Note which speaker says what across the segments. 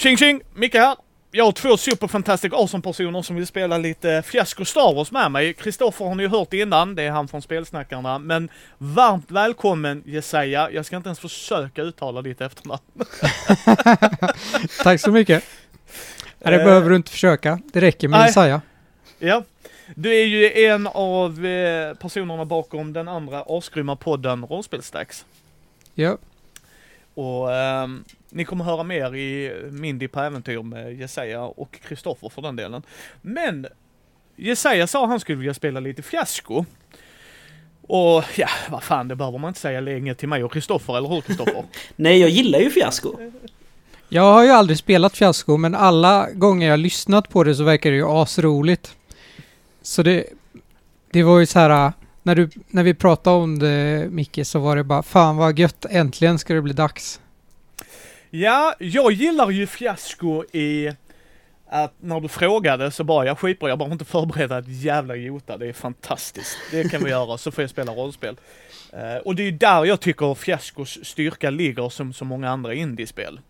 Speaker 1: Tjing tjing! Micke här. Jag har två super fantastic awesome personer som vill spela lite fiasko Star Wars med mig. Kristoffer har ni ju hört innan, det är han från Spelsnackarna. Men varmt välkommen Jesaja. Jag ska inte ens försöka uttala ditt efternamn.
Speaker 2: Tack så mycket. Nej, det
Speaker 1: Eh,
Speaker 2: behöver du inte försöka. Det räcker med. Jesaja.
Speaker 1: Ja. Du är ju en av eh, personerna bakom den andra asgrymma podden Rollspelsdags.
Speaker 2: Ja.
Speaker 1: Och ehm, ni kommer höra mer i Mindy på äventyr med Jesaja och Kristoffer för den delen. Men Jesaja sa han skulle vilja spela lite fiasko. Och ja, vad fan, det behöver man inte säga länge till mig och Kristoffer, eller hur Kristoffer?
Speaker 3: Nej, jag gillar ju fiasko.
Speaker 2: Jag har ju aldrig spelat fiasko, men alla gånger jag lyssnat på det så verkar det ju asroligt. Så det, det var ju så här, när, du, när vi pratade om det Micke, så var det bara fan vad gött, äntligen ska det bli dags.
Speaker 1: Ja, jag gillar ju fiasko i att när du frågade så bara, jag skitbra, jag behöver inte förbereda ett jävla jota, det är fantastiskt. Det kan vi göra, så får jag spela rollspel. Eh, och det är där jag tycker fiaskos styrka ligger som så många andra indiespel.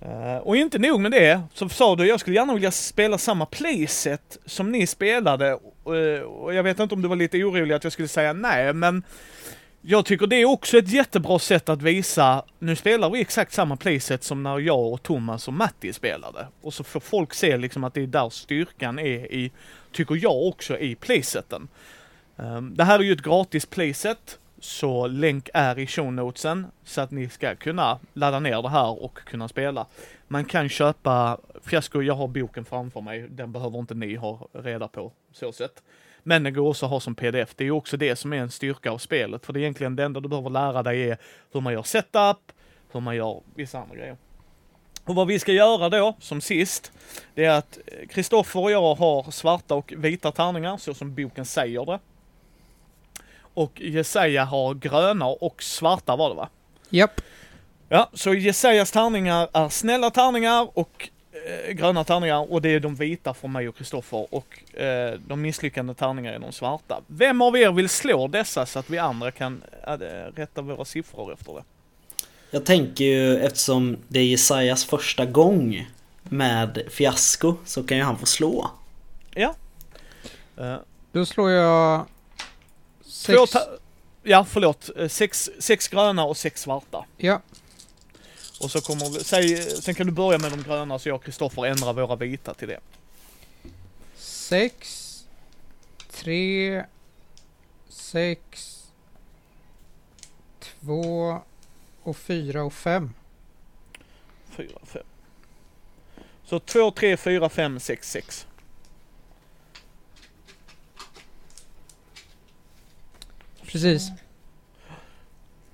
Speaker 1: Eh, och inte nog med det, så sa du, jag skulle gärna vilja spela samma playset som ni spelade. Eh, och jag vet inte om du var lite orolig att jag skulle säga nej, men jag tycker det är också ett jättebra sätt att visa, nu spelar vi exakt samma playset som när jag och Thomas och Matti spelade. Och så får folk se liksom att det är där styrkan är i, tycker jag också, i playseten. Ehm, det här är ju ett gratis playset, så länk är i shownotesen så att ni ska kunna ladda ner det här och kunna spela. Man kan köpa fiasko, jag har boken framför mig, den behöver inte ni ha reda på så sätt. Men den går också att ha som pdf. Det är också det som är en styrka av spelet. För det är egentligen det enda du behöver lära dig är hur man gör setup, hur man gör vissa andra grejer. Och vad vi ska göra då, som sist, det är att Kristoffer och jag har svarta och vita tärningar, så som boken säger det. Och Jesaja har gröna och svarta var det va?
Speaker 2: Japp.
Speaker 1: Ja, så Jesajas tärningar är snälla tärningar och eh, gröna tärningar och det är de vita från mig och Kristoffer och eh, de misslyckande tärningar är de svarta. Vem av er vill slå dessa så att vi andra kan eh, rätta våra siffror efter det?
Speaker 3: Jag tänker ju eftersom det är Jesajas första gång med fiasko så kan ju han få slå.
Speaker 1: Ja. Eh,
Speaker 2: Då slår jag... Sex.
Speaker 1: ja, förlåt. Sex, sex gröna och sex svarta.
Speaker 2: Ja.
Speaker 1: Och så kommer vi, säg, sen kan du börja med de gröna så jag och Kristoffer ändrar våra vita till det.
Speaker 2: Sex. Tre. Sex. Två. Och fyra och fem.
Speaker 1: Fyra, fem. Så två, tre, fyra, fem, sex, sex.
Speaker 2: Precis.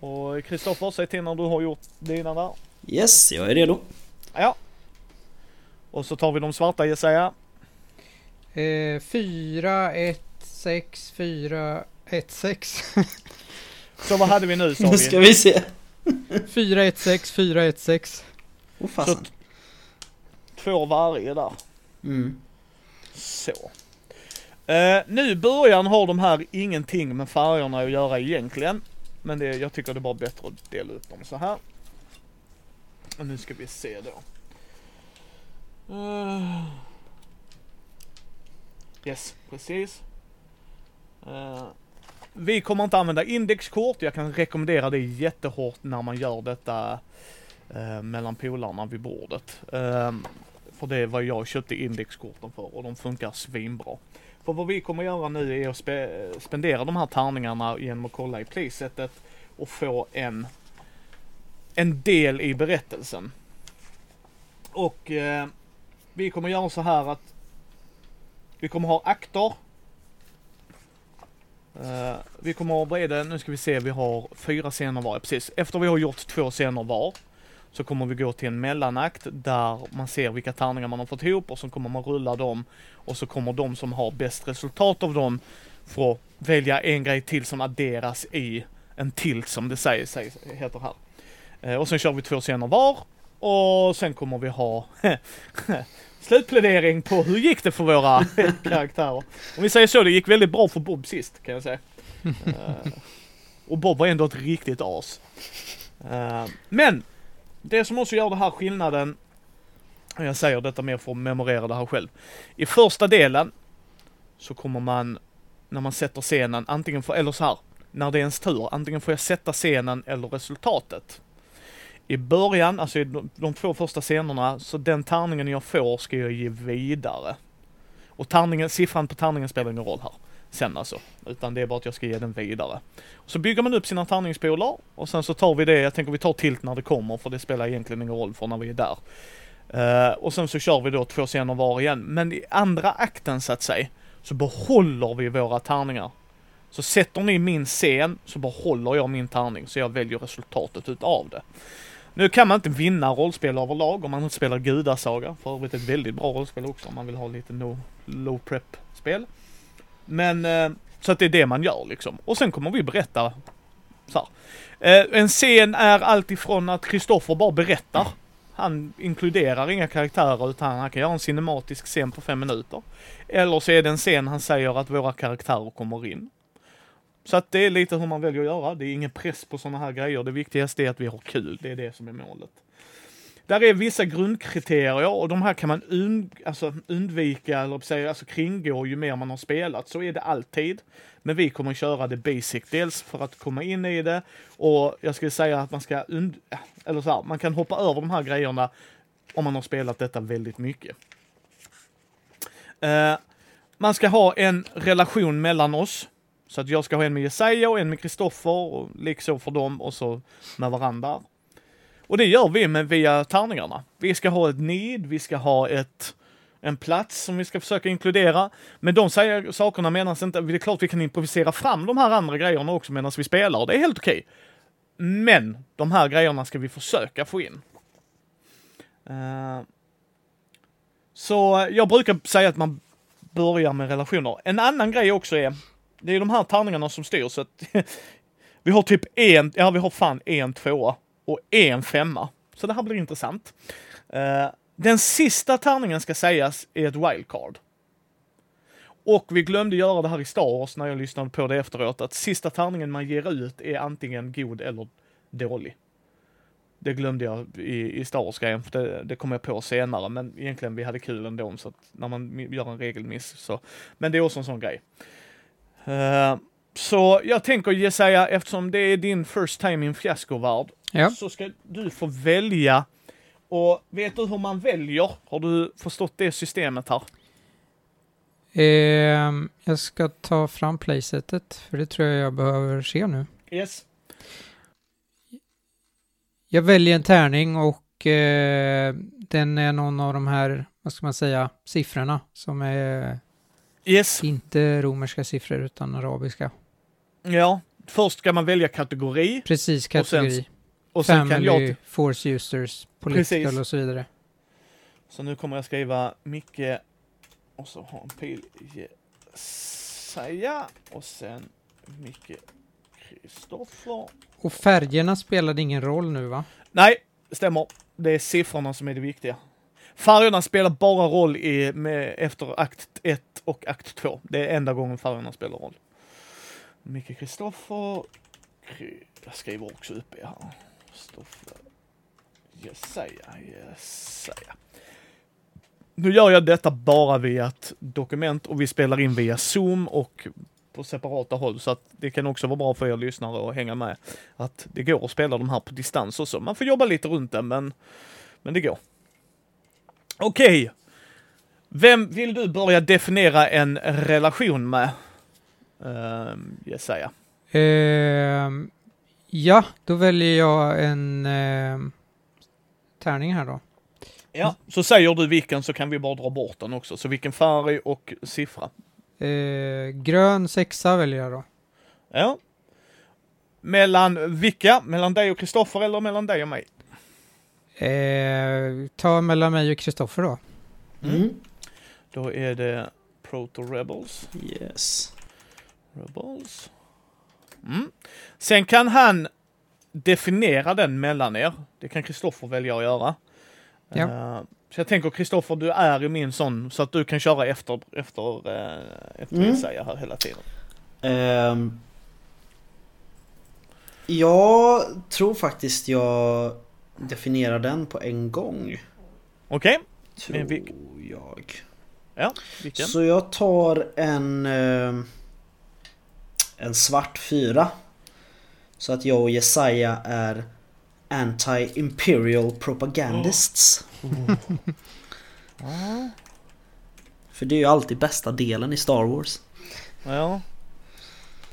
Speaker 1: Och Kristoffer, säg till när du har gjort dina där.
Speaker 3: Yes, jag är redo.
Speaker 1: Ja. Och så tar vi de svarta Jesaja.
Speaker 2: Eh, fyra, ett, sex, fyra, ett, sex.
Speaker 1: Så vad hade vi nu sa
Speaker 3: Nu ska
Speaker 1: vi?
Speaker 3: vi se.
Speaker 2: fyra, ett, sex, fyra, ett, sex.
Speaker 3: Åh
Speaker 1: Så
Speaker 3: fasen.
Speaker 1: två varje där.
Speaker 3: Mm.
Speaker 1: Så. Eh, nu i början har de här ingenting med färgerna att göra egentligen. Men det, jag tycker det är bara bättre att dela upp dem så här. Och nu ska vi se då. Uh, yes, precis. Uh, vi kommer inte använda indexkort. Jag kan rekommendera det jättehårt när man gör detta uh, mellan polarna vid bordet. För det är vad jag köpte indexkorten för och de funkar svinbra. För vad vi kommer göra nu är att spe spendera de här tärningarna genom att kolla i playsetet och få en, en del i berättelsen. Och eh, vi kommer göra så här att vi kommer ha akter. Eh, vi kommer ha, vad är det, nu ska vi se, vi har fyra scener var, precis. Efter vi har gjort två scener var så kommer vi gå till en mellanakt där man ser vilka tärningar man har fått ihop och så kommer man rulla dem och så kommer de som har bäst resultat av dem få välja en grej till som adderas i en tilt som det säger, säger heter här. Eh, och sen kör vi två scener var och sen kommer vi ha slutplädering på hur gick det för våra karaktärer. Om vi säger så, det gick väldigt bra för Bob sist kan jag säga. Eh, och Bob var ändå ett riktigt as. Eh, men det som också gör det här skillnaden Jag säger detta mer för att memorera det här själv. I första delen så kommer man, när man sätter scenen, antingen för, eller så här, när det är ens tur, antingen får jag sätta scenen eller resultatet. I början, alltså i de, de två första scenerna, så den tärningen jag får ska jag ge vidare. Och tärningen, siffran på tärningen spelar ingen roll här sen alltså. Utan det är bara att jag ska ge den vidare. Så bygger man upp sina tärningspolar och sen så tar vi det, jag tänker vi tar tilt när det kommer för det spelar egentligen ingen roll för när vi är där. Uh, och sen så kör vi då två scener var igen. Men i andra akten så att säga, så behåller vi våra tärningar. Så sätter ni min scen så behåller jag min tärning så jag väljer resultatet utav det. Nu kan man inte vinna rollspel överlag om man inte spelar Gudasaga. För övrigt ett väldigt bra rollspel också om man vill ha lite no, low prep spel. Men eh, så att det är det man gör liksom. Och sen kommer vi berätta så här. Eh, en scen är alltifrån att Kristoffer bara berättar. Han inkluderar inga karaktärer utan han kan göra en cinematisk scen på fem minuter. Eller så är det en scen han säger att våra karaktärer kommer in. Så att det är lite hur man väljer att göra. Det är ingen press på sådana här grejer. Det viktigaste är att vi har kul. Det är det som är målet. Där är vissa grundkriterier och de här kan man und, alltså undvika eller alltså kringgå ju mer man har spelat. Så är det alltid. Men vi kommer köra det basic, dels för att komma in i det och jag skulle säga att man ska und eller så här, man kan hoppa över de här grejerna om man har spelat detta väldigt mycket. Uh, man ska ha en relation mellan oss. Så att jag ska ha en med Jesaja och en med Kristoffer och liksom för dem och så med varandra. Och det gör vi med via tärningarna. Vi ska ha ett need, vi ska ha ett, en plats som vi ska försöka inkludera. Men de säger, sakerna menas inte, det är klart vi kan improvisera fram de här andra grejerna också medan vi spelar och det är helt okej. Okay. Men de här grejerna ska vi försöka få in. Uh, så jag brukar säga att man börjar med relationer. En annan grej också är, det är de här tärningarna som styr så att vi har typ en, ja vi har fan en tvåa och en femma. Så det här blir intressant. Uh, den sista tärningen ska sägas är ett wildcard. Och vi glömde göra det här i Star Wars när jag lyssnade på det efteråt, att sista tärningen man ger ut är antingen god eller dålig. Det glömde jag i, i Star Wars-grejen, för det, det kom jag på senare, men egentligen vi hade kul ändå, så att när man gör en regelmiss så. Men det är också en sån grej. Uh, så jag tänker Jesaja, eftersom det är din first time in fiasco-värld, ja. så ska du få välja. Och vet du hur man väljer? Har du förstått det systemet här?
Speaker 2: Eh, jag ska ta fram playsetet, för det tror jag jag behöver se nu.
Speaker 1: Yes.
Speaker 2: Jag väljer en tärning och eh, den är någon av de här, vad ska man säga, siffrorna som är
Speaker 1: yes.
Speaker 2: inte romerska siffror utan arabiska.
Speaker 1: Ja, först ska man välja kategori.
Speaker 2: Precis, kategori. Och sen,
Speaker 1: och sen Family, kan jag...
Speaker 2: force users, political Precis. och så vidare.
Speaker 1: Så nu kommer jag skriva Micke och så ha en pil Jesaja och sen Micke Kristoffer.
Speaker 2: Och färgerna spelade ingen roll nu va?
Speaker 1: Nej, stämmer. Det är siffrorna som är det viktiga. Färgerna spelar bara roll i, med, efter akt 1 och akt 2. Det är enda gången färgerna spelar roll. Micke Kristoffer. Jag skriver också upp er här. Kristoffer. Jesaja, Jesaja. Nu gör jag detta bara via ett dokument och vi spelar in via Zoom och på separata håll så att det kan också vara bra för er lyssnare att hänga med. Att det går att spela de här på distans också. Man får jobba lite runt det men, men det går. Okej. Okay. Vem vill du börja definiera en relation med? Uh, Jesaja.
Speaker 2: Uh, ja, då väljer jag en uh, tärning här då.
Speaker 1: Ja, så säger du vilken så kan vi bara dra bort den också. Så vilken färg och siffra?
Speaker 2: Uh, grön sexa väljer jag då.
Speaker 1: Ja. Mellan vilka? Mellan dig och Kristoffer eller mellan dig och mig?
Speaker 2: Uh, ta mellan mig och Kristoffer då.
Speaker 1: Mm. Då är det Proto Rebels.
Speaker 3: Yes.
Speaker 1: Rebels. Mm. Sen kan han definiera den mellan er. Det kan Kristoffer välja att göra. Ja. Uh, så jag tänker Kristoffer, du är ju min sån så att du kan köra efter, efter, uh, efter mm. Jesaja här hela tiden.
Speaker 3: Um, jag tror faktiskt jag definierar den på en gång.
Speaker 1: Okej. Okay.
Speaker 3: Tror jag.
Speaker 1: Ja, vilken?
Speaker 3: Så jag tar en... eh, En svart fyra. Så att jag och Jesaja är Anti-Imperial Propagandists.
Speaker 1: Ja,
Speaker 3: För det är ju alltid bästa delen i Star Wars.
Speaker 1: ja.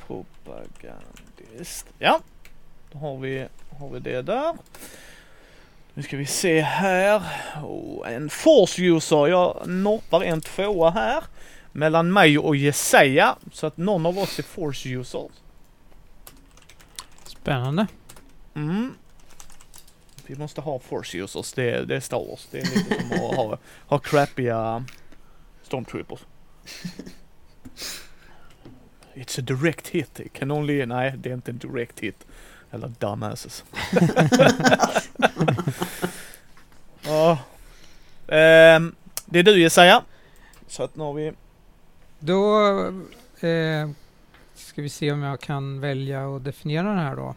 Speaker 1: Propagandist. Ja, då har vi, har vi det där. Nu ska vi se här. Oh, en force user. Jag noppar en tvåa här. Mellan mig och Jesaja. Så att någon av oss är force user.
Speaker 2: Spännande.
Speaker 1: Mm. Vi måste ha force users. Det, det är Star Wars. Det är lite som att ha, ha crappiga stormtroopers. It's a direct hit. It can only... Nej, det är inte en direct hit. Eller dumbasses. Ehm, det är du Jesaja. Så att nu har vi...
Speaker 2: Då eh, ska vi se om jag kan välja och definiera den här då.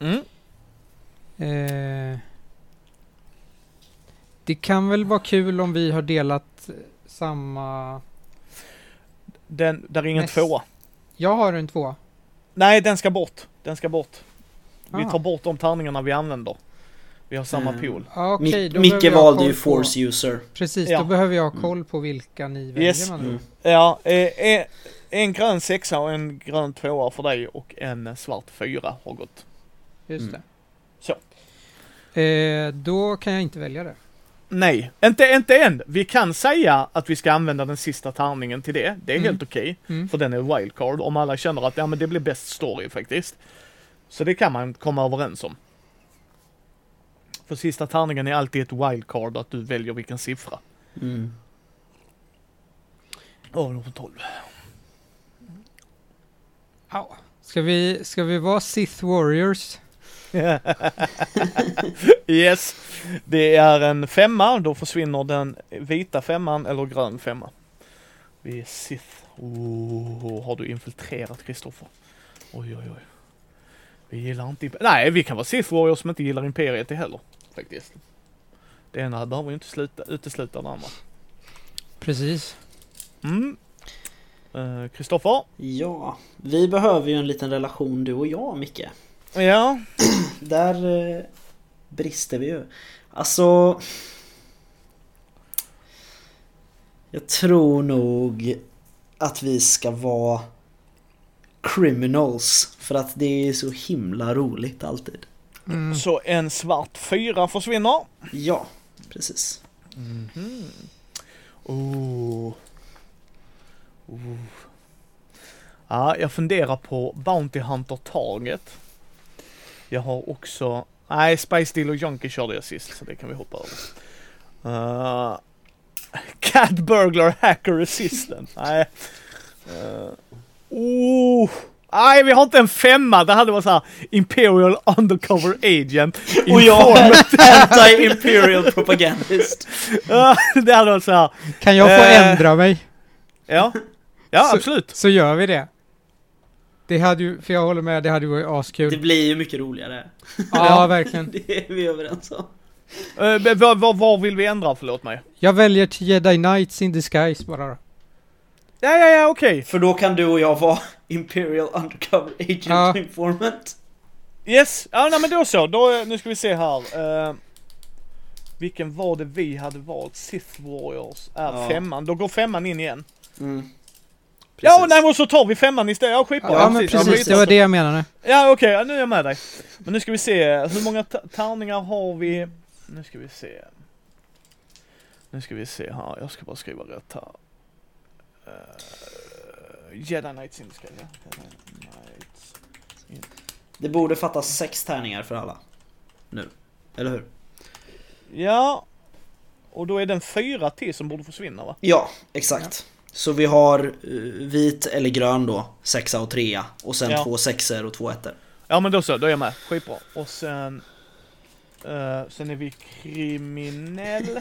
Speaker 1: Mm.
Speaker 2: Eh, det kan väl vara kul om vi har delat samma...
Speaker 1: Den, där är ingen
Speaker 2: Näst.
Speaker 1: tvåa.
Speaker 2: Jag har en två.
Speaker 1: Nej, den ska bort. Den ska bort. Vi
Speaker 2: Ah.
Speaker 1: tar bort de tärningarna vi använder. Vi har samma
Speaker 3: Mm.
Speaker 1: pool.
Speaker 2: Ja, då
Speaker 3: Micke valde ju
Speaker 2: koll på-
Speaker 3: Force User.
Speaker 2: Precis,
Speaker 1: Ja.
Speaker 2: då behöver jag ha koll på vilka ni väljer
Speaker 1: Yes.
Speaker 2: man
Speaker 3: Mm.
Speaker 1: Ja, eh, eh, en grön sexa och en grön tvåa för dig och en eh, svart fyra har gått.
Speaker 2: Just
Speaker 3: Mm.
Speaker 2: det.
Speaker 1: Så.
Speaker 2: Eh, då kan jag inte välja det.
Speaker 1: Nej, inte, inte än. Vi kan säga att vi ska använda den sista tärningen till det. Det är
Speaker 2: Mm.
Speaker 1: helt okej.
Speaker 2: Mm.
Speaker 1: För den är wildcard om alla känner att ja, men det blir bäst story faktiskt. Så det kan man komma överens om. För sista tärningen är alltid ett wildcard att du väljer vilken siffra.
Speaker 3: Mm.
Speaker 1: Åh, nummer 12.
Speaker 2: Ja. Ska, vi, ska vi vara Sith Warriors?
Speaker 1: yes, det är en femma. Då försvinner den vita femman eller grön femma. Vi är Sith. Oh, har du infiltrerat Kristoffer? Oj, oj, oj. Vi gillar inte... Nej, vi kan vara Sith Warriors som inte gillar Imperiet heller. Faktiskt. Det ena behöver ju inte sluta, utesluta det andra.
Speaker 2: Precis.
Speaker 1: Mm. Eh, Kristoffer?
Speaker 3: Ja, vi behöver ju en liten relation du och jag Micke.
Speaker 1: ja.
Speaker 3: Där eh, brister vi ju. Alltså... Jag tror nog att vi ska vara criminals. För att det är så himla roligt alltid.
Speaker 2: Mm.
Speaker 1: Så en svart fyra försvinner.
Speaker 3: Ja, precis.
Speaker 1: Mhm. Oh. Oh. Ja, jag funderar på Bounty Hunter Target. Jag har också... Nej, Spice Deal och Junkie körde jag sist, så det kan vi hoppa över. Uh, Cat Burglar Hacker Assistant. Nej. Uh, oh. Nej, vi har inte en femma. Det hade varit så här Imperial Undercover Agent.
Speaker 3: Och jag är
Speaker 1: Informant.
Speaker 3: anti-imperial propagandist.
Speaker 1: Det hade varit så här.
Speaker 2: Kan jag få
Speaker 1: Eh.
Speaker 2: ändra mig?
Speaker 1: Ja, ja
Speaker 2: Så-
Speaker 1: absolut.
Speaker 2: Så gör vi det. Det hade ju, för jag håller med, det hade ju varit
Speaker 3: Det
Speaker 2: askul.
Speaker 3: blir ju mycket roligare.
Speaker 2: Ja, verkligen.
Speaker 3: Det är vi överens om.
Speaker 1: Uh, vad, vad, vad vill vi ändra, förlåt mig?
Speaker 2: Jag väljer till Jedi Knights in Disguise bara då.
Speaker 1: Ja, ja, ja, okej.
Speaker 3: För då kan du och jag vara Imperial Undercover Agent
Speaker 2: Ja.
Speaker 3: Informant.
Speaker 1: Yes, ja nej, men då så. Då, eh, nu ska vi se här. Uh, vilken var det vi hade valt? Sith Warriors är
Speaker 3: Ja.
Speaker 1: femman. Då går femman in igen.
Speaker 3: Mm.
Speaker 1: Ja,
Speaker 3: Precis.
Speaker 1: nej men så tar vi femman istället. Ja, skitbra.
Speaker 2: Ja, men
Speaker 1: Ja,
Speaker 2: precis, det var det jag menade.
Speaker 1: Ja, okej, ja, nu är jag med dig. Men nu ska vi se, hur många tärningar har vi? Nu ska vi se. Nu ska vi se här, jag ska bara skriva rätt här. Uh, Jedi Knights in the Sky, ja.
Speaker 3: Det borde fattas sex tärningar för alla. Nu. Eller hur?
Speaker 1: Ja. Och då är det en fyra till som borde försvinna va?
Speaker 3: Ja, exakt. Så vi har eh, vit eller grön då, sexa och trea. Och sen
Speaker 1: Ja.
Speaker 3: två sexor och två ettor.
Speaker 1: Ja men då så, då är jag med. Skitbra. Och sen... eh, sen är vi kriminell.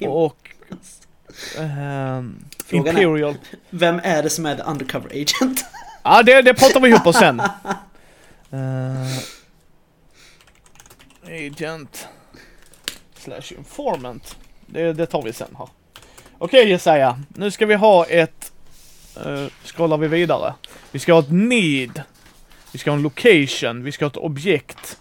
Speaker 1: och... ehm,
Speaker 3: Frågan är-
Speaker 1: Imperial.
Speaker 3: Vem är det som är the undercover agent?
Speaker 1: Ja det, det pratar vi ihop oss sen. Eh, agent. Slash informant. det, det tar vi sen här. Okej Jesaja, nu ska vi ha ett... Uh, scrollar vi vidare. Vi ska ha ett need. Vi ska ha en location. Vi ska ha ett objekt.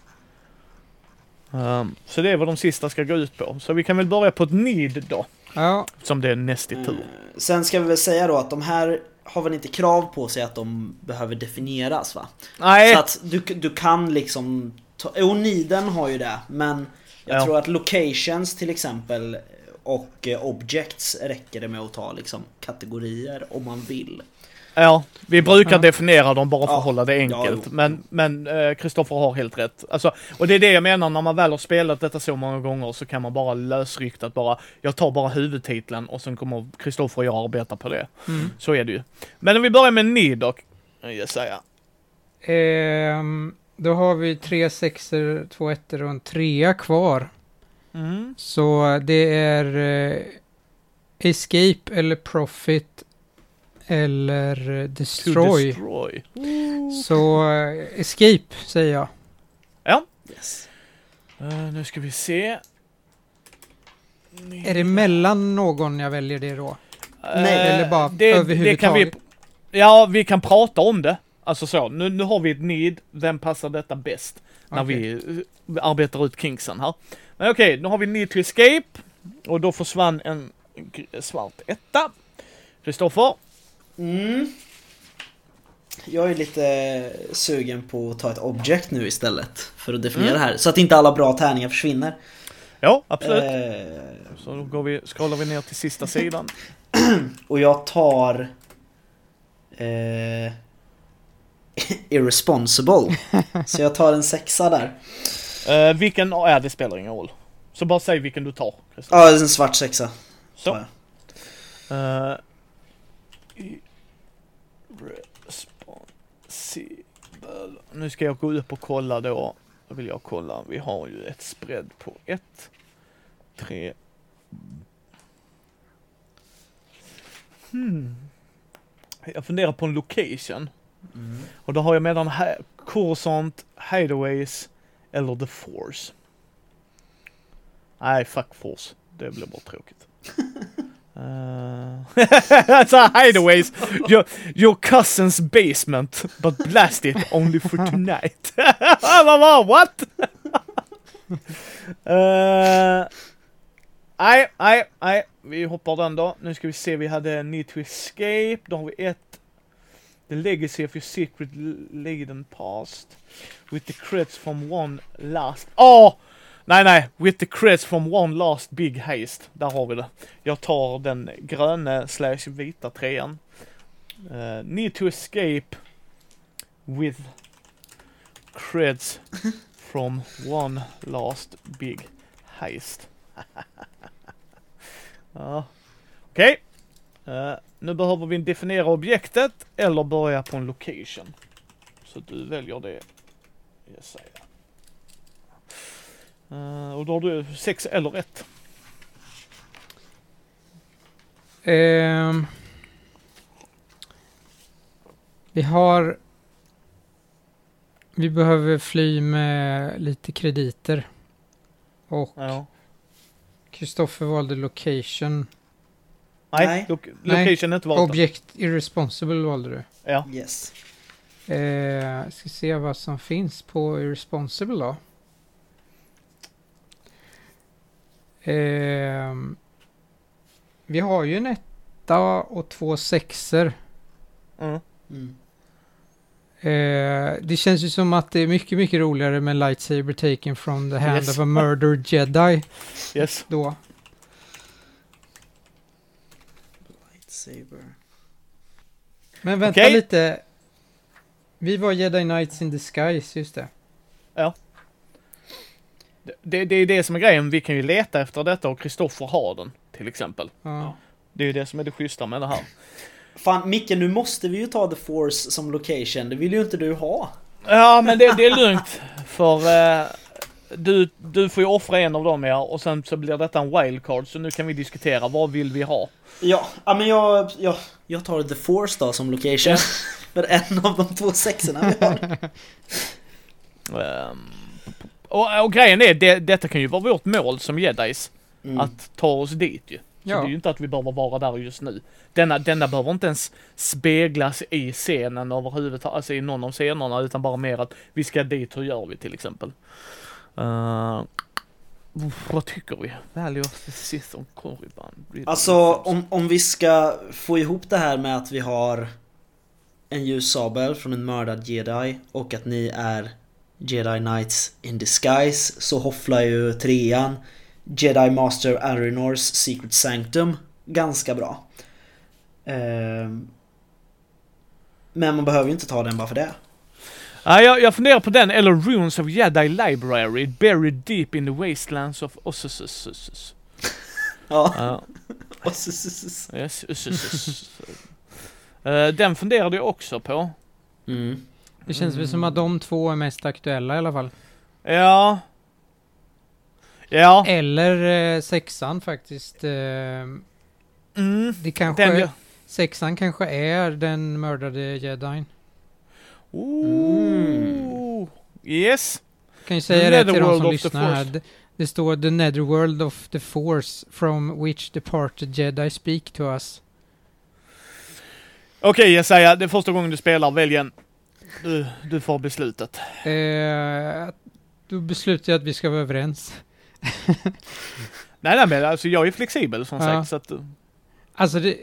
Speaker 1: Um, så det är vad de sista ska gå ut på. Så vi kan väl börja på ett need då.
Speaker 2: Ja,
Speaker 1: Som det är näst i tur.
Speaker 3: Eh, Sen ska vi väl säga då att de här har väl inte krav på sig att de behöver definieras va?
Speaker 1: Nej,
Speaker 3: Så att du, du kan liksom... Ta, jo, niden har ju det, men jag
Speaker 1: Ja.
Speaker 3: tror att locations till exempel och eh, objects räcker det med att ta liksom kategorier om man vill.
Speaker 1: Ja. Vi brukar
Speaker 2: Ja.
Speaker 1: definiera dem bara för
Speaker 3: Ja.
Speaker 1: att hålla det
Speaker 3: Ja,
Speaker 1: enkelt.
Speaker 3: jo.
Speaker 1: men men eh, Kristoffer har helt rätt. Alltså, och det är det jag menar, när man väl har spelat detta så många gånger så kan man bara lösryktat bara, jag tar bara huvudtiteln och sen kommer Kristoffer och jag arbeta på det.
Speaker 2: mm.
Speaker 1: Så är det ju. Men om vi börjar med need då, Jesaja.
Speaker 2: Ehm, då har vi tre sexor, två ettor och en trea kvar.
Speaker 1: Mm.
Speaker 2: Så det är eh, Escape eller Profit eller Destroy.
Speaker 1: destroy.
Speaker 2: Så eh, Escape säger jag.
Speaker 3: Yes.
Speaker 1: Eh, nu ska vi se.
Speaker 2: Är det mellan någon jag väljer det då?
Speaker 3: Nej,
Speaker 1: Eh,
Speaker 2: eller bara
Speaker 1: det, det kan vi,
Speaker 2: överhuvudtaget?
Speaker 1: Ja, vi kan prata om det. Alltså så, nu, nu har vi ett need. Vem passar detta bäst? När
Speaker 2: Okej.
Speaker 1: vi arbetar ut kinksen här. Men okej, nu har vi need to escape. Och då försvann en svart etta. Kristoffer?
Speaker 3: Mm. Jag är lite sugen på att ta ett object nu istället för att definiera
Speaker 1: Mm.
Speaker 3: det här. Så att inte alla bra tärningar försvinner.
Speaker 1: Ja, absolut.
Speaker 3: Eh,
Speaker 1: Så då går vi, scrollar vi ner till sista sidan.
Speaker 3: och jag tar... Eh, irresponsible. Så jag tar en sexa där.
Speaker 1: Uh, vilken, ja det spelar ingen roll. Så bara säg vilken du tar.
Speaker 3: Ja, en svart sexa.
Speaker 1: Så. Uh, irresponsible. Nu ska jag gå upp och kolla då. Då vill jag kolla. Vi har ju ett spread på 1, 3. Hmm. Jag funderar på en location.
Speaker 3: Mm.
Speaker 1: Och då har jag mellan ha- Coruscant, Hideaways eller The Force. Nej, fuck Force. Det blir bara tråkigt. Uh, a hideaways, your, your cousin's basement, but blast it only for tonight. What? uh, Nej, nej, nej. Vi hoppar den då. Nu ska vi se, vi hade Need to Escape. Då har vi ett The Legacy of your secret laden past. With the creds from one last... Åh! Nej, nej. With the creds from one last big haste. Där har vi det. Jag tar den gröna slash vita trean. Uh, need to escape with creds from one last big haste. ja. Okej. Eh, nu behöver vi definiera objektet eller börja på en location. Så du väljer det. Yes, uh, och då har du sex eller ett.
Speaker 2: Ehm, vi har... Vi behöver fly med lite krediter. Och
Speaker 1: Ja.
Speaker 2: Kristoffer valde location.
Speaker 1: Nej,
Speaker 3: Nej.
Speaker 1: Lo
Speaker 2: Nej.
Speaker 1: location är inte valt. än.
Speaker 2: Objekt irresponsible valde du.
Speaker 1: Ja.
Speaker 3: Yes.
Speaker 2: Eh, ska se vad som finns på irresponsible då. Ehm, vi har ju en etta och två sexor.
Speaker 1: Mm.
Speaker 3: Mm.
Speaker 2: Eh, det känns ju som att det är mycket, mycket roligare med lightsaber taken from the hand
Speaker 1: Yes.
Speaker 2: of a murdered jedi
Speaker 1: Yes.
Speaker 2: då.
Speaker 3: Lightsaber.
Speaker 2: Men vänta
Speaker 1: Okej.
Speaker 2: lite. Vi var Jedi Knights in disguise, just det.
Speaker 1: Det, det, det är det som är grejen. Vi kan ju leta efter detta och Kristoffer har den. Till exempel.
Speaker 2: Ja.
Speaker 1: Det är ju det som är det schyssta med det här.
Speaker 3: Fan Micke, nu måste vi ju ta The Force som location. Det vill ju inte du ha.
Speaker 1: Ja, men det, det är lugnt. För eh, du, du får ju offra en av dem ja, och sen så blir detta en wildcard. Så nu kan vi diskutera, vad vill vi ha?
Speaker 3: Ja, ja men jag, jag, jag tar The Force då som location. För en av de två sexorna vi har.
Speaker 1: Ehm, och, och grejen är, det, detta kan ju vara vårt mål som jedis.
Speaker 3: Mm.
Speaker 1: att ta oss dit ju. Så
Speaker 2: Ja.
Speaker 1: det är ju inte att vi behöver vara där just nu. Denna, denna behöver inte ens speglas i scenen överhuvudtaget, alltså i någon av scenerna, utan bara mer att vi ska dit, hur gör vi till exempel? Uh, vad tycker vi? Valley of the Sith och Korriban?
Speaker 3: Alltså om, om vi ska få ihop det här med att vi har en ljus sabel från en mördad jedi och att ni är Jedi Knights in disguise så hofflar ju trean Jedi Master Arinors Secret Sanctum ganska bra. Ehm, men man behöver ju inte ta den bara för det.
Speaker 1: Ja, jag, jag funderar på den, eller Runes of Jedi Library, buried deep in the wastelands of Ossusus.
Speaker 3: Ja. Så-
Speaker 1: yes, Ossusus. Eh, Den funderade jag också på.
Speaker 3: Mm.
Speaker 2: Det känns väl som att de två är mest aktuella i alla fall.
Speaker 1: Ja. Ja.
Speaker 2: Eller eh, sexan faktiskt. Eh,
Speaker 1: Mm.
Speaker 2: det kanske...
Speaker 1: Den jag...
Speaker 2: Sexan kanske är den mördade jedin.
Speaker 1: Ooh. Yes.
Speaker 2: Kan ju säga det till de som
Speaker 1: the
Speaker 2: lyssnar här. Det, står The Netherworld of the Force from which departed Jedi speak to us.
Speaker 1: Okej Jesaja, det är första gången du spelar, välj en. Du, du får beslutet.
Speaker 2: Eh, då beslutar jag att vi ska vara överens.
Speaker 1: Nej, nej men alltså jag är flexibel som
Speaker 2: Ja.
Speaker 1: sagt så att...
Speaker 2: Alltså det...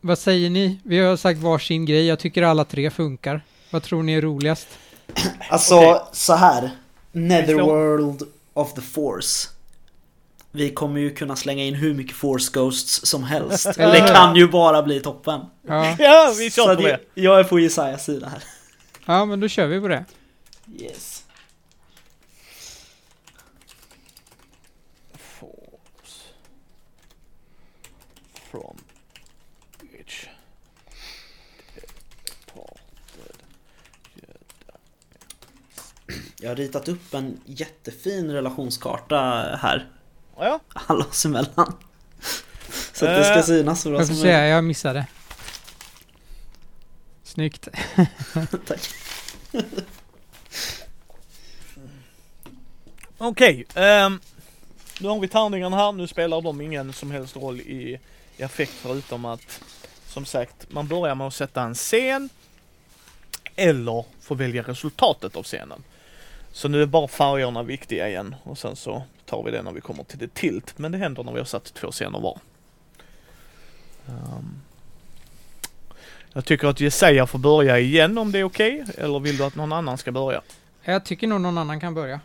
Speaker 2: Vad säger ni? Vi har sagt varsin grej. Jag tycker alla tre funkar. Vad tror ni är roligast?
Speaker 3: Alltså
Speaker 1: Okej.
Speaker 3: så här. Netherworld of the Force. Vi kommer ju kunna slänga in hur mycket Force Ghosts som helst.
Speaker 2: Eller
Speaker 3: det kan ju bara bli toppen.
Speaker 2: Ja,
Speaker 1: Ja, vi kör på
Speaker 3: det-. Jag är på Jesajas sida här.
Speaker 2: ja men då kör vi på det.
Speaker 3: Yes.
Speaker 1: Force. From which departed
Speaker 3: Jag har ritat upp en jättefin relationskarta här.
Speaker 1: Ja,
Speaker 3: Alla oss emellan. Så att det ska
Speaker 1: Eh,
Speaker 3: synas så bra
Speaker 2: Jag får
Speaker 3: som
Speaker 2: säga, jag missade. Snyggt.
Speaker 3: möjligt. Tack.
Speaker 1: okej. ehm, nu har vi tärningarna här. Nu spelar de ingen som helst roll i, i affekt förutom att som sagt, man börjar med att sätta en scen eller få välja resultatet av scenen. Så nu är bara färgerna viktiga igen och sen så tar vi det när vi kommer till det tilt. Men det händer när vi har satt två scener var. Ehm, jag tycker att Jesaja får börja igen om det är okej. Eller vill du att någon annan ska börja?
Speaker 2: Jag tycker nog någon annan kan börja.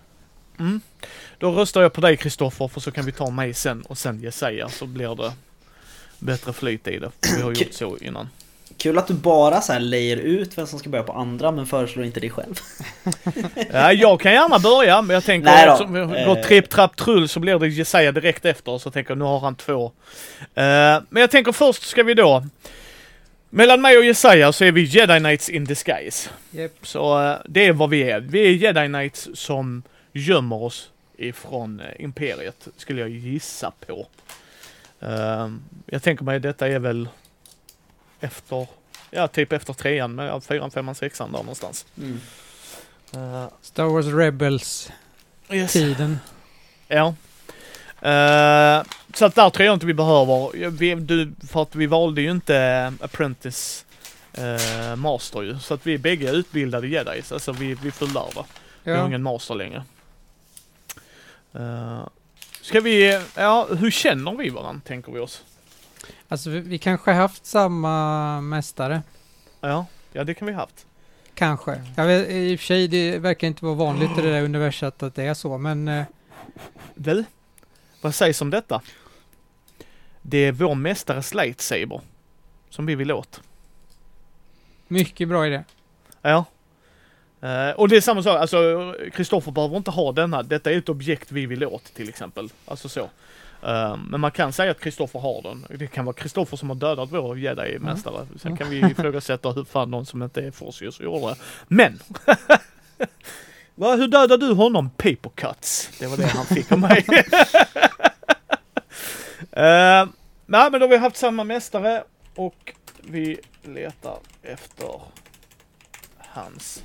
Speaker 1: Mm. Då röstar jag på dig Kristoffer för så kan vi ta mig sen och sen Jesaja så blir det bättre flyt i det. Vi har gjort så innan.
Speaker 3: Kul att du bara så här lejer ut vem som ska börja på andra men föreslår inte dig själv.
Speaker 1: Ja, jag kan gärna börja men jag tänker
Speaker 3: Nej
Speaker 1: vi går
Speaker 3: Eh.
Speaker 1: tripp, trapp, trull så blir det Jesaja direkt efter så tänker jag nu har han två. Eh, men jag tänker först ska vi då mellan mig och Jesaja så är vi Jedi Knights in disguise.
Speaker 2: Yep.
Speaker 1: Så eh, det är vad vi är. Vi är Jedi Knights som gömmer oss ifrån eh, Imperiet, skulle jag gissa på. Jag tänker mig detta är väl efter, ja typ efter trean, med ja, fyran, femman, sexan där någonstans.
Speaker 3: Mm.
Speaker 1: Eh,
Speaker 2: Star Wars Rebels-tiden.
Speaker 1: yes. Ja. Eh, så att där tror jag inte vi behöver, ja, vi, du, för att vi valde ju inte eh, Apprentice eh, Master ju, så att vi bägge är utbildade jedis, alltså vi, vi är fullärda. Vi har
Speaker 2: Ja.
Speaker 1: ingen master längre. Uh, ska vi, ja hur känner vi varandra tänker vi oss?
Speaker 2: Alltså vi, vi kanske haft samma mästare.
Speaker 1: Ja, ja det kan vi haft.
Speaker 2: Kanske. Jag vet, I och för sig, det verkar inte vara vanligt i det där universumet att det är så, men eh,
Speaker 1: Du, vad sägs om detta? Det är vår mästares lightsaber som vi vill åt.
Speaker 2: mycket bra idé.
Speaker 1: Ja. Eh, och det är samma sak, alltså Kristoffer behöver inte ha denna. Detta är ett objekt vi vill åt till exempel. Alltså så. Eh, men man kan säga att Kristoffer har den. Det kan vara Kristoffer som har dödat vår jedi-mästare. Sen kan vi ifrågasätta hur fan någon som inte är Forcius gjorde det. Men! Va, hur dödade du honom? Paper cuts. Det var det han fick av mig. uh, nej men då har vi haft samma mästare och vi letar efter hans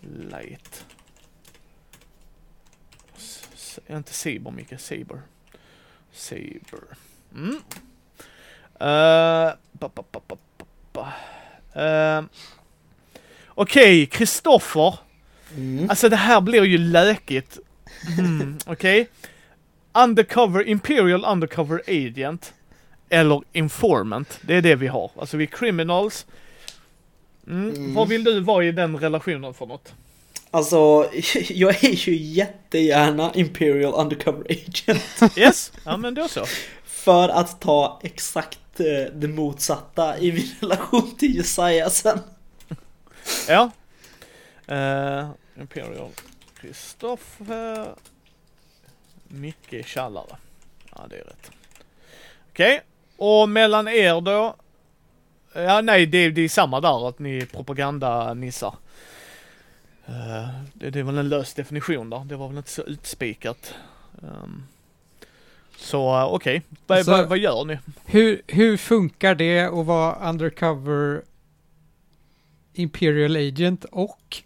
Speaker 1: light inte Saber, Micke. Saber. Saber. Mm. Uh, ba, ba, ba, ba, ba, ba. Eh, Okej, Kristoffer.
Speaker 3: Mm.
Speaker 1: Alltså det här blir ju lökigt. Mm, Okej. Undercover, Imperial Undercover Agent. Eller Informant. Det är det vi har. Alltså vi är criminals. Mm.
Speaker 3: Mm.
Speaker 1: Vad vill du vara i den relationen för något?
Speaker 3: Alltså, jag är ju jättegärna Imperial Undercover Agent.
Speaker 1: Yes? Ja men då så.
Speaker 3: För att ta exakt eh, det motsatta i min relation till Jesaja sen.
Speaker 1: Ja. Uh, Imperial Kristoffer. Micke Tjallare. Ja det är rätt. Okej. Och mellan er då? Ja nej det, det är samma där att ni propagandanissar. Uh, det, det är väl en lös definition där. Det var väl inte så utspikat. Um, så uh, okej. Vad-
Speaker 2: Alltså-
Speaker 1: vad- vad gör ni?
Speaker 2: Hur, hur funkar det att vara undercover Imperial Agent och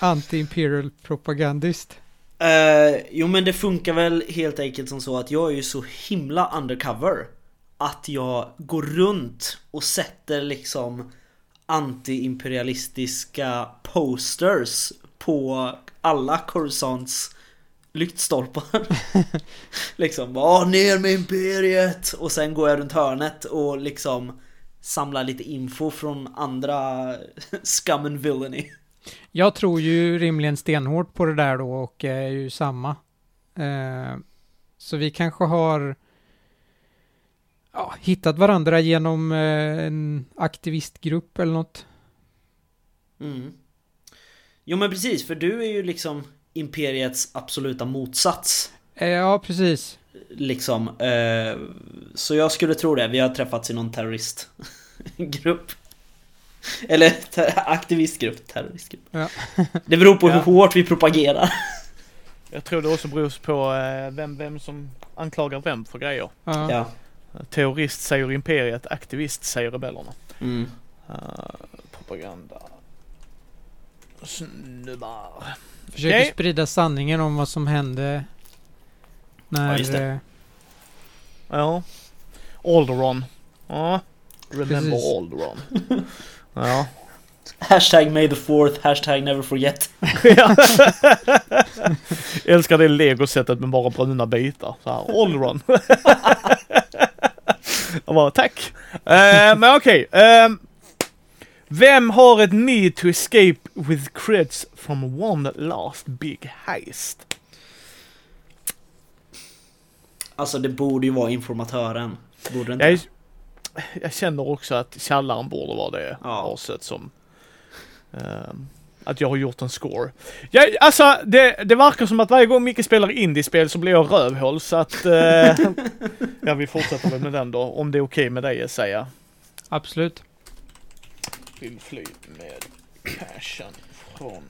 Speaker 2: anti-Imperial propagandist?
Speaker 3: Eh, jo men det funkar väl helt enkelt som så att jag är ju så himla undercover Att jag går runt och sätter liksom Anti-imperialistiska posters på alla Coruscants lyktstolpar. Liksom bara ner med imperiet! Och sen går jag runt hörnet och liksom Samlar lite info från andra scum and villainy.
Speaker 2: Jag tror ju rimligen stenhårt på det där då och är ju samma. Eh, så vi kanske har ja, hittat varandra genom eh, en aktivistgrupp eller något.
Speaker 3: Mm. Jo men precis, för du är ju liksom Imperiets absoluta motsats.
Speaker 2: Eh, ja, precis.
Speaker 3: Liksom. Eh, så jag skulle tro det. Vi har träffats i någon terroristgrupp. Eller ter- aktivistgrupp, terroristgrupp.
Speaker 2: Ja.
Speaker 3: Det beror på
Speaker 1: Ja.
Speaker 3: hur hårt vi propagerar.
Speaker 1: Jag tror det också beror på eh, vem, vem som anklagar vem för grejer.
Speaker 2: Ja.
Speaker 1: Terrorist säger imperiet, aktivist säger rebellerna.
Speaker 3: Mm.
Speaker 1: Uh, propaganda. Snubbar.
Speaker 2: Försöker
Speaker 1: Okej.
Speaker 2: sprida sanningen om vad som hände när...
Speaker 3: Ja, just det.
Speaker 2: eh,
Speaker 1: Ja. Alderon. Ja. Remember
Speaker 2: Precis.
Speaker 1: Alderon. ja.
Speaker 3: Hashtag May the fourth, hashtag never forget.
Speaker 1: Älskar det legosättet med bara bruna bitar. Så här, Alderon. Jag bara, tack. Eh, men okej. ehm, vem har ett need to escape with creds from one last big heist?
Speaker 3: Alltså det borde ju vara informatören. Borde det inte?
Speaker 1: Jag, jag känner också att källaren borde vara det
Speaker 3: Ja.
Speaker 1: aset som... ehm, att jag har gjort en score. Jag, alltså, det, det verkar som att varje gång Micke spelar indiespel så blir jag rövhål så att... Uh, ja, vi fortsätter väl med den då, om det är okej med dig säga.
Speaker 2: Absolut.
Speaker 1: Vill fly med cashen från...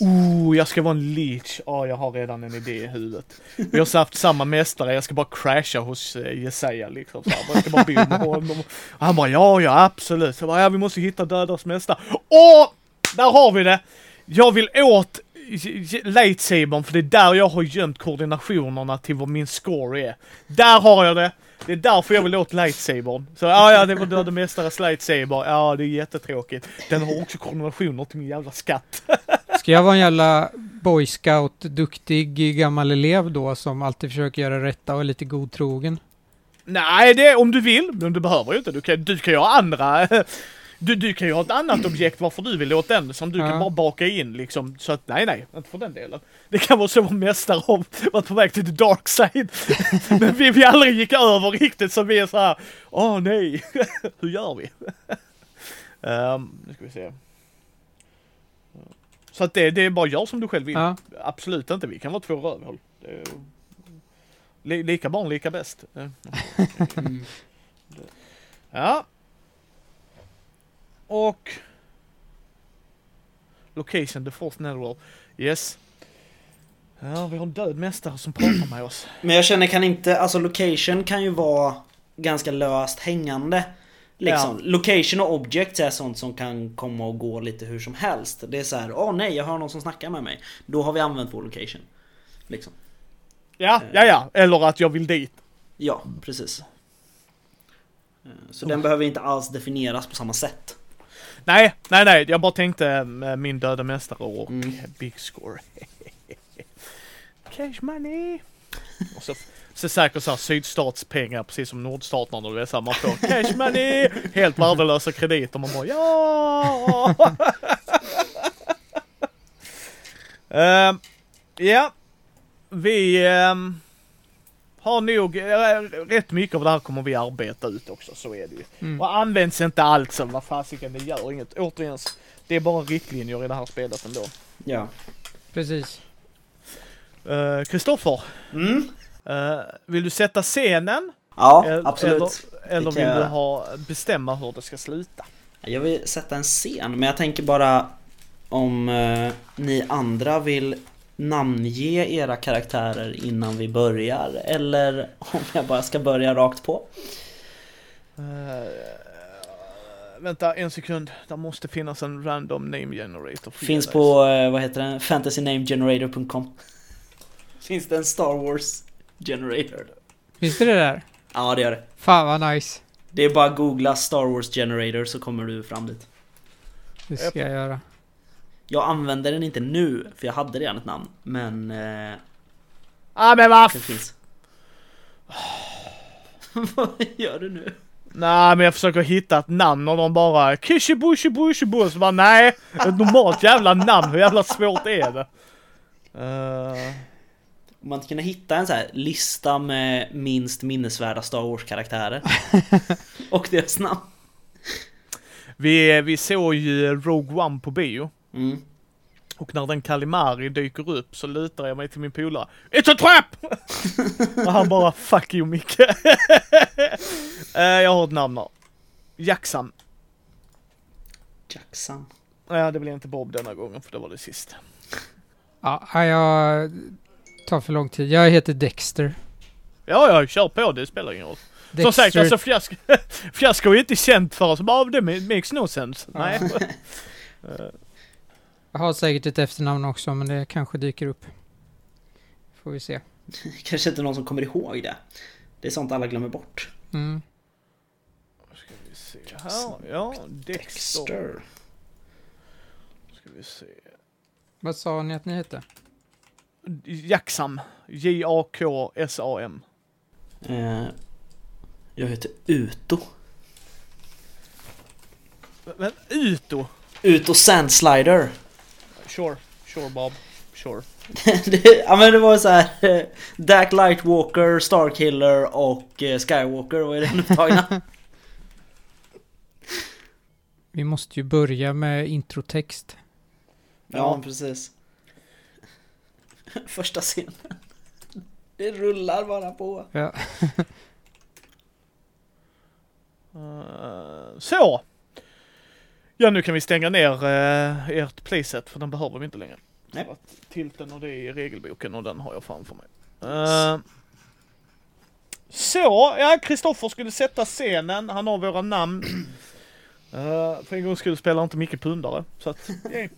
Speaker 1: Oh, jag ska vara en leech. Ja, jag har redan en idé i huvudet. Vi har haft samma mästare, jag ska bara crasha hos Jesaja liksom. Så. Jag ska bara bo med honom. Och han bara, ja, ja, absolut. Jag bara, ja, vi måste hitta dödars mästare. Och där har vi det! Jag vill åt lightsabern för det är där jag har gömt koordinationerna till vad min score är. Där har jag det! Det är därför jag vill åt lightsabern. Så ja, ja, det var döda mästares lightsaber. Ja, det är jättetråkigt. Den har också koordinationer till min jävla skatt.
Speaker 2: Ska jag vara en jävla boy scout, duktig gammal elev då som alltid försöker göra rätta och är lite godtrogen?
Speaker 1: Nej, det är om du vill, men du behöver ju inte. Du kan, du kan ha andra... Du, du kan ju ha ett annat objekt varför du vill åt den som du
Speaker 2: Ja.
Speaker 1: kan bara baka in liksom. Så att nej, nej, inte för den delen. Det kan vara så vår mästare har varit på väg till the dark side. Men vi, vi aldrig gick över riktigt så vi är så här. åh nej, hur gör vi? um, nu ska vi se. Så att det, det är bara gör som du själv vill.
Speaker 2: Ja.
Speaker 1: Absolut inte, vi kan vara två rövhål. Lika barn, lika bäst. Ja. Och... Location, the fourth netherworld. Yes. Ja, vi har en död mästare som pratar med oss.
Speaker 3: Men jag känner kan inte, alltså location kan ju vara ganska löst hängande. Liksom. Location och objects är sånt som kan komma och gå lite hur som helst. Det är så här, åh nej jag hör någon som snackar med mig. Då har vi använt vår location. Liksom.
Speaker 1: Ja, ja, ja. Eller att jag vill dit.
Speaker 3: Ja, precis. Eh, Så den behöver inte alls definieras på samma sätt.
Speaker 1: Nej, nej, nej. Jag bara tänkte eh, min döda mästare och
Speaker 3: Mm.
Speaker 1: Big Score. Cash money. Och så, så säkert såhär sydstatspengar precis som nordstaterna när du är såhär man får cash money. Helt värdelösa krediter. Man bara ja. Ehm, ja, vi ehm, har nog, eh, rätt mycket av det här kommer vi arbeta ut också, så är det ju.
Speaker 2: Mm.
Speaker 1: Och används inte allt så vad fasiken, det gör inget. Återigen, det är bara riktlinjer i det här spelet ändå.
Speaker 3: Ja.
Speaker 2: Precis.
Speaker 1: Eh, Kristoffer,
Speaker 3: Mm.
Speaker 1: eh, vill du sätta scenen?
Speaker 3: Ja,
Speaker 1: El-
Speaker 3: absolut.
Speaker 1: Eller, eller vill
Speaker 3: jag
Speaker 1: du ha, bestämma hur det ska sluta?
Speaker 3: Jag vill sätta en scen, men jag tänker bara om eh, ni andra vill namnge era karaktärer innan vi börjar eller om jag bara ska börja rakt på.
Speaker 1: Eh, vänta en sekund, det måste finnas en random name generator.
Speaker 3: Finns på, eh, vad heter den, fantasynamegenerator.com Finns det en Star Wars generator?
Speaker 2: Finns det det där?
Speaker 3: Ja det gör det.
Speaker 2: Fan vad nice.
Speaker 3: Det är bara att googla Star Wars generator så kommer du fram dit.
Speaker 2: Det ska jag göra.
Speaker 3: Jag använder den inte nu, för jag hade redan ett namn. Men eh,
Speaker 1: Ah men vad
Speaker 3: det
Speaker 1: f-
Speaker 3: finns. vad gör du nu?
Speaker 1: Nej men jag försöker hitta ett namn och de bara Kishibu shibu shibu så bara nej, ett normalt jävla namn, hur jävla svårt är det? Eh,
Speaker 3: Om man inte kunde hitta en så här lista med minst minnesvärda Star Wars-karaktärer. och deras namn.
Speaker 1: vi, vi såg ju Rogue One på bio.
Speaker 3: Mm.
Speaker 1: Och när den Kalimari dyker upp så lutar jag mig till min polare. It's a trap! och han bara fuck you Micke. Eh, jag har ett namn här. Jacksam.
Speaker 3: Jackson.
Speaker 1: Ja det blir inte Bob denna gången för det var det sista.
Speaker 2: Ja, jag tar för lång tid. Jag heter Dexter.
Speaker 1: Ja ja, kör på det spelar ingen roll. Som sagt, alltså Fiasko, Fiasko är inte känt för oss. Bara det makes no sense.
Speaker 2: Ja.
Speaker 1: Nej.
Speaker 2: Jag har säkert ett efternamn också, men det kanske dyker upp. Får vi se.
Speaker 3: Kanske inte någon som kommer ihåg det. Det är sånt alla glömmer bort.
Speaker 2: Mm.
Speaker 1: Ska vi se här. Ja, Dexter.
Speaker 3: Dexter.
Speaker 1: Ska vi se.
Speaker 2: Vad sa ni att ni hette?
Speaker 1: Jacksam. J-A-K-S-A-M.
Speaker 3: Eh, jag heter Uto.
Speaker 1: Men Uto.
Speaker 3: Uto Sandslider.
Speaker 1: Sure. Sure Bob. Sure.
Speaker 3: det, ja men det var så här. eh, Dark Lightwalker, Starkiller och eh, Skywalker var ju den upptagna.
Speaker 2: Vi måste ju börja med introtext.
Speaker 3: ja precis. Första scenen. Det rullar bara på.
Speaker 2: Ja.
Speaker 1: Eh, så. Ja, nu kan vi stänga ner uh, ert playset för den behöver vi inte längre.
Speaker 3: Nej.
Speaker 1: Tilten och det är i regelboken och den har jag framför mig. Eh, så, ja, Kristoffer skulle sätta scenen. Han har våra namn. Uh, för en gång skulle spelar inte Micke pundare. Så att, yay.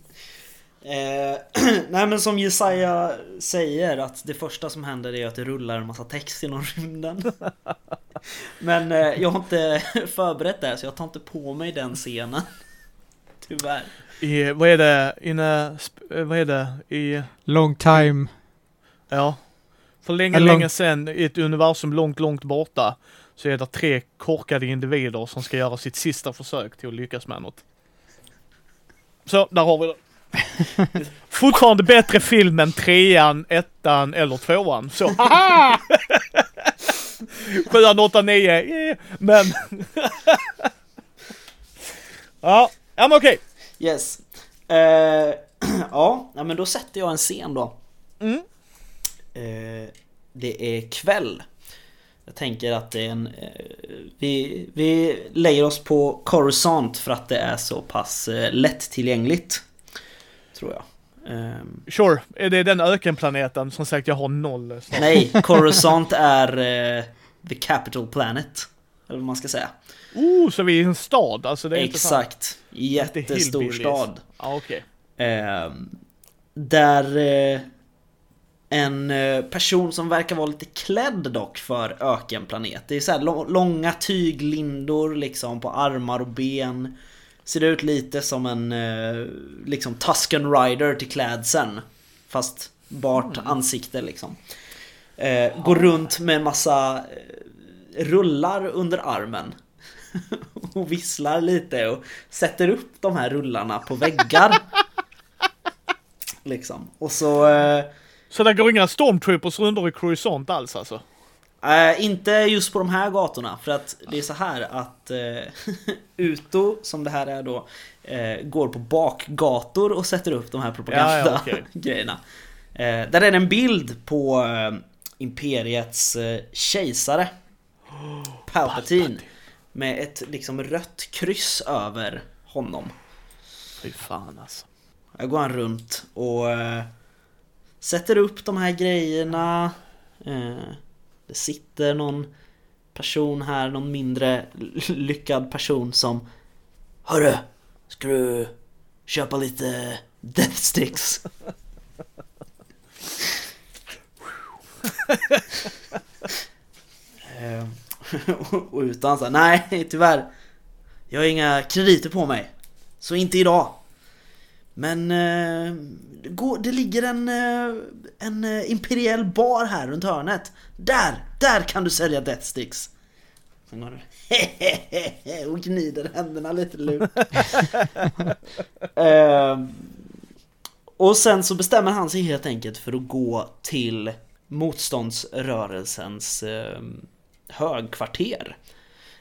Speaker 3: Eh, nej men som Jesaja säger att det första som händer är att det rullar en massa text genom rymden. men eh, jag har inte förberett det här så jag tar inte på mig den scenen. Tyvärr.
Speaker 1: I, vad är det, in a, eh, vad är det, i,
Speaker 2: Long time.
Speaker 1: ja. För länge,
Speaker 2: En lång-
Speaker 1: länge sedan i ett universum långt, långt borta så är det tre korkade individer som ska göra sitt sista försök till att lyckas med något. Så, där har vi det. Fortfarande bättre film än trean, ettan eller tvåan. Så, haha! Sjuan, åttan, nio, yeah. men... ja, ja men okej.
Speaker 3: Yes. Eh, ja, men då sätter jag en scen då.
Speaker 1: Mm.
Speaker 3: Eh, det är kväll. Jag tänker att det är en... Eh, vi, vi lägger oss på Coruscant för att det är så pass lättillgängligt. Tror jag. Ehm,
Speaker 1: Sure, är det den ökenplaneten? Som sagt, jag har noll snart.
Speaker 3: nej, Coruscant är the capital planet. Eller vad man ska säga.
Speaker 1: Oh, så vi är i en stad? Alltså det är
Speaker 3: Exakt. Jättestor stad.
Speaker 1: Ja, okej.
Speaker 3: Ehm, där eh, en eh, person som verkar vara lite klädd dock för ökenplanet. Det är så här lång- långa tyglindor liksom på armar och ben. Ser ut lite som en eh, liksom Tusken Rider till klädseln. Fast bart ansikte liksom. Eh, går runt med en massa eh, rullar under armen. och visslar lite och sätter upp de här rullarna på väggar. liksom. Och så... Eh,
Speaker 1: Så det går inga stormtroopers runt i Croissant alls alltså?
Speaker 3: Eh, inte just på de här gatorna för att det är så här att eh, Uto, som det här är då, eh, går på bakgator och sätter upp de här
Speaker 1: Ja, ja,
Speaker 3: propagandagrejerna.
Speaker 1: okej.
Speaker 3: eh, där är det en bild på eh, Imperiets kejsare Palpatine med ett liksom rött kryss över honom.
Speaker 1: Fy fan alltså.
Speaker 3: Här går han runt och eh, sätter upp de här grejerna. Eh, det sitter någon person här, någon mindre lyckad person som Hörru! Ska du köpa lite Death Sticks? Eh, och utan så här, nej tyvärr. Jag har inga krediter på mig. Så inte idag. Men eh, det, ligger en, eh, en eh, imperiell bar här runt hörnet. Där! Där kan du sälja Death Sticks. Sen går du och gnider händerna lite lurt. eh, och sen så bestämmer han sig helt enkelt för att gå till motståndsrörelsens eh, högkvarter.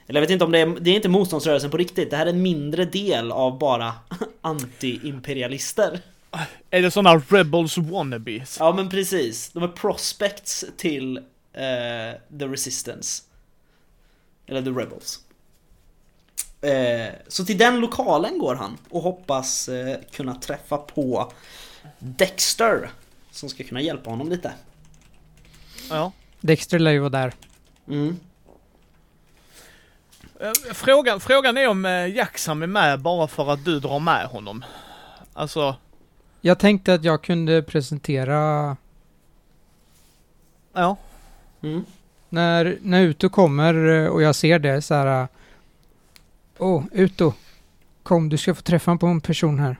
Speaker 3: Eller jag vet inte om det är, det är inte motståndsrörelsen på riktigt. Det här är en mindre del av bara anti-imperialister.
Speaker 1: Är det såna Rebels wannabes?
Speaker 3: Ja men precis. De är prospects till eh, The Resistance. Eller The Rebels. Eh, så till den lokalen går han och hoppas eh, kunna träffa på Dexter. Som ska kunna hjälpa honom lite.
Speaker 1: Ja.
Speaker 2: Dexter lär ju vara där.
Speaker 3: Mm.
Speaker 1: Eh, Frågan, frågan är om eh, Jackson är med bara för att du drar med honom. Alltså,
Speaker 2: Jag tänkte att jag kunde presentera
Speaker 1: ja.
Speaker 3: Mm.
Speaker 2: när, när Uto kommer eh, och jag ser det så här. Åh, oh, Uto. Kom, du ska få träffa på en person här.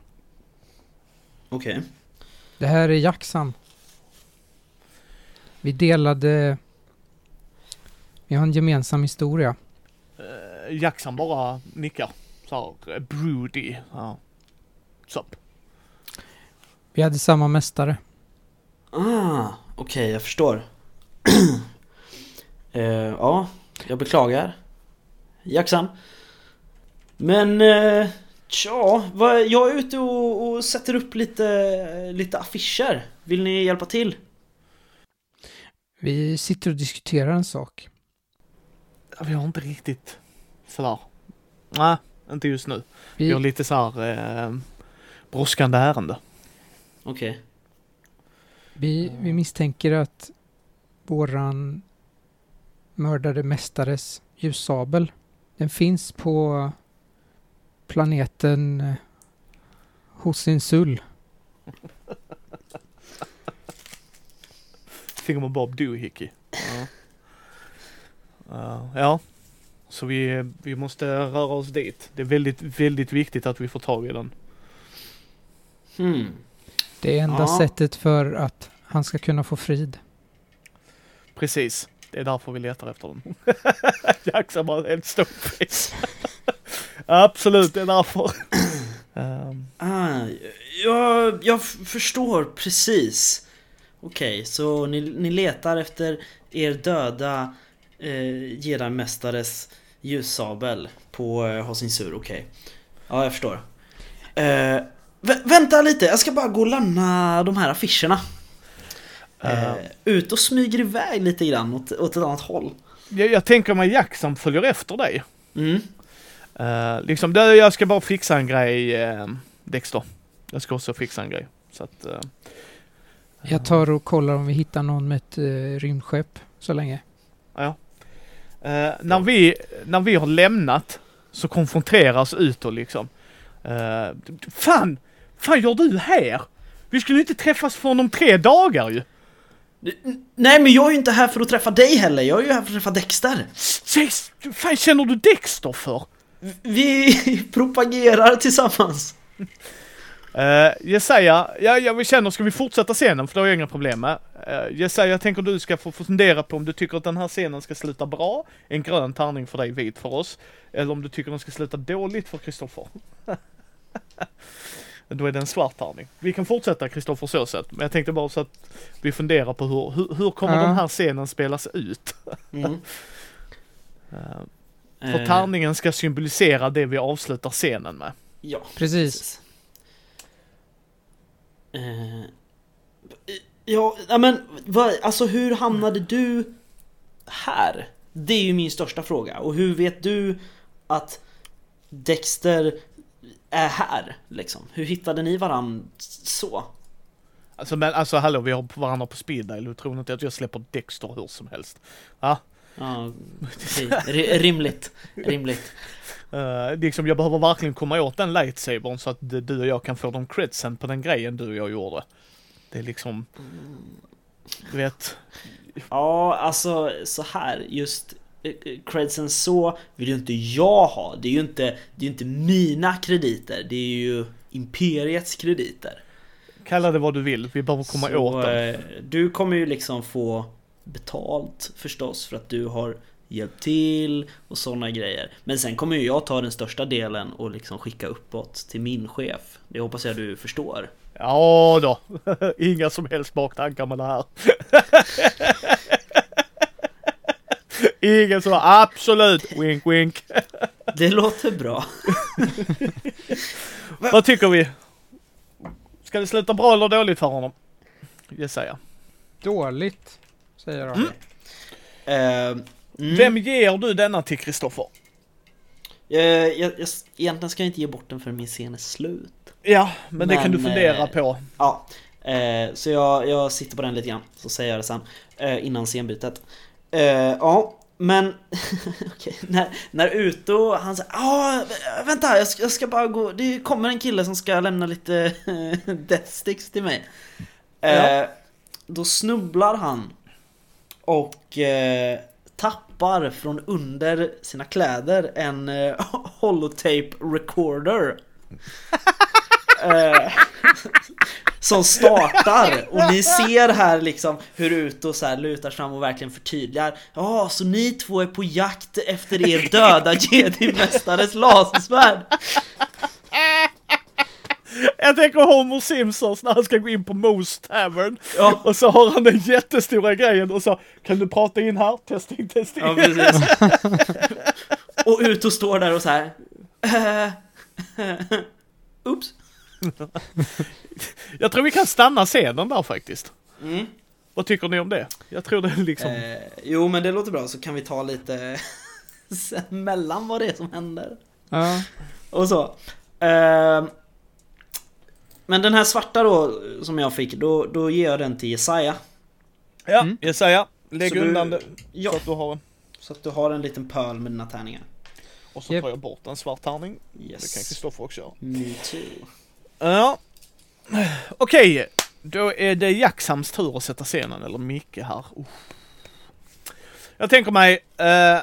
Speaker 3: Okej.
Speaker 2: Det här är Jackson. Vi delade... Vi har en gemensam historia.
Speaker 1: Eh, Jackson bara nickar. Så här, eh, broody. Ja. Sup.
Speaker 2: Vi hade samma mästare.
Speaker 3: Ah, okej jag förstår. eh, ja, jag beklagar. Jackson. Men, eh, tja, vad, jag är ute och, och sätter upp lite, lite affischer. Vill ni hjälpa till?
Speaker 2: Vi sitter och diskuterar en sak.
Speaker 1: Vi har inte riktigt sådär. Nej, inte just nu. Vi har
Speaker 2: Vi,
Speaker 1: lite så här eh, brådskande ärende.
Speaker 3: Okej.
Speaker 2: vi, vi misstänker att våran mördade mästares ljussabel, den finns på planeten eh, Hosinsul.
Speaker 1: Finger Bob Doohickey. Ja. Eh, ja. Så vi, vi måste röra oss dit. Det är väldigt, väldigt viktigt att vi får tag i den.
Speaker 3: Hmm.
Speaker 2: Det är enda
Speaker 3: Ja.
Speaker 2: sättet för att han ska kunna få frid.
Speaker 1: Precis. Det är därför vi letar efter den. Jackson bara helt ståpäck. Absolut, det är därför. Ehm,
Speaker 3: Ah, jag, jag förstår precis. Okej, så ni, ni letar efter er döda eh, Jedi-mästares ljussabel på eh, Hosinsur, okej. Ja, jag förstår. Eh, vä- vänta lite, jag ska bara gå och lämna de här affischerna. Eh,
Speaker 1: Eh.
Speaker 3: ut och smyger iväg lite grann åt, åt ett annat håll.
Speaker 1: jag, jag tänker mig Jackson följer efter dig.
Speaker 3: Mm.
Speaker 1: Uh, liksom, det, jag ska bara fixa en grej, uh, Dexter. Jag ska också fixa en grej. Så att... eh,
Speaker 2: Jag tar och kollar om vi hittar någon med ett uh, rymdskepp så länge.
Speaker 1: Ja. Eh, när, vi, när vi har lämnat så konfronteras utåt liksom. Uh, fan! Fan gör du här? Vi skulle inte träffas för om tre dagar ju!
Speaker 3: Nej men jag är ju inte här för att träffa dig heller, jag är ju här för att träffa Dexter.
Speaker 1: Vad fan känner du Dexter för?
Speaker 3: Vi propagerar tillsammans.
Speaker 1: Uh, Jesaja, ja, ja vi känner, ska vi fortsätta scenen för det har jag inga problem med. Uh, Jesaja, jag tänker du ska få fundera på om du tycker att den här scenen ska sluta bra, en grön tärning för dig, vit för oss. Eller om du tycker den ska sluta dåligt för Kristoffer. Då är det en svart tärning. Vi kan fortsätta Kristoffer så sett, men jag tänkte bara så att vi funderar på hur, hur, hur kommer
Speaker 2: Ja.
Speaker 1: den här scenen spelas ut?
Speaker 3: Mm.
Speaker 1: Uh, för tärningen ska symbolisera det vi avslutar scenen med.
Speaker 3: Ja,
Speaker 2: Precis.
Speaker 3: Eh, ja, ja, men vad, alltså hur hamnade du här? Det är ju min största fråga. Och hur vet du att Dexter är här? Liksom? Hur hittade ni varandra så?
Speaker 1: Alltså men alltså hallå, vi har varandra på speed dial. Du tror inte att jag släpper Dexter hur som helst? Ja,
Speaker 3: Ja, rimligt. Rimligt.
Speaker 1: Uh, liksom jag behöver verkligen komma åt den lightsabern så att du och jag kan få de credsen på den grejen du och jag gjorde. Det är liksom, du vet,
Speaker 3: Ja, alltså så här just eh, eh, credsen så vill ju inte jag ha. Det är ju inte, det är inte mina krediter. Det är ju Imperiets krediter.
Speaker 1: kalla det vad du vill, vi behöver komma
Speaker 3: så,
Speaker 1: åt dem.
Speaker 3: Du kommer ju liksom få betalt förstås för att du har hjälpt till och sådana grejer. Men sen kommer ju jag ta den största delen och liksom skicka uppåt till min chef. Det hoppas jag du förstår.
Speaker 1: Ja då, inga som helst baktankar med det här. Ingen så, absolut, wink wink.
Speaker 3: Det låter bra.
Speaker 1: Vad tycker vi? Ska det sluta bra eller dåligt för honom? Jesaja.
Speaker 2: Dåligt, säger de.
Speaker 1: Mm.
Speaker 3: Eh, mm.
Speaker 1: Vem ger du denna till Kristoffer?
Speaker 3: Eh, jag, jag, egentligen ska jag inte ge bort den för min scen är slut.
Speaker 1: Ja, men, det kan du
Speaker 3: Men,
Speaker 1: fundera
Speaker 3: eh,
Speaker 1: på.
Speaker 3: Ja, eh, så jag, jag sitter på den lite grann, så säger jag det sen. Eh, innan scenbytet. Eh, ja, men okej, när, när Uto, han säger ah, vä- vänta, jag ska, jag ska bara gå, det kommer en kille som ska lämna lite death sticks till mig. Eh,
Speaker 1: Ja.
Speaker 3: Då snubblar han och eh, tappar från under sina kläder en eh, holotape recorder. eh, som startar. Och ni ser här liksom hur Uto så här lutar fram och verkligen förtydligar. Ja, så ni två är på jakt efter er döda jedi-mästares lasersvärd
Speaker 1: Jag tänker Homer Simpsons när han ska gå in på Moose Tavern.
Speaker 3: Ja,
Speaker 1: Och så har han den jättestora grejen och så kan du prata in här? Testing, testing.
Speaker 3: ja precis Och Uto står där och så här. Oops
Speaker 1: Jag tror vi kan stanna scenen där faktiskt.
Speaker 3: mm.
Speaker 1: Vad tycker ni om det? Jag tror det är liksom...
Speaker 3: eh, Jo men det låter bra så kan vi ta lite mellan vad det är som händer
Speaker 2: Ja.
Speaker 3: Och så. Eh, men den här svarta då, som jag fick, då, då ger jag den till Jesaja.
Speaker 1: ja,
Speaker 2: Mm.
Speaker 1: Jesaja, lägg
Speaker 3: Så du-
Speaker 1: undan det
Speaker 3: Ja,
Speaker 1: så att du har en.
Speaker 3: så att du har en liten pöl med dina tärningar.
Speaker 1: Och så
Speaker 2: Japp.
Speaker 1: tar jag bort en svart tärning. Det kan
Speaker 3: Yes.
Speaker 1: Kristoffer också göra.
Speaker 3: Me too.
Speaker 1: Ja. Okej, då är det Jacksams tur att sätta scenen, eller Micke här. Uff. Jag tänker mig, eh,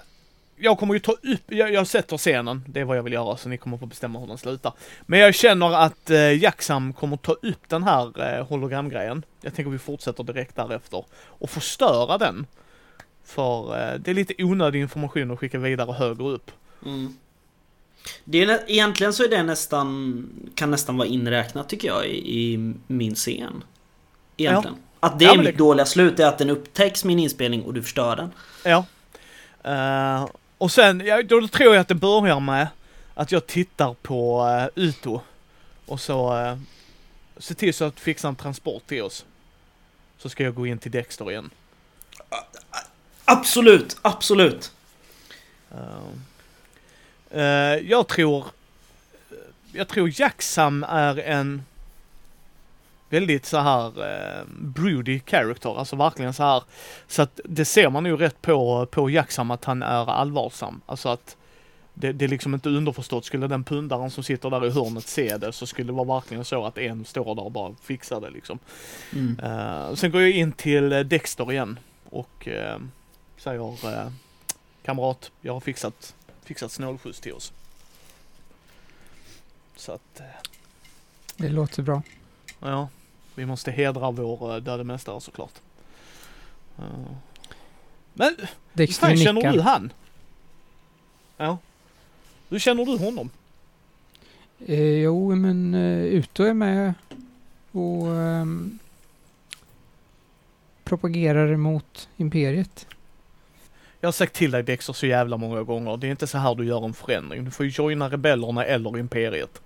Speaker 1: jag kommer ju ta upp, jag, jag sätter scenen, det är vad jag vill göra, så ni kommer få bestämma hur den slutar. Men jag känner att eh, Jacksam kommer ta upp den här eh, hologramgrejen. Jag tänker vi fortsätter direkt därefter. Och förstöra den. För eh, det är lite onödig information att skicka vidare högre upp.
Speaker 3: Mm. Det är, egentligen så är det nästan, kan nästan vara inräknat tycker jag i, i min scen. Egentligen. Att det
Speaker 1: Ja,
Speaker 3: är mitt
Speaker 1: det-
Speaker 3: dåliga slut, är att den upptäcks min inspelning och du förstör den.
Speaker 1: Ja. Eh, och sen, ja, då tror jag att det börjar med att jag tittar på uh, Uto. Och så uh, se till så att fixa en transport till oss. Så ska jag gå in till Dexter igen.
Speaker 3: Absolut, absolut!
Speaker 1: Eh, eh, jag tror, jag tror Jacksam är en väldigt så här uh, broody character, alltså verkligen så här. Så att det ser man ju rätt på, på Jacksam att han är allvarsam. Alltså att det, det är liksom inte underförstått. Skulle den pundaren som sitter där i hörnet se det så skulle det vara verkligen så att en står där och bara fixar det liksom.
Speaker 3: Mm.
Speaker 1: Uh, sen går jag in till eh, Dexter igen och uh, säger uh, kamrat, jag har fixat, fixat snålskjuts till oss. Så att,
Speaker 2: Det låter bra.
Speaker 1: ja, vi måste hedra vår uh, döde mästare såklart. Uh, men hur fan känner
Speaker 2: nickar.
Speaker 1: du han? Ja. Hur känner du honom?
Speaker 2: Eh, jo, men eh, Uto är med och ehm, propagerar emot Imperiet.
Speaker 1: Jag har sagt till dig Dexter så jävla många gånger. Det är inte så här du gör en förändring. Du får ju joina rebellerna eller Imperiet.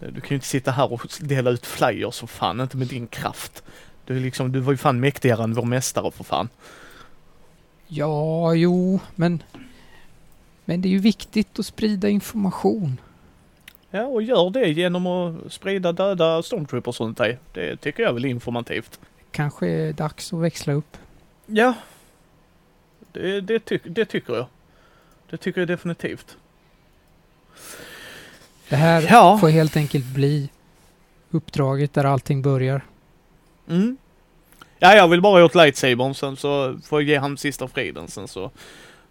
Speaker 1: Du kan ju inte sitta här och dela ut flyers för fan, inte med din kraft. Du är liksom, du var ju fan mäktigare än vår mästare för fan.
Speaker 2: Ja, jo, men... Men det är ju viktigt att sprida information.
Speaker 1: Ja, och gör det genom att sprida döda stormtroopers runt dig. Det tycker jag är väl informativt.
Speaker 2: Kanske är dags att växla upp.
Speaker 1: Ja. Det, det, tyck, det tycker jag. Det tycker jag definitivt.
Speaker 2: Det här
Speaker 1: Ja.
Speaker 2: får helt enkelt bli uppdraget där allting börjar.
Speaker 1: Mm. Ja, jag vill bara åt lightsabern sen så får jag ge han sista friden. Sen så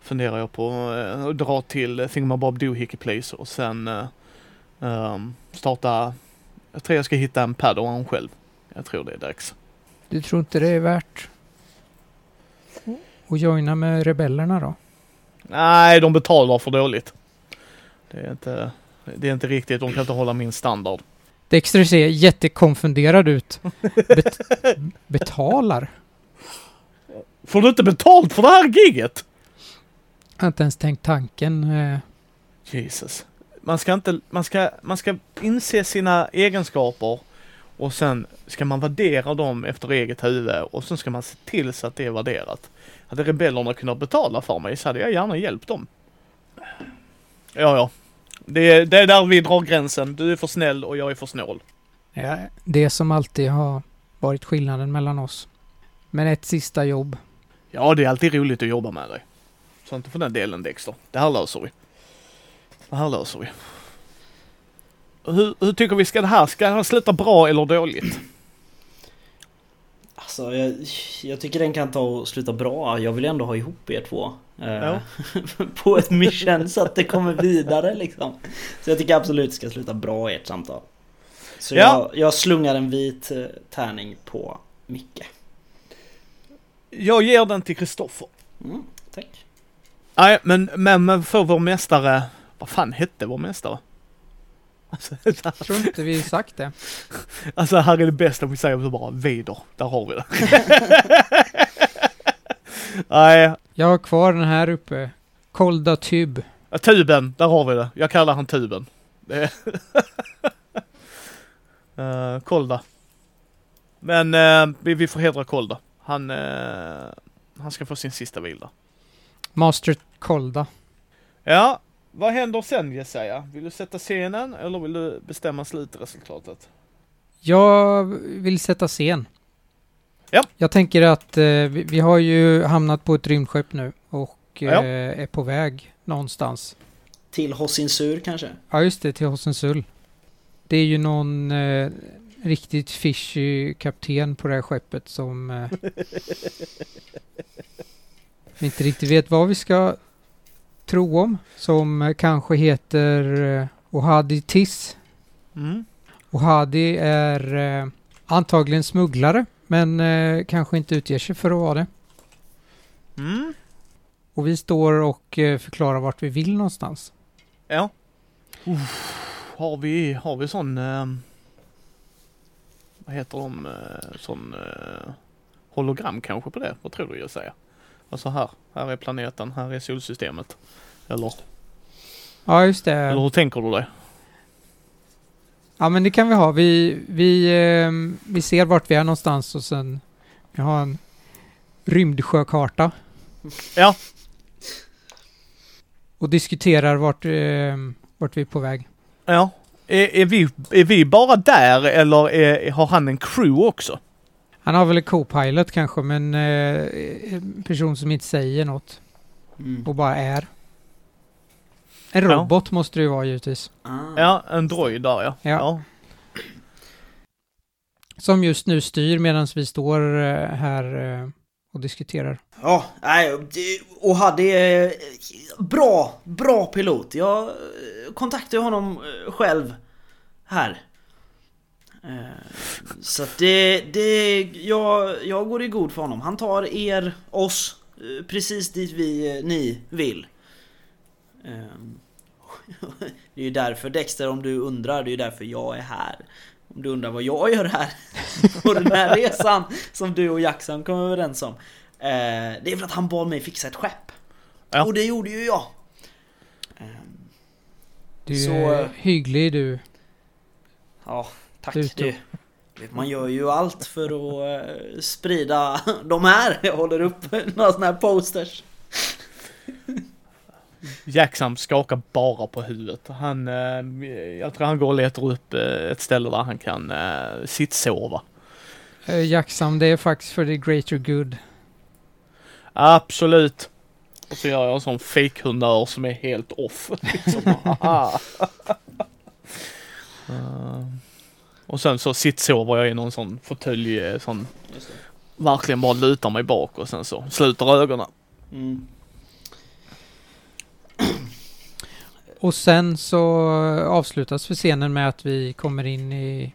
Speaker 1: funderar jag på eh, att dra till Thingamabob Doohickey Place och sen eh, ehm, starta... Jag tror jag ska hitta en padawan själv. Jag tror det är dags.
Speaker 2: Du tror inte det är värt att joina med rebellerna då?
Speaker 1: Nej, de betalar för dåligt. Det är inte, det är inte riktigt, de kan inte hålla min standard.
Speaker 2: Dexter ser jättekonfunderad ut. Bet betalar?
Speaker 1: Får du inte betalt för det här giget?
Speaker 2: Jag har inte ens tänkt tanken. eh.
Speaker 1: Jesus. Man ska inte, man ska, man ska inse sina egenskaper och sen ska man värdera dem efter eget huvud och sen ska man se till så att det är värderat. Hade rebellerna kunnat betala för mig så hade jag gärna hjälpt dem. Ja, ja. Det, är- det är där vi drar gränsen. Du är för snäll och jag är för snål.
Speaker 2: Ja, det som alltid har varit skillnaden mellan oss. Men ett sista jobb.
Speaker 1: Ja, det är alltid roligt att jobba med dig. Så inte för den delen Dexter. Det här löser vi. Det här löser vi. Hur, hur tycker vi ska det här? Ska det här sluta bra eller dåligt?
Speaker 3: Alltså, jag, jag tycker den kan ta och sluta bra. Jag vill ändå ha ihop er två. Eh,
Speaker 1: Ja.
Speaker 3: på ett mission så att det kommer vidare liksom. Så jag tycker absolut det ska sluta bra ert samtal. Så
Speaker 1: Ja.
Speaker 3: jag, jag slungar en vit eh, tärning på Micke.
Speaker 1: Jag ger den till Kristoffer.
Speaker 3: Mm, tack.
Speaker 1: Nej, men, men, men för vår mästare. Vad fan hette vår mästare? Alltså,
Speaker 2: Jag tror inte vi sagt det.
Speaker 1: alltså här är det bästa vi säger så bara Vader. Där har vi det. Nej,
Speaker 2: Jag har kvar den här uppe. Kolda Tub.
Speaker 1: ja, tuben. Där har vi det. Jag kallar han tuben. Uh, Kolda. Men eh, vi, vi får hedra Kolda. Han, eh, han ska få sin sista vila.
Speaker 2: Master Kolda.
Speaker 1: Ja, vad händer sen Jesaja? Vill du sätta scenen eller vill du bestämma slutresultatet?
Speaker 2: Jag vill sätta scen.
Speaker 1: Ja.
Speaker 2: Jag tänker att eh, vi, vi har ju hamnat på ett rymdskepp nu och eh,
Speaker 1: Ja.
Speaker 2: är på väg någonstans.
Speaker 3: Till Hossinsur kanske?
Speaker 2: Ja, just det, till Hossensull. Det är ju någon eh, riktigt fishy kapten på det här skeppet som eh, vi inte riktigt vet vad vi ska tro om. Som eh, kanske heter eh, Ohadi Tiss.
Speaker 1: Mm.
Speaker 2: Ohadi är eh, antagligen smugglare, men eh, kanske inte utger sig för att vara det.
Speaker 1: Mm.
Speaker 2: Och vi står och eh, förklarar vart vi vill någonstans.
Speaker 1: Ja. Uff, har vi, har vi sån, eh, vad heter de, eh, sån eh, hologram kanske på det? Vad tror du jag säger? Alltså här, här är planeten, här är solsystemet. Eller,
Speaker 2: Ja, just det.
Speaker 1: eller hur tänker du det?
Speaker 2: Ja, men det kan vi ha. Vi, vi, eh, vi ser vart vi är någonstans och sen vi har en rymdsjökarta.
Speaker 1: Ja.
Speaker 2: Och diskuterar vart, eh, vart vi är på väg.
Speaker 1: Ja. Är, är, vi, är vi bara där eller är, har han en crew också?
Speaker 2: Han har väl en co-pilot kanske, men eh, en person som inte säger något
Speaker 3: Mm.
Speaker 2: och bara är. En
Speaker 1: Ja.
Speaker 2: robot måste det ju vara givetvis.
Speaker 3: Ah.
Speaker 1: Ja, en droid där ja.
Speaker 2: Ja.
Speaker 1: ja.
Speaker 2: Som just nu styr medan vi står eh, här eh, och diskuterar.
Speaker 3: Ja, nej, och hade eh, bra, bra pilot. Jag kontaktade honom själv här. Så att det, det jag, jag går i god för honom. Han tar er, oss, precis dit vi, ni vill. Ehm, Det är ju därför Dexter, om du undrar, det är ju därför jag är här. Om du undrar vad jag gör här på den här resan som du och Jackson kom överens om. Eh, det är för att han bad mig fixa ett skepp.
Speaker 1: Ja.
Speaker 3: Och det gjorde ju jag. Ehm,
Speaker 2: Du
Speaker 3: Så,
Speaker 2: är hygglig du.
Speaker 3: Ja, tack.
Speaker 2: Du,
Speaker 3: Det, man gör ju allt för att eh, sprida de här. Jag håller upp några sådana här posters.
Speaker 1: Jacksam skakar bara på huvudet. Han, eh, jag tror han går och letar upp eh, ett ställe där han kan eh, sittsova.
Speaker 2: Eh, Jacksam, det är faktiskt för the greater good.
Speaker 1: Absolut. Och så gör jag en sån fake-hundör som är helt off. liksom. Eh, och sen så sittsover jag i någon sån fåtölj, sån verkligen bara lutar mig bak och sen så sluter ögonen.
Speaker 3: Mm.
Speaker 2: Och sen så avslutas för scenen med att vi kommer in i...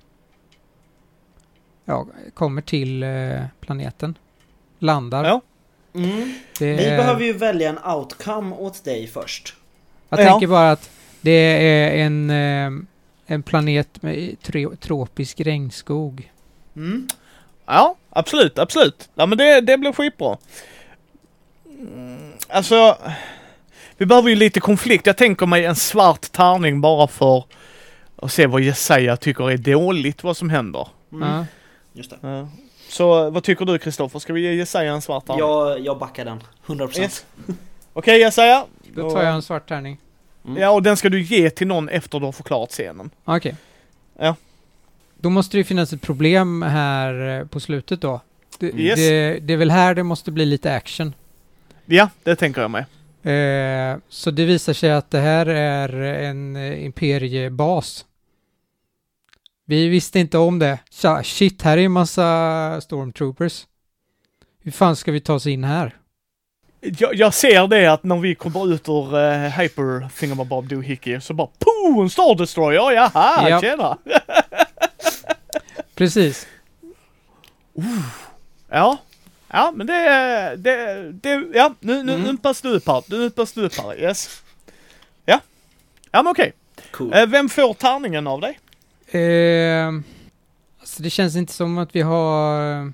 Speaker 2: Ja, kommer till eh, planeten. Landar.
Speaker 1: Ja.
Speaker 3: Mm.
Speaker 2: Det
Speaker 3: Vi behöver ju välja en outcome åt dig först.
Speaker 2: Jag
Speaker 1: Ja.
Speaker 2: tänker bara att det är en, eh, en planet med tropisk regnskog.
Speaker 3: Mm.
Speaker 1: Ja, absolut, absolut. Ja men det, det blir skitbra. Mm, Alltså, vi behöver ju lite konflikt. Jag tänker mig en svart tärning bara för att se vad Jesaja tycker är dåligt vad som händer.
Speaker 3: Mm.
Speaker 2: Ja.
Speaker 3: Just det.
Speaker 1: Ja. Så vad tycker du Kristoffer? Ska vi ge Jesaja en svart tärning?
Speaker 3: Jag, jag backar den. 100%.
Speaker 1: Yes. Okej Jesaja.
Speaker 2: Då tar jag en svart tärning.
Speaker 3: Mm.
Speaker 1: Ja och den ska du ge till någon efter du har förklarat scenen.
Speaker 2: Okej.
Speaker 1: Ja.
Speaker 2: Då måste det ju finnas ett problem här eh, på slutet då. Det,
Speaker 1: Yes.
Speaker 2: det, det är väl här det måste bli lite action.
Speaker 1: Ja, det tänker jag med.
Speaker 2: Eh, så det visar sig att det här är en eh, imperiebas. Vi visste inte om det. Tja, shit, här är en massa stormtroopers. Hur fan ska vi ta oss in här?
Speaker 1: Jag, jag ser det att när vi kommer ut ur uh, Hyper Thingamabob Doohickey så bara POO! En Star Destroyer! Jaha,
Speaker 2: Japp.
Speaker 1: tjena!
Speaker 2: Precis.
Speaker 1: Ja. Ja, men det, det, det ja, nu, nu,
Speaker 3: Mm.
Speaker 1: nu upp här. Nu upp här, yes. Ja. Ja men okej.
Speaker 3: Cool.
Speaker 1: Eh, vem får tärningen av dig?
Speaker 2: Eh, alltså det känns inte som att vi har eh,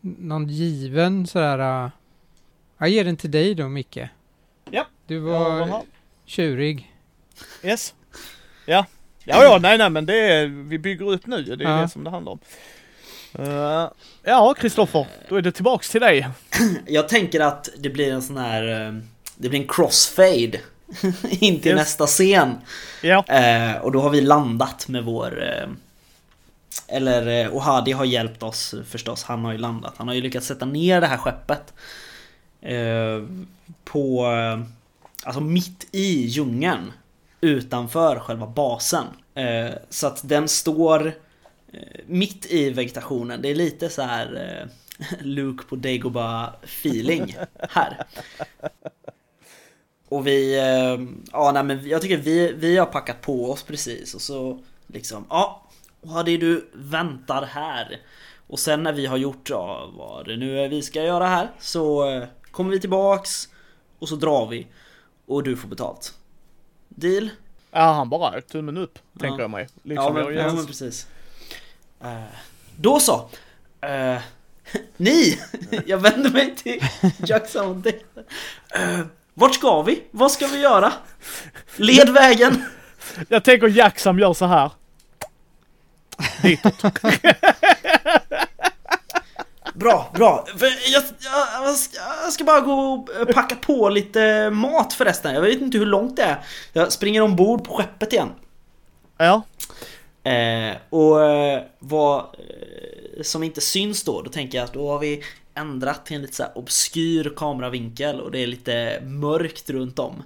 Speaker 2: någon given sådär... eh, jag ger den till dig då, Micke.
Speaker 1: Ja.
Speaker 2: Du var tjurig.
Speaker 1: Yes. Ja. Ja, ja, nej, nej, men det är, vi bygger upp nu. Det är
Speaker 2: Ja.
Speaker 1: det som det handlar om. Eh, ja, Kristoffer, då är det tillbaks till dig.
Speaker 3: Jag tänker att det blir en sån här... eh, Det blir en crossfade. in till
Speaker 1: Yes.
Speaker 3: nästa scen.
Speaker 1: Ja.
Speaker 3: Eh, och då har vi landat med vår... Eller Ohadi har hjälpt oss förstås. Han har ju landat. Han har ju lyckats sätta ner det här skeppet. På... Alltså mitt i djungeln. Utanför själva basen. Så att den står mitt i vegetationen. Det är lite så här eh, Luke på Dagobah feeling här. Och vi, eh, ja nej men jag tycker vi, vi har packat på oss precis och så liksom, ja, vad det är du väntar här. Och sen när vi har gjort, ja, vad det nu är vi ska göra här, så eh, kommer vi tillbaks och så drar vi. Och du får betalt. Deal?
Speaker 1: Ja, han bara tummen upp, tänker
Speaker 3: Ja.
Speaker 1: jag mig.
Speaker 3: Ja
Speaker 1: Liksom
Speaker 3: men,
Speaker 1: jag
Speaker 3: ja, men precis. Eh, då så. Eh, ni! Jag vänder mig till Jackson och. Uh, vart ska vi? Vad ska vi göra? Led vägen!
Speaker 1: Jag tänker Jacksam gör så här. Ditåt.
Speaker 3: Bra, bra. Jag, jag, jag, ska, jag ska bara gå och eh, packa på lite mat förresten. Jag vet inte hur långt det är. Jag springer ombord på skeppet igen.
Speaker 1: Ja.
Speaker 3: Eh, och eh, vad eh, som inte syns då, då tänker jag att då har vi ändrat till en lite så här obskyr kameravinkel och det är lite mörkt runt om.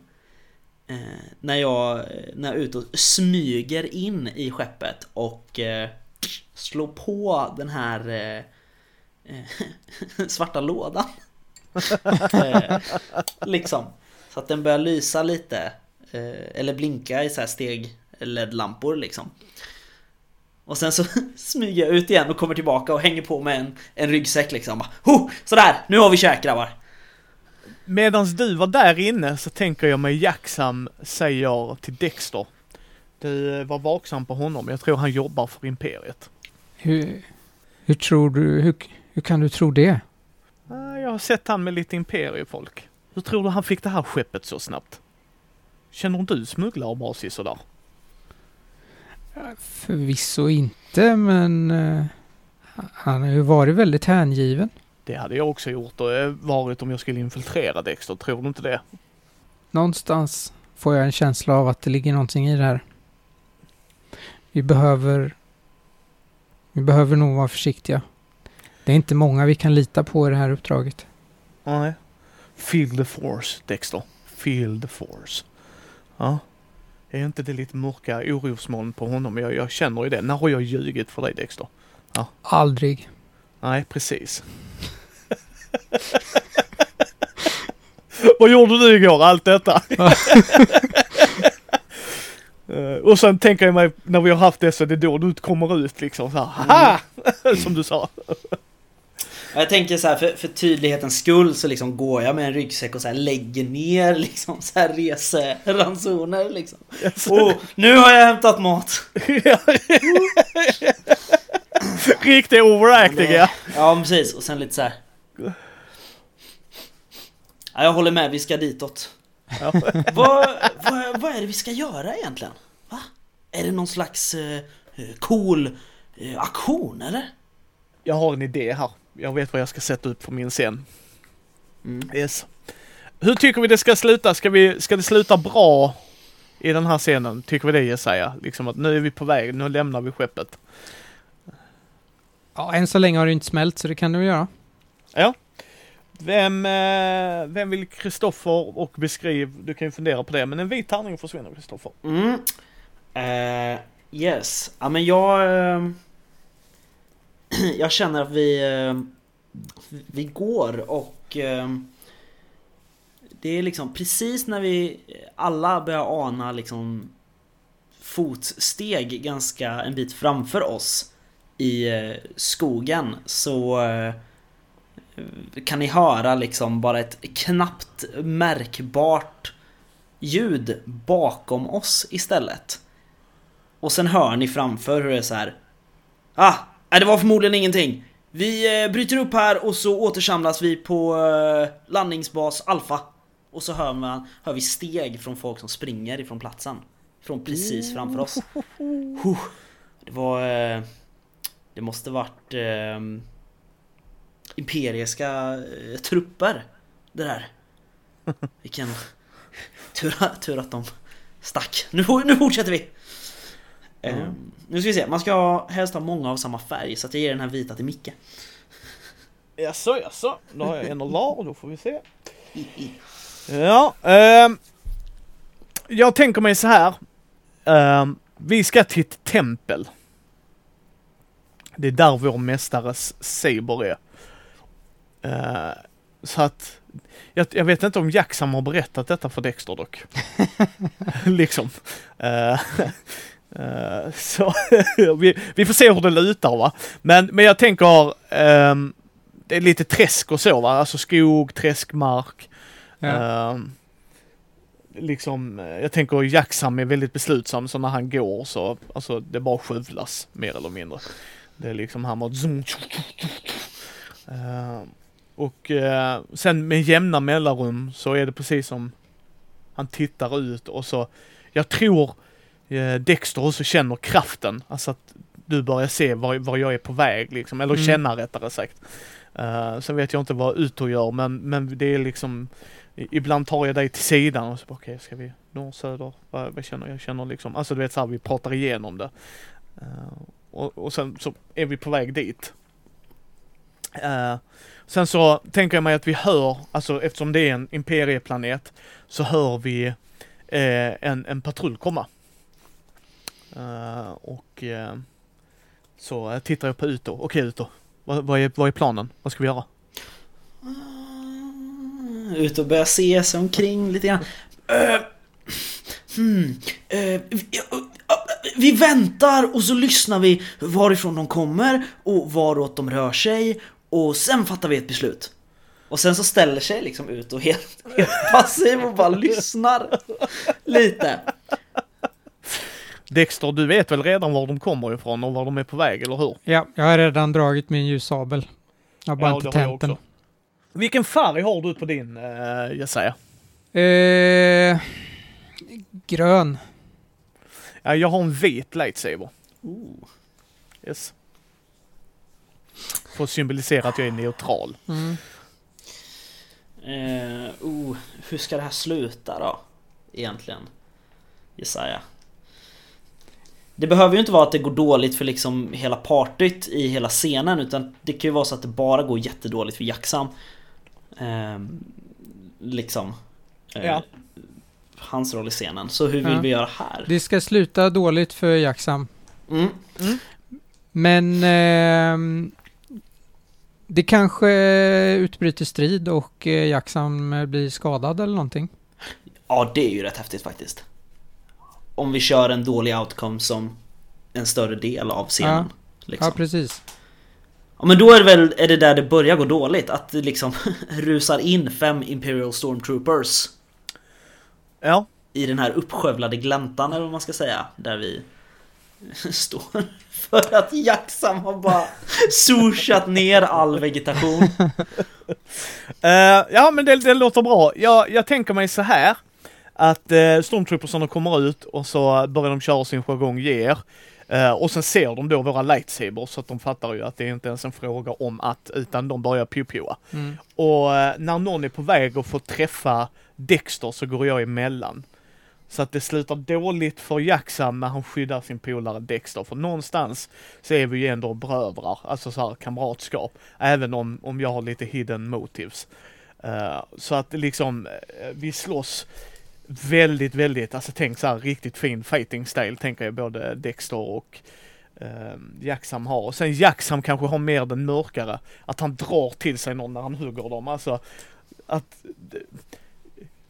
Speaker 3: eh, när, jag, när jag är ute och smyger in i skeppet och eh, slår på den här eh, eh svarta lådan. Eh, liksom. Så att den börjar lysa lite. Eh, eller blinka i så här steg LED-lampor liksom. Och sen så smyger jag ut igen och kommer tillbaka och hänger på med en, en ryggsäck liksom. Ho! Sådär, nu har vi käk grabbar.
Speaker 1: Medans du var där inne så tänker jag mig Jacksam säger till Dexter. Du eh, var vaksam på honom, jag tror han jobbar för Imperiet.
Speaker 2: Hur, hur tror du, hur, hur kan du tro det?
Speaker 1: Jag har sett han med lite imperiefolk. Hur tror du han fick det här skeppet så snabbt? Känner du smugglare bra sådär?
Speaker 2: Förvisso inte, men uh, han har ju varit väldigt hängiven.
Speaker 1: Det hade jag också gjort och eh, varit om jag skulle infiltrera Dexter, tror du inte det?
Speaker 2: Någonstans får jag en känsla av att det ligger någonting i det här. Vi behöver... Vi behöver nog vara försiktiga. Det är inte många vi kan lita på i det här uppdraget.
Speaker 1: Nej. Feel the force, Dexter. Feel the force. Ja. Är inte det lite mörka orosmoln på honom? Jag, jag känner ju det. När har jag ljugit för dig Dexter?
Speaker 2: Ja. Aldrig.
Speaker 1: Nej, precis. Vad gjorde du igår? Allt detta? uh, och sen tänker jag mig, när vi har haft det så är det då du kommer ut liksom så här, haha! Som du sa.
Speaker 3: Jag tänker så här, för, för tydlighetens skull så liksom går jag med en ryggsäck och så här lägger ner liksom så här reseransoner liksom. Oh, nu har jag hämtat mat!
Speaker 1: Riktig overacting ja.
Speaker 3: Ja precis, och sen lite så här. Ja, jag håller med, vi ska ditåt. Ja. vad, vad, vad är det vi ska göra egentligen? Va? Är det någon slags eh, cool eh, aktion eller?
Speaker 1: Jag har en idé här. Jag vet vad jag ska sätta upp för min scen. Mm. Yes. Hur tycker vi det ska sluta? Ska, vi, ska det sluta bra i den här scenen? Tycker vi det Jesaja? Liksom att nu är vi på väg, nu lämnar vi skeppet.
Speaker 2: Ja, än så länge har det inte smält så det kan du göra.
Speaker 1: Ja. Vem, eh, vem vill Kristoffer och beskriv, du kan ju fundera på det, men en vit tärning försvinner Kristoffer.
Speaker 3: Mm. Uh, yes, ja men jag... Uh, jag känner att vi... Eh, vi går och... Eh, det är liksom precis när vi alla börjar ana liksom fotsteg ganska en bit framför oss i eh, skogen så kan ni höra liksom bara ett knappt märkbart ljud bakom oss istället. Och sen hör ni framför hur det är så här. Ah, det var förmodligen ingenting. Vi eh, bryter upp här och så återsamlas vi på eh, landningsbas Alfa. Och så hör, man, hör vi steg från folk som springer ifrån platsen. Från precis framför oss. Det var... Eh, det måste varit imperiska eh, trupper. Det där. Vilken tur, tur att de stack. Nu, nu fortsätter vi! Mm. Nu ska vi se, man ska helst ha många av samma färg så att jag ger den här vita till Micke.
Speaker 1: Jaså, jaså. Då har jag en och lar, då får vi se. Ja, eh, jag tänker mig så här. Eh, vi ska till ett tempel. Det är där vår mästares Saber är. Uh, så att, jag, jag, vet inte om Jacksam har berättat detta för Dexter dock. liksom. Uh, uh, så vi, vi, får se hur det lutar va. Men, men jag tänker, um, det är lite träsk och så va, alltså skog, träskmark. Ja. Um, liksom, jag tänker Jacksam är väldigt beslutsam så när han går så, alltså det bara skjuvlas mer eller mindre. Det är liksom han bara zoom, uh, och eh, sen med jämna mellanrum så är det precis som han tittar ut och så, jag tror eh, Dexter också känner kraften, alltså att du börjar se var, var jag är på väg liksom, eller mm. känna rättare sagt. Uh, sen vet jag inte vad Uto gör men, men det är liksom, ibland tar jag dig till sidan och så okej, okay, ska vi norr, söder, vad, vad känner jag? Jag känner liksom, alltså du vet såhär, vi pratar igenom det. Uh, och, och sen så är vi på väg dit. Uh, Sen så tänker jag mig att vi hör, alltså eftersom det är en imperieplanet, så hör vi eh, en, en patrull komma. Eh, och uh, så tittar jag på Uto. Okej Uto, vad, vad, är, vad är planen? Vad ska vi göra?
Speaker 3: Ah, ut och börja se sig omkring lite grann. Eh, hmm, vi, vi väntar och så lyssnar vi varifrån de kommer och varåt de rör sig och sen fattar vi ett beslut. Och sen så ställer sig liksom ut och helt, helt passiv och bara lyssnar lite.
Speaker 1: Dexter, du vet väl redan var de kommer ifrån och var de är på väg, eller hur?
Speaker 2: Ja, jag har redan dragit min ljussabel. Jag har bara inte
Speaker 1: har jag
Speaker 2: tänt den.
Speaker 1: Vilken färg har du på din uh, Jesaja?
Speaker 2: Eh, grön.
Speaker 1: Ja, jag har en vit lightsaber.
Speaker 3: Ooh.
Speaker 1: Yes. För att symbolisera att jag är neutral.
Speaker 2: Mm.
Speaker 3: Eh, oh, hur ska det här sluta då? Egentligen. Jesaja. Det behöver ju inte vara att det går dåligt för liksom hela partyt i hela scenen utan det kan ju vara så att det bara går jättedåligt för Jacksam. Eh, liksom. Eh,
Speaker 2: Ja.
Speaker 3: Hans roll i scenen. Så hur vill
Speaker 2: Ja.
Speaker 3: vi göra här?
Speaker 2: Det ska sluta dåligt för Jacksam.
Speaker 3: Mm.
Speaker 2: Men ehm, det kanske utbryter strid och eh, Jacksam blir skadad eller någonting.
Speaker 3: Ja, det är ju rätt häftigt faktiskt. Om vi kör en dålig outcome som en större del av scenen.
Speaker 2: Ja.
Speaker 3: Liksom.
Speaker 2: Ja, precis.
Speaker 3: Ja men då är det väl är det där det börjar gå dåligt, att det liksom rusar in fem Imperial Stormtroopers
Speaker 1: Ja,
Speaker 3: i den här uppskövlade gläntan eller vad man ska säga, där vi står för att Jacksam har bara sushat ner all vegetation.
Speaker 1: Eh, ja men det, det låter bra. Jag, jag tänker mig så här. Att uh, stormtroopersarna kommer ut och så börjar de köra sin jargong ger. Eh, och sen ser de då våra lightsabers så att de fattar ju att det är inte ens en fråga om att utan de börjar pio
Speaker 2: Mm.
Speaker 1: Och eh, när någon är på väg att få träffa Dexter så går jag emellan. Så att det slutar dåligt för Jacksam men han skyddar sin polare Dexter. För någonstans så är vi ju ändå brödrar, alltså så här kamratskap. Även om, om jag har lite hidden motives. Eh, så att liksom, eh, vi slåss väldigt, väldigt, alltså tänk så här riktigt fin fighting style tänker jag både Dexter och uh, Jacksam har. Och sen Jacksam kanske har mer den mörkare, att han drar till sig någon när han hugger dem. Alltså att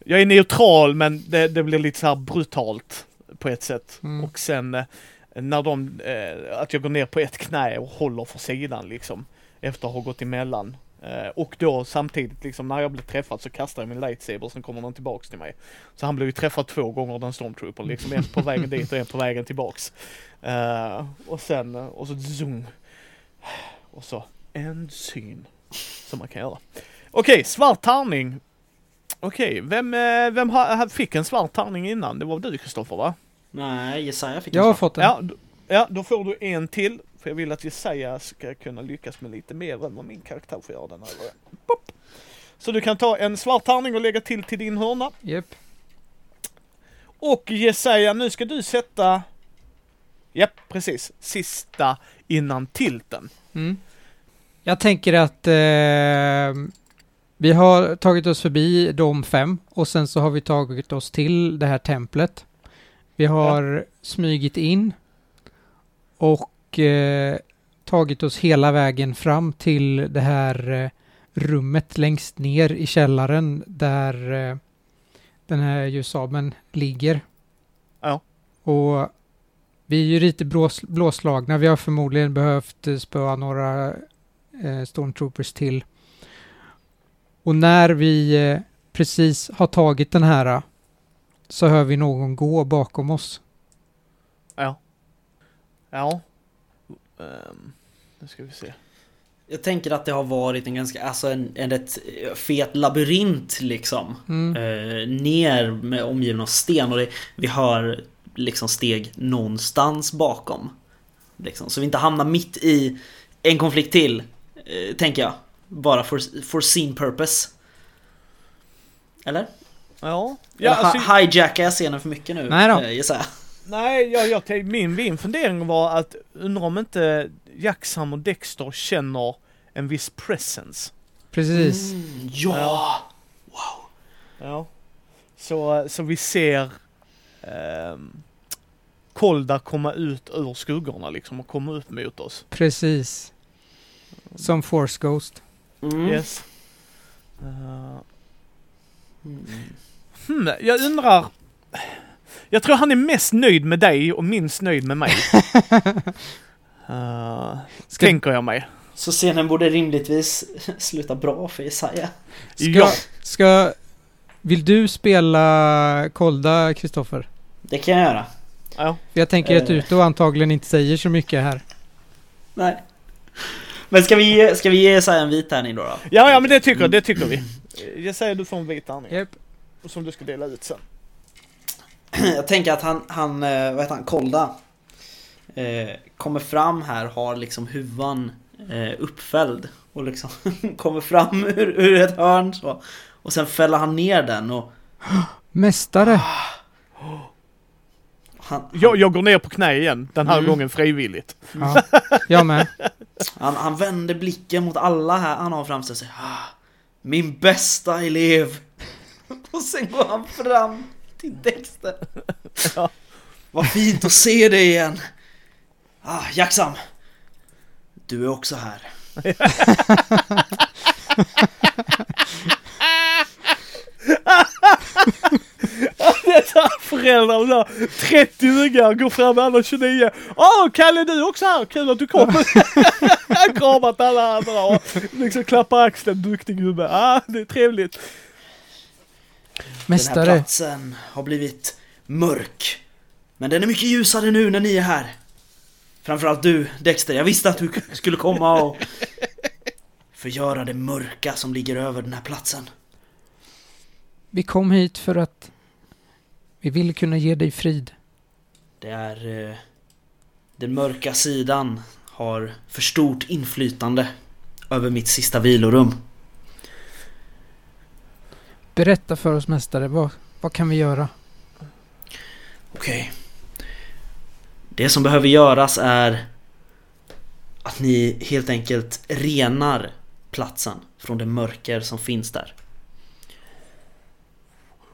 Speaker 1: jag är neutral men det, det blir lite så här brutalt på ett sätt.
Speaker 2: Mm.
Speaker 1: Och sen eh, när de, eh, att jag går ner på ett knä och håller för sidan liksom. Efter att ha gått emellan. Eh, och då samtidigt liksom när jag blir träffad så kastar jag min lightsaber och sen kommer den tillbaks till mig. Så han blev ju träffad två gånger den stormtrooper liksom. En på vägen dit och en på vägen tillbaks. Eh, och sen, och så zoom. Och så en syn. Som man kan göra. Okej, svart tärning. Okej, vem, eh, vem ha, fick en svart tärning innan? Det var du Kristoffer va?
Speaker 3: Nej, Jesaja fick
Speaker 2: Jag har
Speaker 3: en svart.
Speaker 2: fått den.
Speaker 1: Ja, ja, då får du en till. För jag vill att Jesaja ska kunna lyckas med lite mer än vad min karaktär får göra den här gången. Så du kan ta en svart tärning och lägga till till din hörna.
Speaker 2: Japp.
Speaker 1: Och Jesaja, nu ska du sätta... Japp, precis. Sista innan tilten.
Speaker 2: Mm. Jag tänker att eh, vi har tagit oss förbi de fem och sen så har vi tagit oss till det här templet. Vi har smygit in och eh, tagit oss hela vägen fram till det här eh, rummet längst ner i källaren där eh, den här ljussabeln ligger.
Speaker 1: Ja.
Speaker 2: Och vi är ju lite blås, blåslagna. Vi har förmodligen behövt eh, spöa några eh, stormtroopers till. Och när vi eh, precis har tagit den här så hör vi någon gå bakom oss.
Speaker 1: Ja. Ja. Ehm, nu ska vi se.
Speaker 3: Jag tänker att det har varit en ganska, alltså en, en rätt fet labyrint liksom.
Speaker 2: Mm.
Speaker 3: Eh, ner med omgiven av sten och det, vi hör liksom steg någonstans bakom. Liksom. Så vi inte hamnar mitt i en konflikt till, eh, tänker jag. Bara for, for scene purpose. Eller?
Speaker 1: Ja. Ja alltså,
Speaker 3: hi- hijackar jag scenen för mycket nu?
Speaker 2: Nej då.
Speaker 3: Eh?
Speaker 1: Nej, jag, jag, min, min fundering var att undra om inte Jacksam och Dexter känner en viss presence.
Speaker 2: Precis.
Speaker 3: Mm, ja!
Speaker 1: Ja. Så, så vi ser ehm, Kolda komma ut ur skuggorna liksom och komma upp mot oss.
Speaker 2: Precis. Som Force Ghost.
Speaker 3: Mm.
Speaker 1: Yes. Eh,
Speaker 3: Mm.
Speaker 1: hmm, jag undrar... Jag tror han är mest nöjd med dig och minst nöjd med mig. Eh,
Speaker 2: Ska,
Speaker 1: tänker jag mig.
Speaker 3: Så scenen borde rimligtvis sluta bra för Jesaja.
Speaker 2: ska,
Speaker 1: Ja.
Speaker 2: ska... Vill du spela Kolda, Kristoffer?
Speaker 3: Det kan jag göra.
Speaker 1: Ja.
Speaker 2: Jag tänker att
Speaker 3: Eh.
Speaker 2: Uto antagligen inte säger så mycket här.
Speaker 3: Nej. Men ska vi ge, ska vi ge Jesaja en vit tärning då? då?
Speaker 1: Ja, ja men det tycker, det tycker vi. Jag säger du får en vit tärning.
Speaker 2: Japp.
Speaker 1: Som du ska dela ut sen.
Speaker 3: Jag tänker att han, han eh, vad heter han, Kolda eh, Kommer fram här, har liksom huvan eh, uppfälld Och liksom kommer fram ur, ur ett hörn så Och sen fäller han ner den och
Speaker 2: Mästare!
Speaker 3: han,
Speaker 1: Jag, jag går ner på knä igen, den här
Speaker 3: Mm.
Speaker 1: gången frivilligt.
Speaker 2: Ja, jag med.
Speaker 3: han, han vänder blicken mot alla här han har framför sig ah, Min bästa elev Och sen går han fram till Dexter
Speaker 1: Ja.
Speaker 3: Vad fint att se dig igen ah, Jacksam Du är också här
Speaker 1: Det är såhär föräldrar där, 30 ungar, går fram med alla 29. Åh, Kalle du är också här, kul att du kom. Han kramat alla andra och liksom klappar axeln, duktig gubbe. Ah, det är trevligt.
Speaker 3: Den här
Speaker 2: Mästare.
Speaker 3: platsen har blivit mörk. Men den är mycket ljusare nu när ni är här. Framförallt du, Dexter. Jag visste att du skulle komma och förgöra det mörka som ligger över den här platsen.
Speaker 2: Vi kom hit för att vi vill kunna ge dig frid.
Speaker 3: Det är... Eh, den mörka sidan har för stort inflytande över mitt sista vilorum.
Speaker 2: Berätta för oss mästare, vad, vad kan vi göra?
Speaker 3: Okej. Det som behöver göras är att ni helt enkelt renar platsen från det mörker som finns där.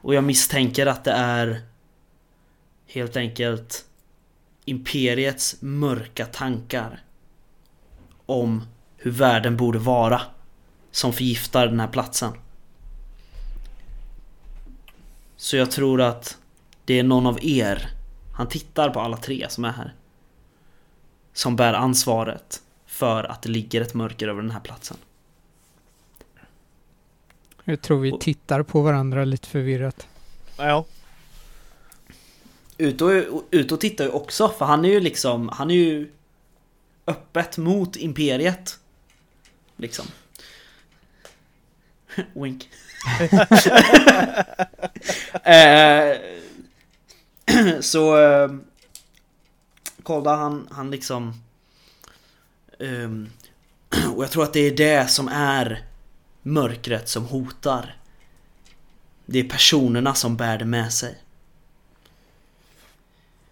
Speaker 3: Och jag misstänker att det är helt enkelt Imperiets mörka tankar om hur världen borde vara som förgiftar den här platsen. Så jag tror att det är någon av er, han tittar på alla tre som är här, som bär ansvaret för att det ligger ett mörker över den här platsen.
Speaker 2: Jag tror vi
Speaker 3: Och-
Speaker 2: tittar på varandra lite förvirrat.
Speaker 1: Ja.
Speaker 3: Uto, Uto tittar ju också, för han är ju liksom, han är ju öppet mot Imperiet. Liksom. Wink eh, så... Eh, Kolda han, han liksom... ehm, och jag tror att det är det som är mörkret som hotar. Det är personerna som bär det med sig.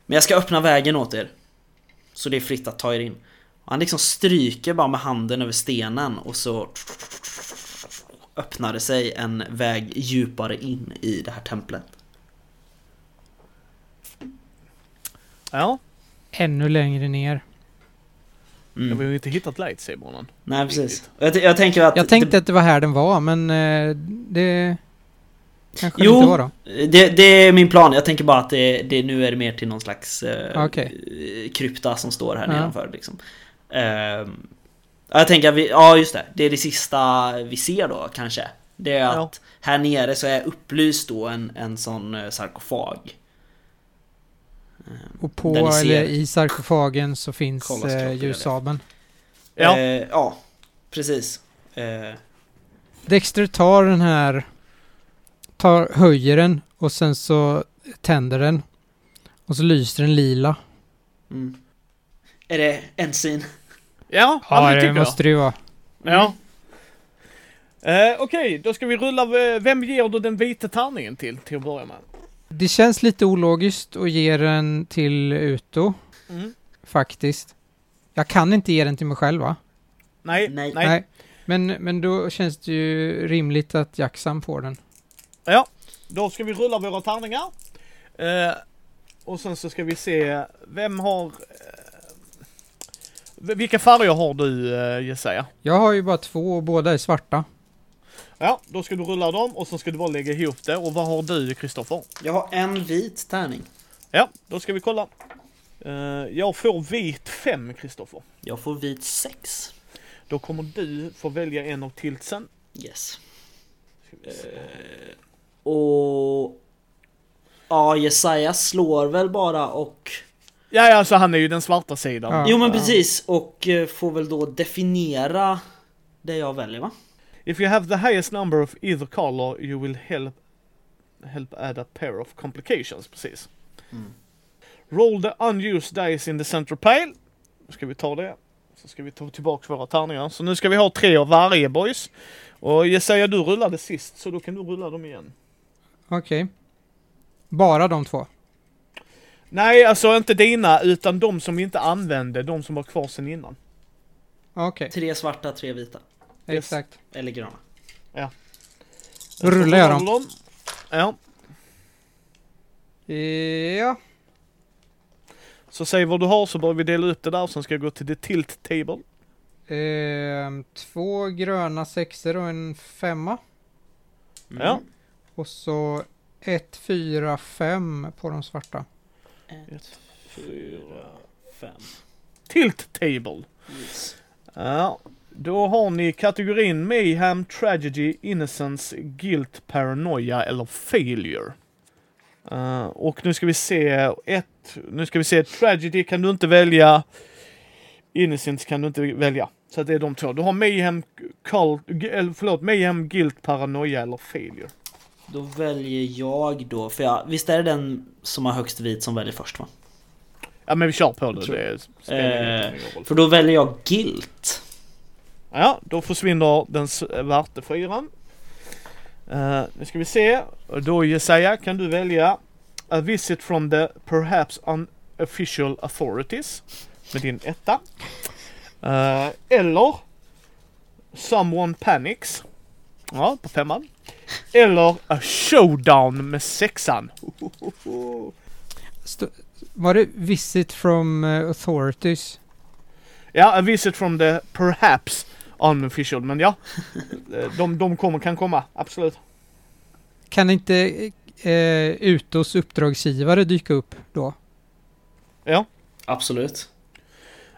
Speaker 3: Men jag ska öppna vägen åt er. Så det är fritt att ta er in. Och han liksom stryker bara med handen över stenen och så öppnar det sig en väg djupare in i det här templet.
Speaker 1: Ja,
Speaker 2: Ännu längre ner.
Speaker 1: jag
Speaker 3: Mm.
Speaker 1: har ju inte hittat lightsabern
Speaker 3: Nej precis. Jag, t- jag tänker att...
Speaker 2: Jag tänkte
Speaker 3: det,
Speaker 2: att det var här den var, men eh, det kanske det
Speaker 3: Jo.
Speaker 2: inte var då.
Speaker 3: det, det är min plan. Jag tänker bara att det, det nu är det mer till någon slags eh,
Speaker 2: Okej.
Speaker 3: krypta som står här
Speaker 2: Ja.
Speaker 3: nedanför liksom. Ja, jag tänker att vi, ja just det. Det är det sista vi ser då kanske. Det är att
Speaker 1: Ja.
Speaker 3: här nere så är upplyst då en, en sån eh, sarkofag. Ehm,
Speaker 2: Och på, eller i sarkofagen så finns eh, ljussabeln.
Speaker 1: Ja.
Speaker 3: Eh, ja, precis. Eh,
Speaker 2: Dexter tar den här, tar, höjer den och sen så tänder den. Och så lyser den lila.
Speaker 3: mm. Är det ensin?
Speaker 1: Ja,
Speaker 2: Ja,
Speaker 1: det
Speaker 2: det
Speaker 1: tycker
Speaker 2: måste det ju vara.
Speaker 1: Ja. Eh, Okej, då ska vi rulla. eh, Vem ger du den vita tärningen till, till att börja med?
Speaker 2: Det känns lite ologiskt att ge den till Uto,
Speaker 1: Mm.
Speaker 2: faktiskt. Jag kan inte ge den till mig själv va?
Speaker 1: Nej,
Speaker 3: Nej.
Speaker 1: nej.
Speaker 2: Men, men då känns det ju rimligt att Jackson får den.
Speaker 1: Ja, då ska vi rulla våra tärningar. Eh, och sen så ska vi se, vem har... vilka färger har du eh, Jesaja?
Speaker 2: Jag har ju bara två och båda är svarta.
Speaker 1: Ja, då ska du rulla dem och så ska du bara lägga ihop det. Och vad har du Kristoffer?
Speaker 3: Jag har en vit tärning.
Speaker 1: Ja, då ska vi kolla. Eh, jag får vit 5 Kristoffer.
Speaker 3: Jag får vit 6.
Speaker 1: Då kommer du få välja en av tiltsen.
Speaker 3: Yes.
Speaker 1: Ska vi se.
Speaker 3: Och... Ja, Jesaja slår väl bara och...
Speaker 1: Ja, ja, alltså han är ju den svarta sidan.
Speaker 2: Ja.
Speaker 3: Jo men precis, och eh, får väl då definiera det jag väljer va?
Speaker 1: If you have the highest number of either color you will help, help add a pair of complications, precis.
Speaker 3: Mm.
Speaker 1: Roll the unused dice in the center pile. Då ska vi ta det. Så ska vi ta tillbaka våra tärningar. Så nu ska vi ha tre av varje boys. Och Jesaja du rullade sist så då kan du rulla dem igen.
Speaker 2: Okej. Bara de två?
Speaker 1: Nej, alltså inte dina utan de som vi inte använde, de som var kvar sen innan.
Speaker 2: Okej,
Speaker 3: Tre svarta, tre vita.
Speaker 2: Exakt.
Speaker 3: Eller gröna.
Speaker 2: Då rullar jag dem.
Speaker 1: Ja,
Speaker 2: Ja.
Speaker 1: så säg vad du har så börjar vi dela upp det där. Sen ska jag gå till the tilt table.
Speaker 2: Ehm, två gröna sexor och en femma.
Speaker 3: Mm.
Speaker 1: Ja.
Speaker 2: Och så ett, fyra, fem på de svarta.
Speaker 3: Ett, fyra, fem.
Speaker 1: Tilt table.
Speaker 3: Yes.
Speaker 1: Ja, då har ni kategorin Mayhem, Tragedy, Innocence, Guilt, Paranoia eller Failure. Eh, och nu ska vi se ett, nu ska vi se Tragedy kan du inte välja. Innocence kan du inte välja. Så det är de två. Du har Mayhem, Cult, eller förlåt, Mayhem, Guilt, Paranoia eller Failure.
Speaker 3: Då väljer jag då, för jag, visst är det den som har högst vit som väljer först va?
Speaker 1: Ja men vi kör på det. det spelar
Speaker 3: Eh,
Speaker 1: roll.
Speaker 3: För då väljer jag Guilt.
Speaker 1: Ja, då försvinner den svarte fyran. Uh, nu ska vi se. Och Då Jesaja kan du välja A visit from the perhaps unofficial authorities med din etta. Eh, eller Someone panics. Ja, på femman. Eller A showdown med sexan.
Speaker 2: Sto- var det visit from eh, authorities?
Speaker 1: Ja, A visit from the perhaps unofficial. Men ja, eh, de, de kommer, kan komma. Absolut.
Speaker 2: Kan inte eh, Utos uppdragsgivare dyka upp då?
Speaker 3: Absolut.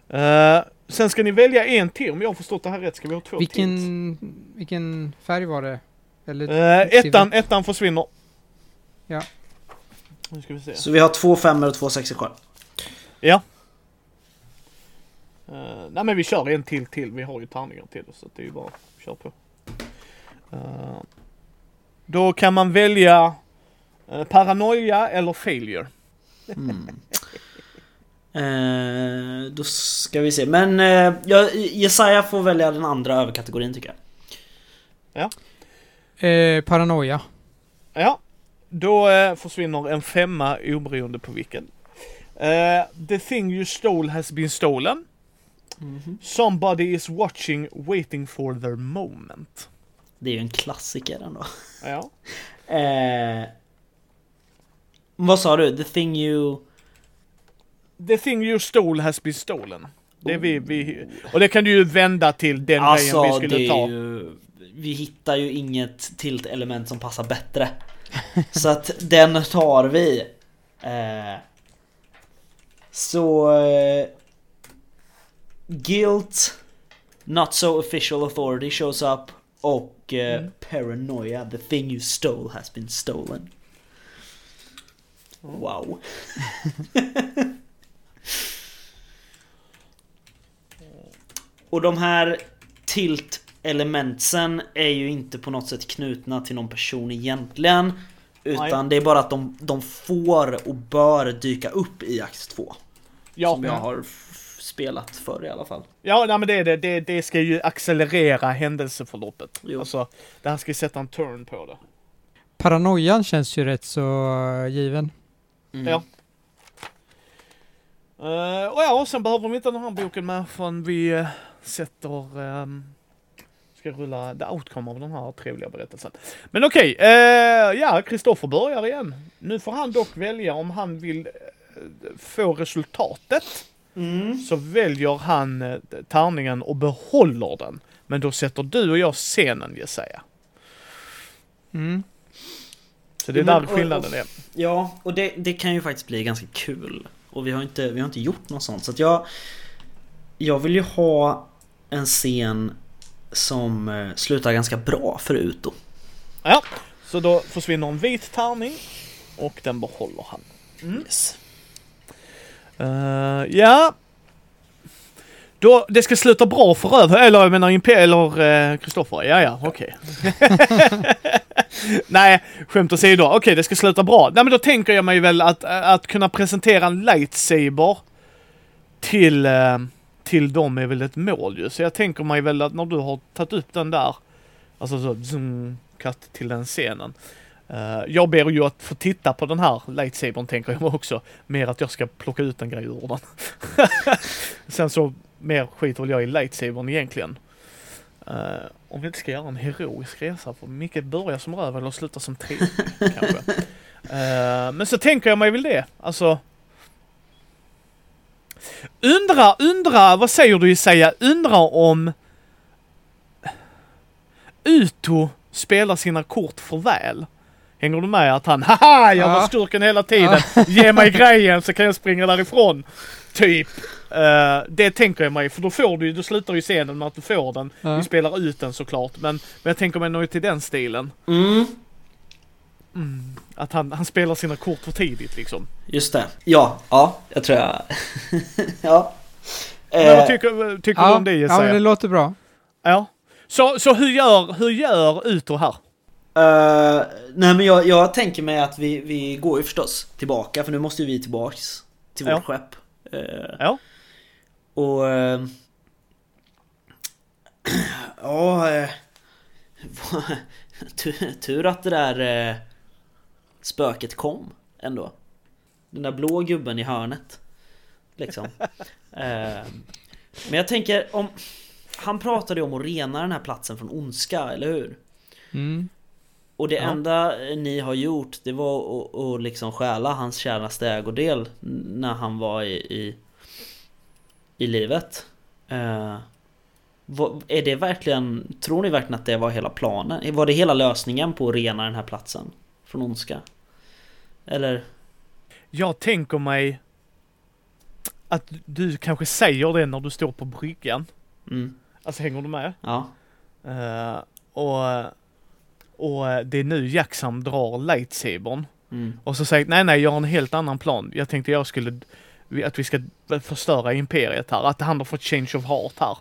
Speaker 1: Eh, sen ska ni välja en till. Om jag har förstått det här rätt ska vi ha två till.
Speaker 2: Vilken, vilken färg var det? Eller
Speaker 1: Uh, ettan, ettan försvinner.
Speaker 2: Ja.
Speaker 1: Nu ska vi se.
Speaker 3: Så vi har två femmor och två sexor kvar.
Speaker 1: Ja. Uh, nej men vi kör en till till. Vi har ju tärningar till så det är ju bara att köra på. Eh, då kan man välja eh, paranoia eller failure.
Speaker 3: Mm. Eh, då ska vi se, men eh, ja, Jesaja får välja den andra överkategorin tycker jag.
Speaker 2: Eh, paranoia.
Speaker 1: Ja. Då eh, försvinner en femma oberoende på vilken. Eh, the thing you stole has been stolen. Somebody is watching waiting for their moment.
Speaker 3: Det är ju en klassiker ändå.
Speaker 1: Ja.
Speaker 3: Eh, vad sa du? The thing you...
Speaker 1: The thing you stole has been stolen. Det vi, vi, och det kan du ju vända till den
Speaker 3: Alltså
Speaker 1: grejen vi
Speaker 3: det
Speaker 1: skulle
Speaker 3: är
Speaker 1: ta.
Speaker 3: ju... Vi hittar ju inget tilt-element som passar bättre. Så att den tar vi. Eh, så... Eh, guilt, Not so official authority shows up och eh,
Speaker 1: Mm.
Speaker 3: Paranoia, the thing you stole has been stolen. Wow. och de här tilt-elementsen är ju inte på något sätt knutna till någon person egentligen. Utan
Speaker 1: Nej.
Speaker 3: det är bara att de, de får och bör dyka upp i akt 2.
Speaker 1: Ja,
Speaker 3: som jag har spelat för i alla fall.
Speaker 1: ja nej, men det, är det, det, det ska ju accelerera händelseförloppet.
Speaker 3: Jo.
Speaker 1: Alltså, det här ska ju sätta en turn på det.
Speaker 2: Paranoian känns ju rätt så given.
Speaker 3: Mm.
Speaker 1: Ja. Eh, och ja, och sen behöver vi inte den här boken med förrän vi uh, sätter... Um, ska rulla the outcome av den här trevliga berättelsen. Men okej, eh, ja, Kristoffer börjar igen. Nu får han dock välja om han vill få resultatet
Speaker 3: Mm.
Speaker 1: så väljer han eh, tärningen och behåller den. Men då sätter du och jag scenen Jesaja.
Speaker 2: Mm.
Speaker 1: Så det är där skillnaden är.
Speaker 3: Ja, och det, det kan ju faktiskt bli ganska kul. Och vi har inte, vi har inte gjort något sånt. Så att jag... Jag vill ju ha en scen som eh, slutar ganska bra för Uto.
Speaker 1: Ja, så då försvinner en vit tärning och den behåller han.
Speaker 3: Yes.
Speaker 1: Eh, ja. Då, det ska sluta bra för över, eller jag menar Impe eller Kristoffer. ja, ja, okej. Nej, skämt åsido. Okej, det ska sluta bra. Nej, men då tänker jag mig väl att, att kunna presentera en lightsaber till, eh, till dem är väl ett mål ju. Så jag tänker mig väl att när du har tagit upp den där, alltså så zoom, cut till den scenen. Eh, jag ber ju att få titta på den här lightsabern tänker jag också. Mer att jag ska plocka ut en grej ur den. Sen så mer skiter väl jag i lightsabern egentligen. Uh, om vi inte ska göra en heroisk resa för Micke börjar som röv och slutar som tredje kanske. Eh, men så tänker jag mig väl det. Alltså. Undra, undra, vad säger du Jesaja? Undra om Uto spelar sina kort för väl. Hänger du med att han, haha, jag var skurken hela tiden. Ge mig grejen så kan jag springa därifrån. Typ. Eh, det tänker jag mig, för då får du ju, då slutar ju scenen med att du får den.
Speaker 2: Ja.
Speaker 1: Vi spelar ut den såklart, men, men jag tänker mig nog till den stilen.
Speaker 3: Mm,
Speaker 1: Mm. Att han, han spelar sina kort för tidigt liksom.
Speaker 3: just det. Ja, ja, jag tror jag... ja.
Speaker 1: Men
Speaker 3: Eh,
Speaker 1: vad tycker, tycker du
Speaker 2: Ja,
Speaker 1: om det
Speaker 2: ja,
Speaker 1: Jesaja?
Speaker 2: men det låter bra.
Speaker 1: Ja. Så, så hur gör, hur gör Uto här?
Speaker 3: eh, nej men jag, jag tänker mig att vi, vi går ju förstås tillbaka för nu måste ju vi tillbaks till vårt
Speaker 1: Ja.
Speaker 3: skepp. Eh,
Speaker 1: Ja.
Speaker 3: Och... Eh, ja... Tur, tur att det där spöket kom ändå. Den där blå gubben i hörnet. Liksom. eh, men jag tänker om... Han pratade ju om att rena den här platsen från ondska, eller hur?
Speaker 2: Mm.
Speaker 3: Och det
Speaker 1: Ja.
Speaker 3: enda ni har gjort det var att, att liksom stjäla hans käraste ägodel när han var i, i, i livet. Eh, vad, är det verkligen, tror ni verkligen att det var hela planen? Var det hela lösningen på att rena den här platsen från ondska? Eller?
Speaker 1: Jag tänker mig att du kanske säger det när du står på bryggan.
Speaker 3: Mm,
Speaker 1: Alltså hänger du med?
Speaker 3: ja.
Speaker 1: Eh, och, och det är nu Jacksam drar lightsabern.
Speaker 3: Mm,
Speaker 1: Och så säger nej nej jag har en helt annan plan. Jag tänkte jag skulle att vi ska förstöra imperiet här. Att han har fått change of heart här.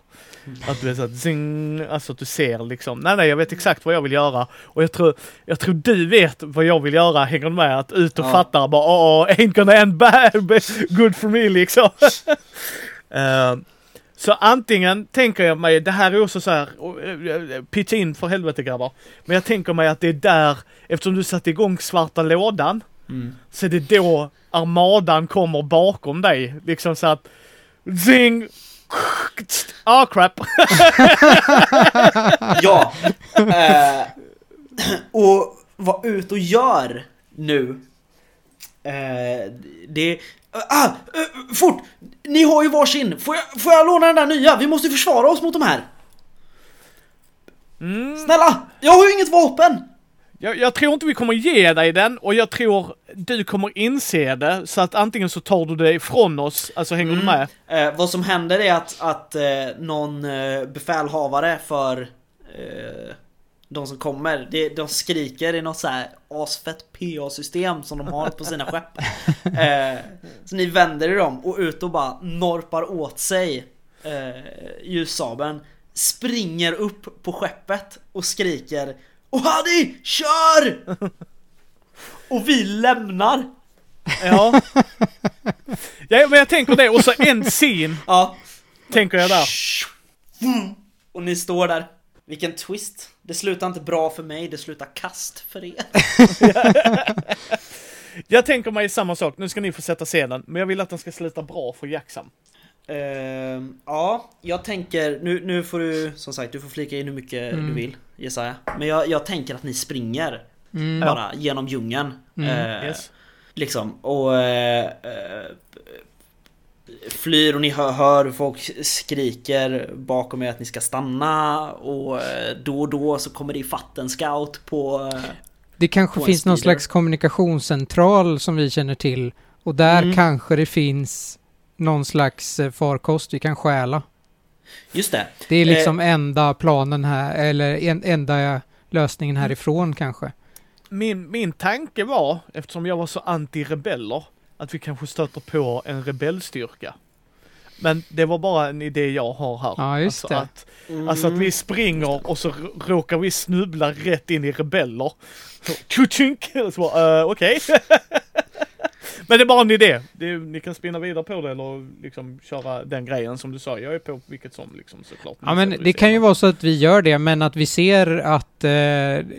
Speaker 1: Att du är såhär zing, alltså att du ser liksom, nej nej jag vet exakt vad jag vill göra. Och jag tror, jag tror du vet vad jag vill göra, hänger du med? Att ut och
Speaker 3: Ja.
Speaker 1: fatta bara åh, ain't gonna end bad, good for me liksom. Eh, så antingen tänker jag mig, det här är också så här, eh, pitcha in för helvete grabbar. Men jag tänker mig att det är där, eftersom du satte igång svarta lådan,
Speaker 3: mm.
Speaker 1: så är det då armadan kommer bakom dig. Liksom så att zing! Ah crap!
Speaker 3: Ja! Eh, och vad ut och gör nu eh, Det... Ah! eh, fort! Ni har ju varsin! Får jag, får jag låna den där nya? Vi måste försvara oss mot de här!
Speaker 1: Mm,
Speaker 3: Snälla! Jag har ju inget vapen!
Speaker 1: Jag, jag tror inte vi kommer ge dig den och jag tror du kommer inse det så att antingen så tar du det ifrån oss, alltså hänger du med?
Speaker 3: Eh, vad som händer är att, att eh, någon eh, befälhavare för eh, de som kommer, det, de skriker i något så här asfett PA-system som de har på sina skepp. Eh, så ni vänder er om och ut och bara norpar åt sig eh, ljussabeln, springer upp på skeppet och skriker Ohadi, kör! och vi lämnar.
Speaker 1: Ja. ja, men jag tänker det och så en scen
Speaker 3: Ja,
Speaker 1: tänker jag där.
Speaker 3: Och ni står där. Vilken twist. Det slutar inte bra för mig, det slutar kast för er.
Speaker 1: Jag tänker mig samma sak, nu ska ni få sätta scenen, men jag vill att den ska sluta bra för Jacksam.
Speaker 3: Ehm, ja, jag tänker, nu, nu får du som sagt, du får flika in hur mycket
Speaker 2: Mm.
Speaker 3: du vill Jesaja. Men jag, jag tänker att ni springer
Speaker 2: Mm.
Speaker 3: bara genom djungeln.
Speaker 2: Mm.
Speaker 3: Eh,
Speaker 1: Yes.
Speaker 3: Liksom, och... Eh, flyr och ni hör, hör folk skriker bakom er att ni ska stanna och då och då så kommer det ifatt en scout på...
Speaker 2: Det kanske
Speaker 3: På
Speaker 2: finns någon slags kommunikationscentral som vi känner till. Och där
Speaker 3: Mm.
Speaker 2: kanske det finns någon slags eh, farkost vi kan stjäla.
Speaker 3: Just det.
Speaker 2: Det är
Speaker 3: Eh.
Speaker 2: liksom enda planen här, eller en, enda lösningen härifrån kanske.
Speaker 1: Min, min tanke var, eftersom jag var så anti-rebeller, att vi kanske stöter på en rebellstyrka. Men det var bara en idé jag har här.
Speaker 2: Ja, just
Speaker 1: alltså
Speaker 2: det.
Speaker 1: Att, alltså att vi springer och så råkar vi snubbla rätt in i rebeller. Så, Kutjunk! Uh, okej. Men det är bara en idé. Det ni kan spinna vidare på det eller liksom köra den grejen som du sa. Jag är på vilket som liksom såklart.
Speaker 2: Ja men det kan ju vara så att vi gör det, men att vi ser att eh,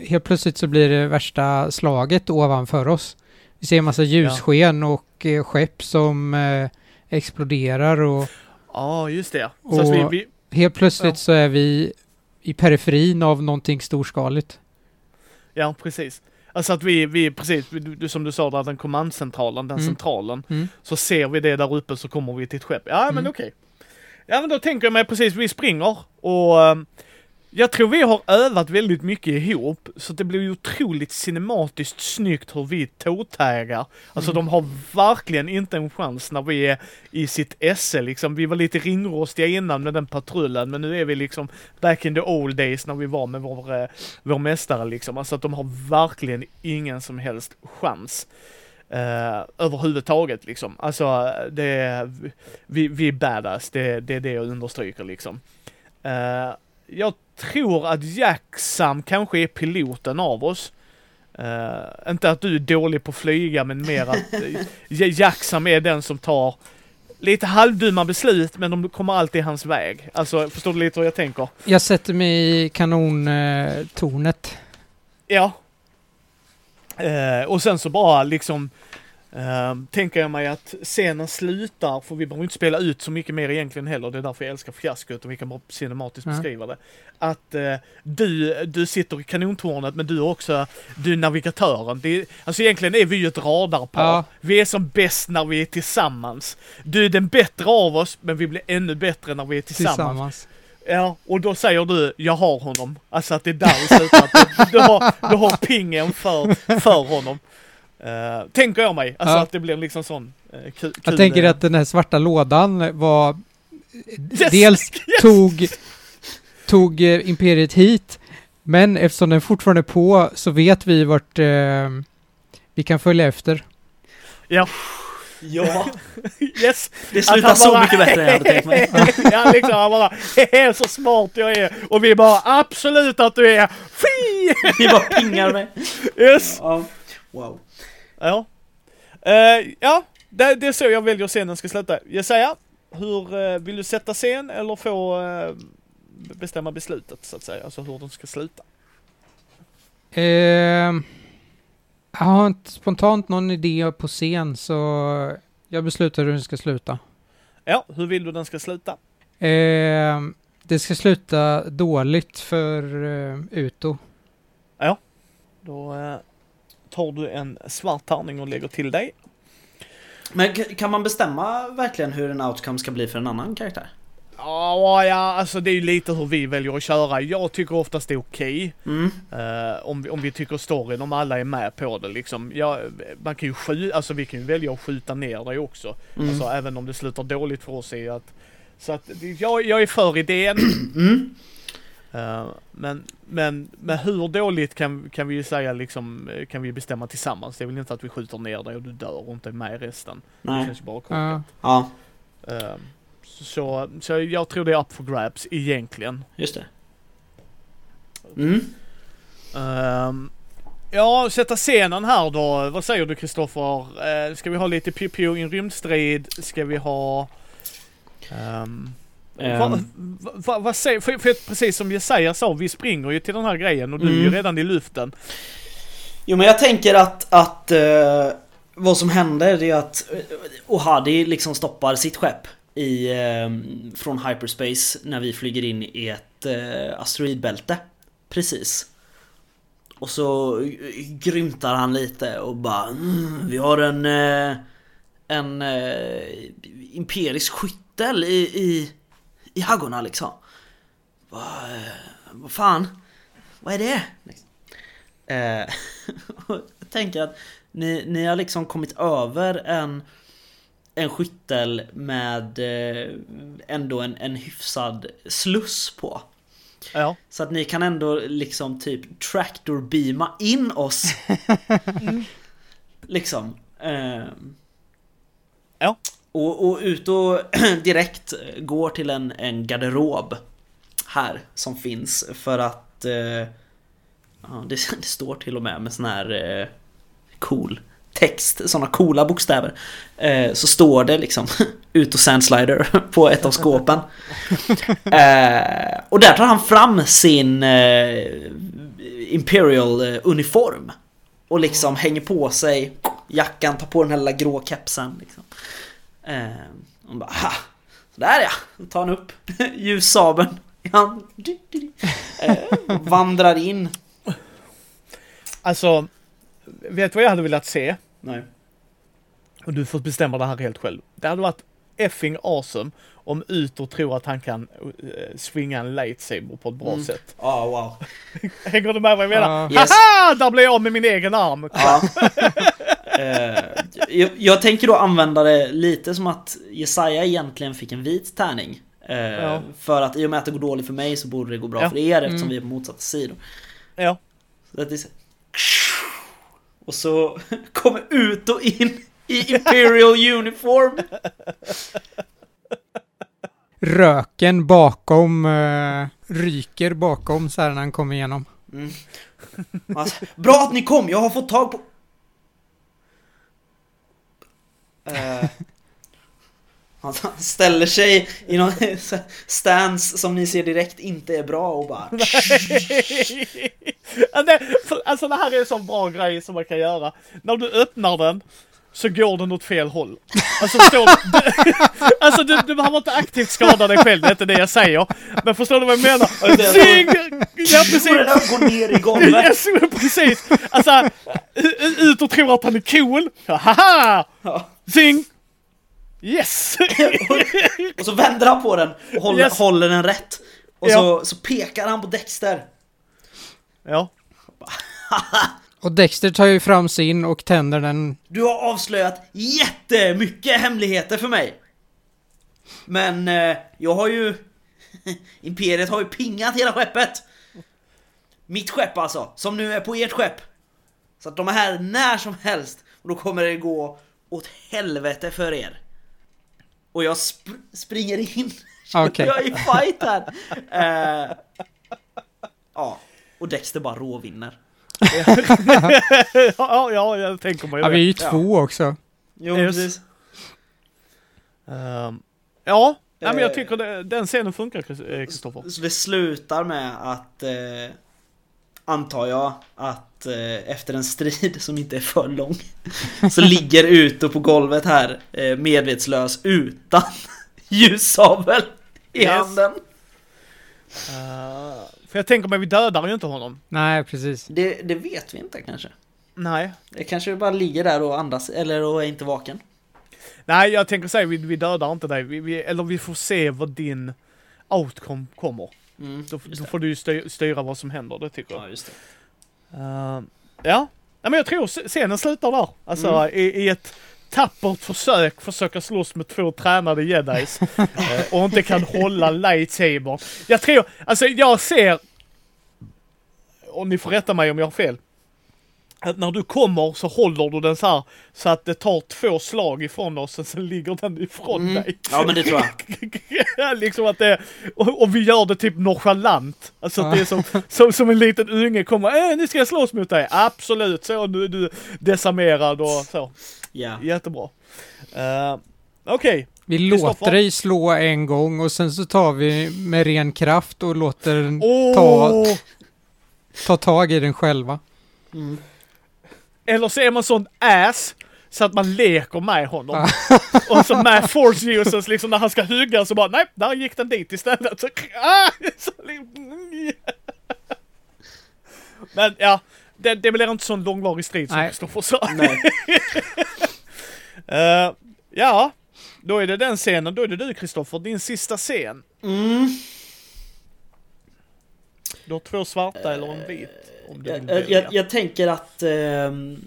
Speaker 2: helt plötsligt så blir det värsta slaget ovanför oss. Vi ser en massa ljussken och eh, skepp som eh, exploderar och
Speaker 1: Ja, just det. Så att vi,
Speaker 2: Och-
Speaker 1: vi,
Speaker 2: helt plötsligt
Speaker 1: Ja.
Speaker 2: så är vi i periferin av någonting storskaligt.
Speaker 1: Ja, precis. Alltså att vi, vi precis, du, som du sa där, den kommandcentralen, den
Speaker 2: Mm.
Speaker 1: centralen.
Speaker 2: Mm.
Speaker 1: Så ser vi det där uppe så kommer vi till ett skepp. Ja, men
Speaker 2: Mm.
Speaker 1: okej. Ja, men då tänker jag mig precis, vi springer och ehm, jag tror vi har övat väldigt mycket ihop, så det blir ju otroligt cinematiskt snyggt hur vi tåtägar. Alltså de har verkligen inte en chans när vi är i sitt esse liksom. Vi var lite ringrostiga innan med den patrullen, men nu är vi liksom back in the old days när vi var med vår, eh, vår mästare liksom. Alltså att de har verkligen ingen som helst chans. Uh, överhuvudtaget liksom. Alltså det, vi, vi är badass, det, det är det jag understryker liksom. Uh, jag tror att Jacksam kanske är piloten av oss. Eh, inte att du är dålig på att flyga men mer att uh, Jacksam är den som tar lite halvdumma beslut men de kommer alltid hans väg. Alltså förstår du lite hur jag tänker?
Speaker 2: Jag sätter mig i kanontornet.
Speaker 1: Ja. Eh, och sen så bara liksom eh, tänker jag mig att scenen slutar, för vi behöver inte spela ut så mycket mer egentligen heller, det är därför jag älskar fiaskot och vi kan bara cinematiskt
Speaker 2: Ja.
Speaker 1: beskriva det. Att eh, du, du sitter i kanontornet men du är också, du är navigatören. Det är, alltså egentligen är vi ju ett radarpar.
Speaker 2: Ja.
Speaker 1: Vi är som bäst när vi är tillsammans. Du är den bättre av oss, men vi blir ännu bättre när vi är tillsammans.
Speaker 2: Tillsammans.
Speaker 1: Ja, och då säger du, jag har honom. Alltså att det är där det slutar. Du, du, har, du har pingen för, för honom. Uh, tänker jag mig. Alltså
Speaker 2: Ja.
Speaker 1: att det blir liksom sån uh, kul.
Speaker 2: Jag tänker att den här svarta lådan var...
Speaker 1: Yes!
Speaker 2: Dels tog, tog eh, Imperiet hit, men eftersom den fortfarande är på så vet vi vart eh, vi kan följa efter.
Speaker 1: Ja,
Speaker 3: Ja,
Speaker 1: yes.
Speaker 3: det slutar så
Speaker 1: bara-
Speaker 3: mycket bättre än jag hade tänkt mig.
Speaker 1: ja, liksom han bara, hehe, så smart jag är. Och vi bara, absolut att du är. Fy!
Speaker 3: Ni bara pingar mig.
Speaker 1: Yes.
Speaker 3: Ja. Wow.
Speaker 1: Ja. Eh, ja, det, det är så jag väljer scenen ska sluta. Jesaja, hur eh, vill du sätta scen eller få eh, bestämma beslutet så att säga? Alltså hur den ska sluta.
Speaker 2: Eh, jag har inte spontant någon idé på scen så jag beslutar hur den ska sluta.
Speaker 1: Ja, hur vill du den ska sluta?
Speaker 2: Eh, det ska sluta dåligt för Uto.
Speaker 1: Då eh, tar du en svart tärning och lägger till dig.
Speaker 3: Men kan man bestämma verkligen hur en outcome ska bli för en annan karaktär?
Speaker 1: Ja, ja, alltså det är ju lite hur vi väljer att köra. Jag tycker oftast det är okej.
Speaker 3: Mm.
Speaker 1: Eh, om, vi, om vi tycker storyn, om alla är med på det liksom. Ja, man kan ju skjuta, alltså vi kan ju välja att skjuta ner dig också.
Speaker 3: Mm.
Speaker 1: Alltså även om det slutar dåligt för oss är att... Så att det- jag, jag är för idén.
Speaker 3: Mm.
Speaker 1: Eh, men, men, men hur dåligt kan, kan vi ju säga liksom, eh, kan vi bestämma tillsammans. Det är väl inte att vi skjuter ner dig och du dör och inte är med i resten. Det
Speaker 3: Nej.
Speaker 1: känns ju bara
Speaker 2: Ja.
Speaker 1: korkat.
Speaker 3: Ja,
Speaker 1: Eh, så, så jag tror det är up for grabs egentligen.
Speaker 3: just det. Mm.
Speaker 1: Ehm, ja, sätta scenen här då. Vad säger du Kristoffer? Uh, ska vi ha lite piu i en rymdstrid? Ska vi ha... Um,
Speaker 3: Ehm.
Speaker 1: vad, vad säger, för, för precis som Jesaja sa, vi springer ju till den här grejen och du är ju
Speaker 3: Mm.
Speaker 1: redan i luften.
Speaker 3: Jo men jag tänker att, att eh, vad som händer är att uh, Ohadi liksom stoppar sitt skepp i, eh, från hyperspace när vi flyger in i ett uh, asteroidbälte. Precis. Och så grymtar han lite och bara mm, Vi har en eh, En eh, Imperisk skyttel i, i, i haggorna liksom Vad eh, vad fan Vad är det? Eh, jag tänker att ni, ni har liksom kommit över en En skyttel med eh, ändå en, en hyfsad sluss på
Speaker 1: Ja.
Speaker 3: så att ni kan ändå liksom typ tractor-beama in oss. Liksom. ehm.
Speaker 1: Ja.
Speaker 3: Och, och ut och direkt går till en, en garderob. Här som finns för att... eh, ja, det, det står till och med med sån här eh, cool text, såna coola bokstäver. Eh, så står det liksom ut och sandslider på ett av skåpen. Eh, och där tar han fram sin eh, Imperial eh, uniform. Och liksom hänger på sig jackan, tar på den här lilla grå kepsen. Liksom. Eh, och bara ha! Där ja! Då tar han upp ljussabeln. i hand. Eh, vandrar in.
Speaker 1: Alltså, vet du vad jag hade velat se?
Speaker 3: Nej.
Speaker 1: Och du får bestämma det här helt själv. Det hade varit effing awesome om Utor tror att han kan uh, swinga en lightsaber på ett bra
Speaker 3: Mm.
Speaker 1: sätt.
Speaker 3: Ja, wow.
Speaker 1: Hänger du med vad jag menar?
Speaker 2: Ja.
Speaker 3: Yes.
Speaker 1: Haha! Där blev jag av med min egen arm!
Speaker 3: Ja. Eh, jag, jag tänker då använda det lite som att Jesaja egentligen fick en vit tärning. Eh,
Speaker 1: Ja.
Speaker 3: För att i och med att det går dåligt för mig så borde det gå bra
Speaker 1: Ja.
Speaker 3: för er eftersom
Speaker 2: Mm.
Speaker 3: vi är på motsatta sidor.
Speaker 1: Ja.
Speaker 3: Så att det är så... Och så kommer ut och in i Imperial uniform.
Speaker 2: Röken bakom, eh, ryker bakom så här när han kommer igenom.
Speaker 3: Mm. Alltså, bra att ni kom, jag har fått tag på... Eh, han ställer sig i någon stance som ni ser direkt inte är bra och bara...
Speaker 1: Alltså det här är en sån bra grej som man kan göra. När du öppnar den så går den åt fel håll. Alltså förstår du? alltså du, du behöver inte aktivt skada dig själv, det är inte det jag säger. Men förstår du vad jag menar? Zing! Ja precis!
Speaker 3: den här gå ner i golvet?
Speaker 1: Yes, precis! Alltså, ut och tror att han är cool. Haha! Zing! Yes!
Speaker 3: Och så vänder han på den och håller,
Speaker 1: Yes.
Speaker 3: håller den rätt. Och
Speaker 1: Ja.
Speaker 3: så, så pekar han på Dexter.
Speaker 1: Ja.
Speaker 2: Och Dexter tar ju fram sin och tänder den.
Speaker 3: Du har avslöjat jättemycket hemligheter för mig. Men eh, jag har ju... Imperiet har ju pingat hela skeppet. Mitt skepp alltså, som nu är på ert skepp. Så att de är här när som helst. Och då kommer det gå åt helvete för er. Och jag sp- springer in.
Speaker 2: Okej.
Speaker 3: Jag är i fight här. Eh, ja, och Dexter bara råvinner.
Speaker 1: Ja, ja, jag tänker mig
Speaker 2: Ja, vi är ju
Speaker 3: Ja.
Speaker 2: två också.
Speaker 3: Jo,
Speaker 1: Yes.
Speaker 3: precis.
Speaker 1: Ehm, ja, ja, men jag
Speaker 3: Eh.
Speaker 1: tycker det, den scenen funkar eh, Kristoffer.
Speaker 3: Så det slutar med att, eh, antar jag, att eh, efter en strid som inte är för lång så ligger Uto på golvet här eh, medvetslös utan ljussabel i
Speaker 1: Yes.
Speaker 3: handen.
Speaker 1: Uh, för jag tänker mig, vi dödar ju inte honom.
Speaker 2: Nej, precis.
Speaker 3: Det, det vet vi inte kanske.
Speaker 1: Nej.
Speaker 3: Det kanske bara ligger där och andas, eller och är inte vaken.
Speaker 1: Nej, jag tänker säga, vi, vi dödar inte dig. Vi, vi, eller vi får se vad din outcome kommer.
Speaker 3: Mm,
Speaker 1: Då, då får du ju styr, styra vad som händer, det tycker jag.
Speaker 3: Ja, just det.
Speaker 1: Uh, ja. ja, men jag tror sc- scenen slutar där. Alltså
Speaker 3: Mm.
Speaker 1: i, i ett tappert försök försöka slåss med två tränade jedis eh, och inte kan hålla lightsaber. Jag tror, alltså jag ser, och ni får rätta mig om jag har fel, att när du kommer så håller du den så här så att det tar två slag ifrån oss och sen ligger den ifrån
Speaker 3: Mm.
Speaker 1: dig.
Speaker 3: Ja men det tror jag.
Speaker 1: liksom att det, och, och vi gör det typ nonchalant. Alltså att det är som, som, som en liten unge kommer, äh, nu ska jag slåss mot dig. Absolut, så nu är du desarmerad och så.
Speaker 3: Ja.
Speaker 1: Jättebra. Uh, Okej,
Speaker 2: Vi
Speaker 1: Kristoffer?
Speaker 2: låter dig slå en gång och sen så tar vi med ren kraft och låter den
Speaker 1: Åh!
Speaker 2: ta, ta tag i den själva.
Speaker 3: Mm.
Speaker 1: Eller så är man sån ass så att man leker med honom. och så med force users liksom när han ska hugga så bara nej, där gick den dit istället. Så, ah, så, Men ja, det, det blir inte sån långvarig strid som. Kristoffer sa. Eh, ja, då är det den scenen. Då är det du Kristoffer, din sista scen.
Speaker 3: Mm.
Speaker 1: Du har två svarta eller en vit. Om du vill
Speaker 3: Jag, jag, jag tänker att ehm,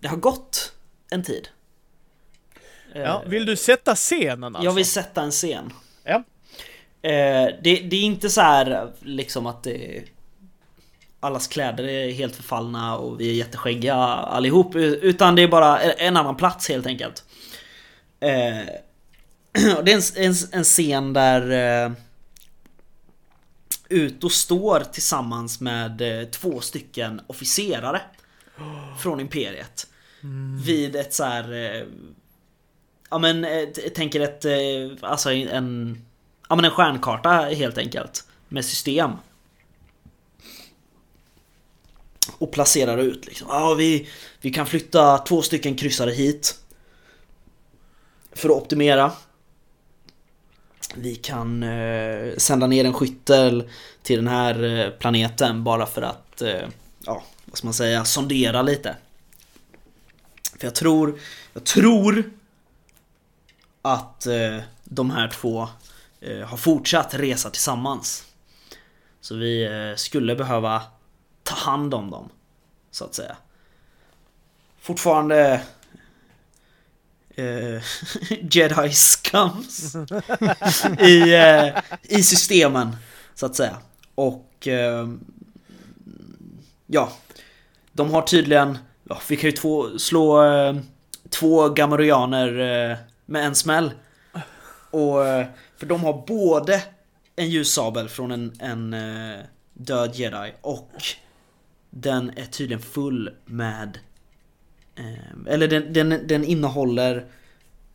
Speaker 3: det har gått en tid.
Speaker 1: Ja,
Speaker 3: Eh,
Speaker 1: vill du sätta scenen alltså?
Speaker 3: Jag vill sätta en scen.
Speaker 1: Ja.
Speaker 3: Eh, det, det är inte så här liksom att det, allas kläder är helt förfallna och vi är jätteskäggiga allihop. Utan det är bara en annan plats helt enkelt. Eh, det är en, en, en scen där eh, Uto står tillsammans med eh, två stycken officerare från Imperiet. Vid ett så här. Eh, ja men eh, tänker ett, alltså en, ja men en stjärnkarta helt enkelt. Med system. Och placerar ut liksom. Ja vi, vi kan flytta två stycken kryssare hit. För att optimera. Vi kan eh, sända ner en skyttel till den här eh, planeten bara för att, eh, ja, vad ska man säga, sondera lite. För jag tror, jag tror att eh, de här två eh, har fortsatt resa tillsammans. Så vi eh, skulle behöva ta hand om dem, så att säga. Fortfarande eh, Jedi scums i, eh, i systemen, så att säga. Och eh, ja, de har tydligen, ja, vi kan ju två, slå eh, två gamorianer eh, med en smäll. Och, eh, för de har både en ljussabel från en, en eh, död jedi och den är tydligen full med eh, Eller den, den, den innehåller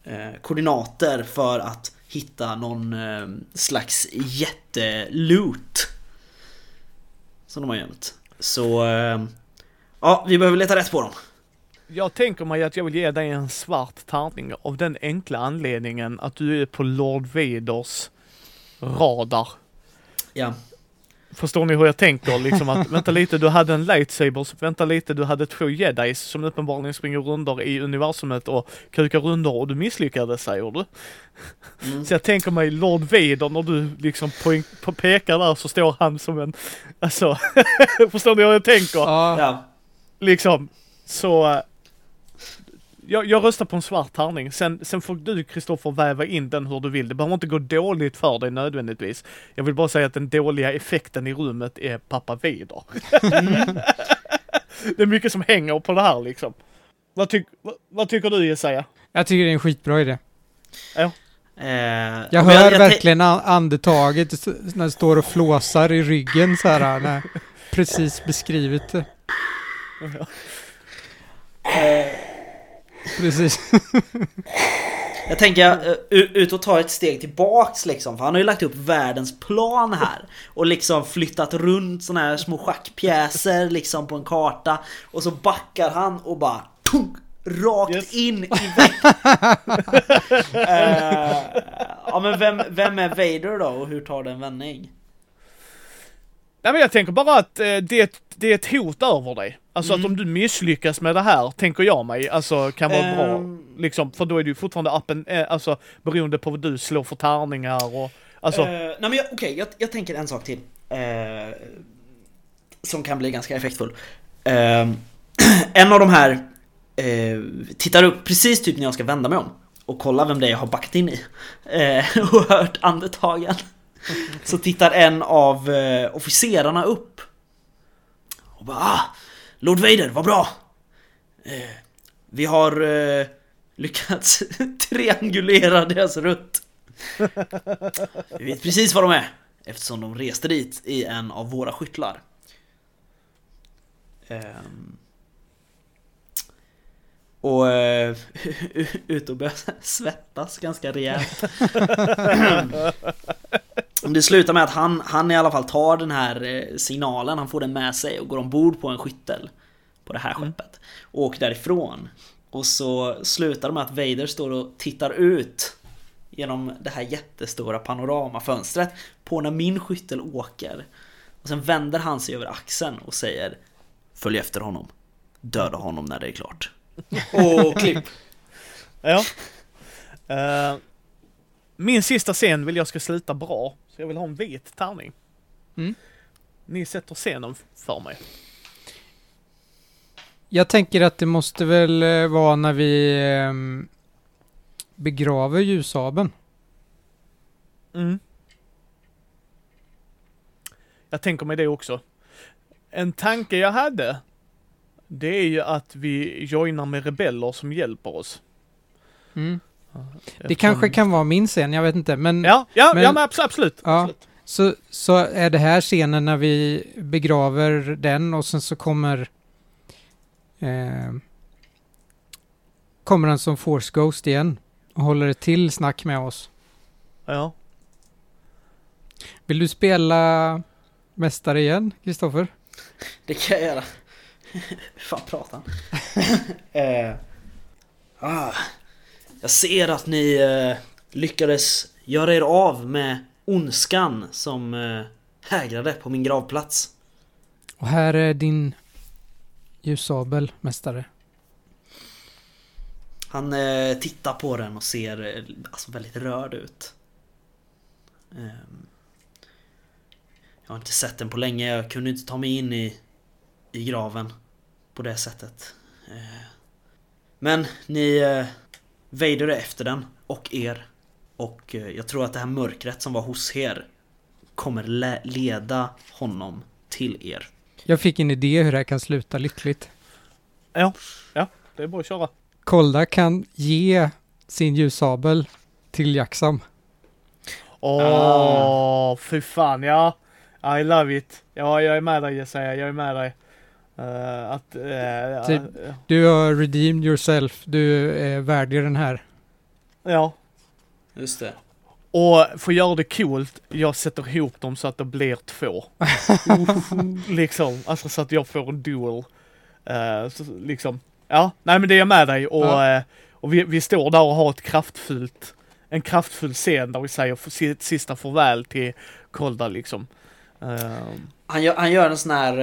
Speaker 3: eh, koordinater för att hitta någon eh, slags jätteloot. Som de har gömt. Så eh, ja, vi behöver leta rätt på dem.
Speaker 1: Jag tänker mig att jag vill ge dig en svart tärning av den enkla anledningen att du är på Lord Vaders radar.
Speaker 3: Ja.
Speaker 1: Förstår ni hur jag tänker? Liksom att, vänta lite, du hade en lightsaber, så vänta lite, du hade två jedis som uppenbarligen springer runder i universumet och kukar runder och du misslyckades säger du.
Speaker 3: Mm.
Speaker 1: Så jag tänker mig Lord Vader när du liksom pekar där så står han som en, alltså, förstår ni hur jag tänker?
Speaker 2: Ja.
Speaker 1: Liksom, så jag, jag röstar på en svart tärning. Sen, sen får du Kristoffer väva in den hur du vill. Det behöver inte gå dåligt för dig nödvändigtvis. Jag vill bara säga att den dåliga effekten i rummet är pappa Vader. det är mycket som hänger på det här liksom. Vad, tyck, vad, vad tycker du Jesaja?
Speaker 2: jag tycker det är en skitbra idé.
Speaker 3: Eh,
Speaker 2: Jag hör
Speaker 3: jag-
Speaker 2: verkligen an- andetaget när det står och flåsar i ryggen så här. När precis beskrivit det.
Speaker 3: eh,
Speaker 2: Precis.
Speaker 3: Jag tänker uh, ut och ta ett steg tillbaks liksom, för han har ju lagt upp världens plan här. Och liksom flyttat runt såna här små schackpjäser liksom på en karta. Och så backar han och bara tunk, rakt
Speaker 1: Yes.
Speaker 3: in i väggen. Eh, ja men vem, vem är Vader då och hur tar det en vändning?
Speaker 1: Nej men jag tänker bara att eh, det, det är ett hot över dig. Alltså
Speaker 3: Mm.
Speaker 1: att om du misslyckas med det här, tänker jag mig, alltså kan vara bra.
Speaker 3: Ehm.
Speaker 1: Liksom, för då är ju fortfarande appen, eh, alltså beroende på vad du slår för tärningar och alltså.
Speaker 3: Eh, nej men okej, jag, jag tänker en sak till. Eh, som kan bli ganska effektfull. Eh, en av de här tittar upp precis typ när jag ska vända mig om och kolla vem det är jag har backat in i. Och hört andetagen. Så tittar en av officerarna upp. Och bara ah, Lord Vader, vad bra! Eh, vi har eh, lyckats triangulera deras rutt. Vi vet precis var de är eftersom de reste dit i en av våra skyttlar. Ehm. Och eh, ut och börja svettas ganska rejält. Om det slutar med att han, han i alla fall tar den här eh, signalen, han får den med sig och går ombord på en skyttel på det här skeppet. Och åker därifrån. Och så slutar det med att Vader står och tittar ut genom det här jättestora panoramafönstret på när min skyttel åker. Och sen vänder han sig över axeln och säger Följ efter honom. Döda honom när det är klart. Och klipp.
Speaker 1: Ja. Eh, min sista scen vill jag ska sluta bra, så jag vill ha en vit tärning.
Speaker 2: Mm.
Speaker 1: Ni sätter scenen för mig.
Speaker 2: Jag tänker att det måste väl eh, vara när vi ehm, begraver ljussabeln.
Speaker 1: Mm. Jag tänker mig det också. En tanke jag hade, det är ju att vi joinar med rebeller som hjälper oss.
Speaker 2: Mm. Det kanske kan vara min scen, jag vet inte. Men
Speaker 1: Ja, ja,
Speaker 2: men-
Speaker 1: ja men abs- absolut.
Speaker 2: Ja.
Speaker 1: absolut.
Speaker 2: så, så är det här scenen när vi begraver den och sen så kommer eh, kommer han som Force Ghost igen och håller ett till snack med oss.
Speaker 1: Ja.
Speaker 2: Vill du spela Mästare igen, Kristoffer?
Speaker 3: Det kan jag göra. Fan pratar han? eh, ah, jag ser att ni eh, lyckades göra er av med ondskan som eh, hägrade på min gravplats.
Speaker 2: Och här är din ljussabel, Mästare.
Speaker 3: Han eh, tittar på den och ser eh, alltså väldigt rörd ut. Ehm, jag har inte sett den på länge, jag kunde inte ta mig in i, i graven på det sättet. Eh, men ni eh, väjdade efter den och er. Och eh, jag tror att det här mörkret som var hos er kommer le- leda honom till er.
Speaker 2: Jag fick en idé hur det här kan sluta lyckligt.
Speaker 1: Ja, ja, det är bara att köra.
Speaker 2: Kolda kan ge sin ljussabel till Jacksam.
Speaker 1: Åh,
Speaker 3: Ah.
Speaker 1: fy fan, ja. I love it. Ja, jag är med dig Jesaja, jag är med dig. Eh, att... eh,
Speaker 2: Typ.
Speaker 1: ja,
Speaker 2: Du har redeemed yourself. Du är värdig den här.
Speaker 1: ja.
Speaker 3: Just det.
Speaker 1: Och för att göra det coolt, jag sätter ihop dem så att det blir två. liksom, alltså så att jag får en duel. Eh, så, liksom, ja, nej men det är jag med dig och,
Speaker 2: Ja.
Speaker 1: eh, och vi, vi står där och har ett kraftfullt, en kraftfull scen där vi säger sista farväl till Kolda liksom. Eh,
Speaker 3: Han gör, han gör en sån här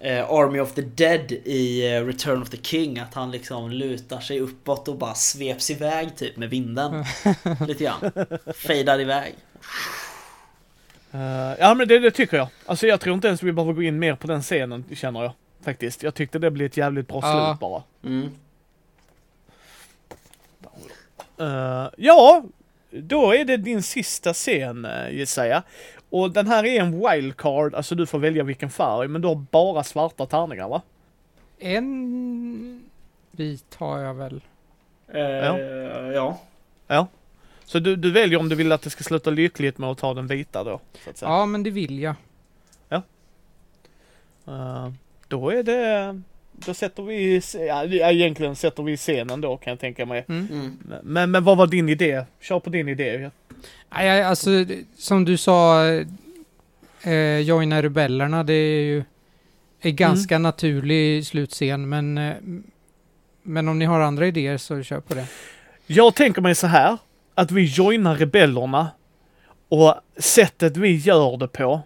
Speaker 3: eh, Army of the Dead i eh, Return of the King Att han liksom lutar sig uppåt och bara sveps iväg typ med vinden Lite grann Fejdar iväg
Speaker 1: eh, ja men det, det tycker jag. Alltså jag tror inte ens vi behöver gå in mer på den scenen känner jag. Faktiskt. Jag tyckte det blev ett jävligt bra
Speaker 2: Ja.
Speaker 1: slut bara.
Speaker 3: mm.
Speaker 1: Eh, ja, då är det din sista scen uh, Jesaja. Och den här är en wildcard, alltså du får välja vilken färg, men du har bara svarta tärningar va?
Speaker 2: En vit har jag väl.
Speaker 3: Eh, ja.
Speaker 1: Ja. Så du, du väljer om du vill att det ska sluta lyckligt med att ta den vita då, så att säga.
Speaker 2: Ja, men det vill jag.
Speaker 1: Eh, då är det, då sätter vi, ja, egentligen sätter vi scenen då kan jag tänka mig.
Speaker 2: Mm.
Speaker 3: Mm.
Speaker 1: Men, men vad var din idé? Kör på din idé.
Speaker 2: Nej, alltså, som du sa, eh, joina rebellerna, det är ju en ganska naturlig slutscen, men, eh, men om ni har andra idéer så kör på det.
Speaker 1: Jag tänker mig så här, att vi joinar rebellerna och sättet vi gör det på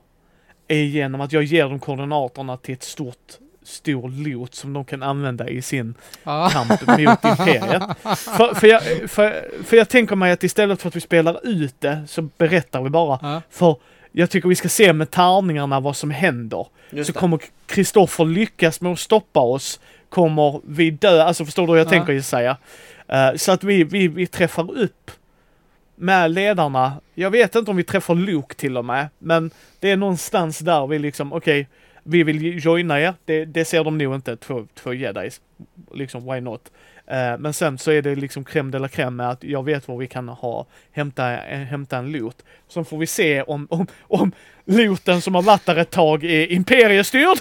Speaker 1: är genom att jag ger dem koordinaterna till ett stort, stor lot som de kan använda i sin
Speaker 2: Ja.
Speaker 1: kamp mot Imperiet. För, för, jag, för, för jag tänker mig att istället för att vi spelar ut det så berättar vi bara.
Speaker 2: Ja.
Speaker 1: För jag tycker vi ska se med tärningarna vad som händer.
Speaker 3: Just
Speaker 1: Så
Speaker 3: det.
Speaker 1: kommer Kristoffer lyckas med att stoppa oss. Kommer vi dö, alltså förstår du hur jag
Speaker 2: Ja.
Speaker 1: tänker säga? Eh, så att vi, vi, vi träffar upp med ledarna. Jag vet inte om vi träffar Luke till och med, men det är någonstans där vi liksom, okej, vi vill joina er. Det, det ser de nog inte, två, två jedis. Liksom, why not? Eh, men sen så är det liksom crème de la crème med att jag vet var vi kan ha, hämta, eh, hämta en loot. Så får vi se om, om, om looten som har varit där ett tag är imperiestyrd.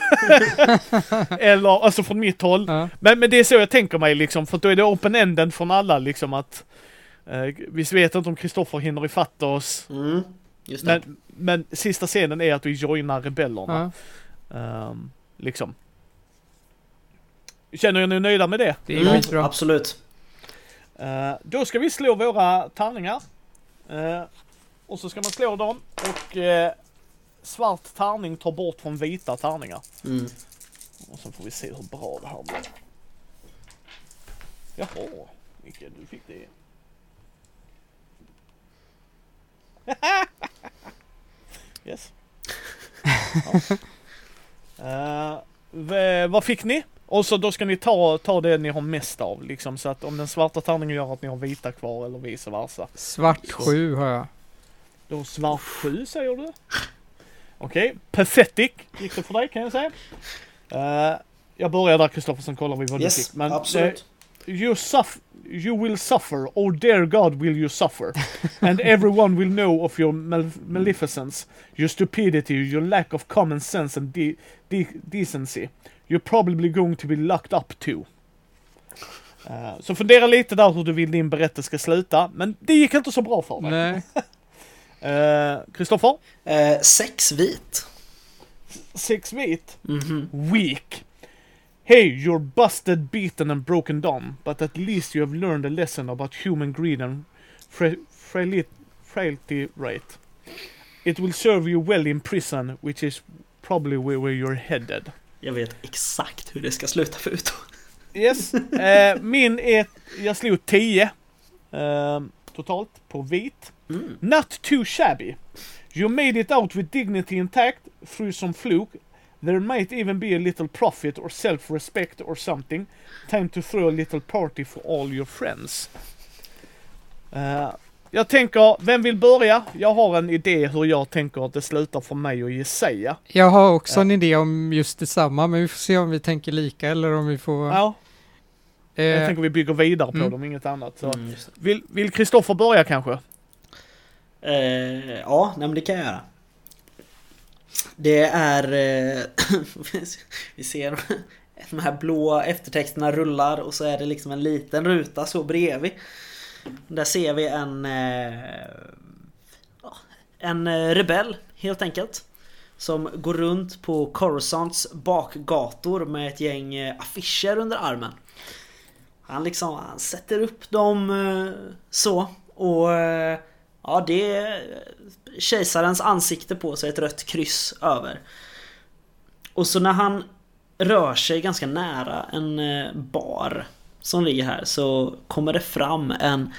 Speaker 1: Eller, alltså från mitt håll.
Speaker 2: Ja.
Speaker 1: Men, men det är så jag tänker mig liksom, för då är det open-enden från alla liksom att eh, vi vet inte om Kristoffer hinner ifatta oss.
Speaker 3: Mm.
Speaker 1: Men, men sista scenen är att vi joinar rebellerna.
Speaker 2: Ja,
Speaker 1: Ehm, liksom. Känner er ni nöjda med det?
Speaker 2: det är
Speaker 3: Mm,
Speaker 2: skitbra.
Speaker 3: absolut.
Speaker 1: Eh, då ska vi slå våra tärningar. Eh, och så ska man slå dem och eh, svart tärning tar bort från vita tärningar.
Speaker 3: Mm.
Speaker 1: Och sen får vi se hur bra det här blir. Jaha, Micke, du fick det. yes. Ja. Eh, v- vad fick ni? Och så då ska ni ta, ta det ni har mest av liksom så att om den svarta tärningen gör att ni har vita kvar eller vice versa.
Speaker 2: Svart sju har jag.
Speaker 1: Då svart 7 säger du? Okej, pathetic gick det för dig kan jag säga. Eh, jag börjar där Kristoffer, sen kollar vi vad du
Speaker 3: Yes,
Speaker 1: fick. Men,
Speaker 3: absolut.
Speaker 1: You, suff- you will suffer, or dear God will you suffer. And everyone will know of your mal- maleficence, your stupidity, your lack of common sense and de- de- decency. You're probably going to be locked up too. Eh, så fundera lite där hur du vill din berättelse ska sluta, men det gick inte så bra för dig.
Speaker 2: Nej.
Speaker 1: Kristoffer?
Speaker 3: Eh, sex vit.
Speaker 1: Six feet?
Speaker 3: Mhm.
Speaker 1: Weak. Hey, you're busted, beaten and broken down, but at least you have learned a lesson about human greed and fra- frailty rate. It will serve you well in prison, which is probably where, you're headed.
Speaker 3: Jag vet exakt hur det ska sluta för Uto.
Speaker 1: Yes. Eh, min är, jag slog 10 eh, totalt på vit.
Speaker 3: Mm.
Speaker 1: Not too shabby. You made it out with dignity intact through some fluke. There might even be a little profit or self-respect or something. Time to throw a little party for all your friends. Eh, jag tänker, vem vill börja? Jag har en idé hur jag tänker att det slutar för mig och Jesaja.
Speaker 2: Jag har också en idé om just detsamma, men vi får se om vi tänker lika eller om vi får...
Speaker 1: Ja, jag
Speaker 2: eh,
Speaker 1: tänker vi bygger vidare på
Speaker 2: mm.
Speaker 1: dem, inget annat. Så.
Speaker 3: Mm.
Speaker 1: Vill, vill Kristoffer börja kanske?
Speaker 3: Eh, ja, nej, men det kan jag göra. Det är... Eh, vi ser de här blå eftertexterna rullar och så är det liksom en liten ruta så bredvid. Där ser vi en... Eh, en eh, rebell helt enkelt. Som går runt på Coruscants bakgator med ett gäng affischer under armen. Han liksom, han sätter upp dem så och ja det kejsarens ansikte på sig, ett rött kryss över. Och så när han rör sig ganska nära en eh, bar som ligger här så kommer det fram en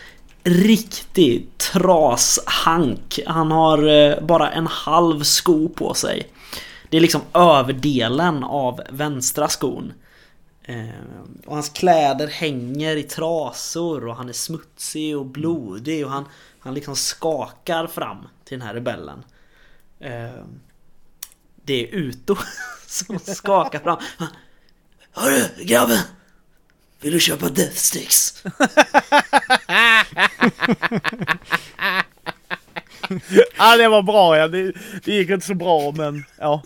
Speaker 3: riktig trashank. Han har eh, bara en halv sko på sig. Det är liksom överdelen av vänstra skon. Eh, och hans kläder hänger i trasor och han är smutsig och blodig och han, han liksom skakar fram till den här rebellen. Eh, det är Uto som skakar fram. Hörru grabben! Vill du köpa Death Sticks?
Speaker 1: Ja, det var bra ja. Det, det gick inte så bra men ja.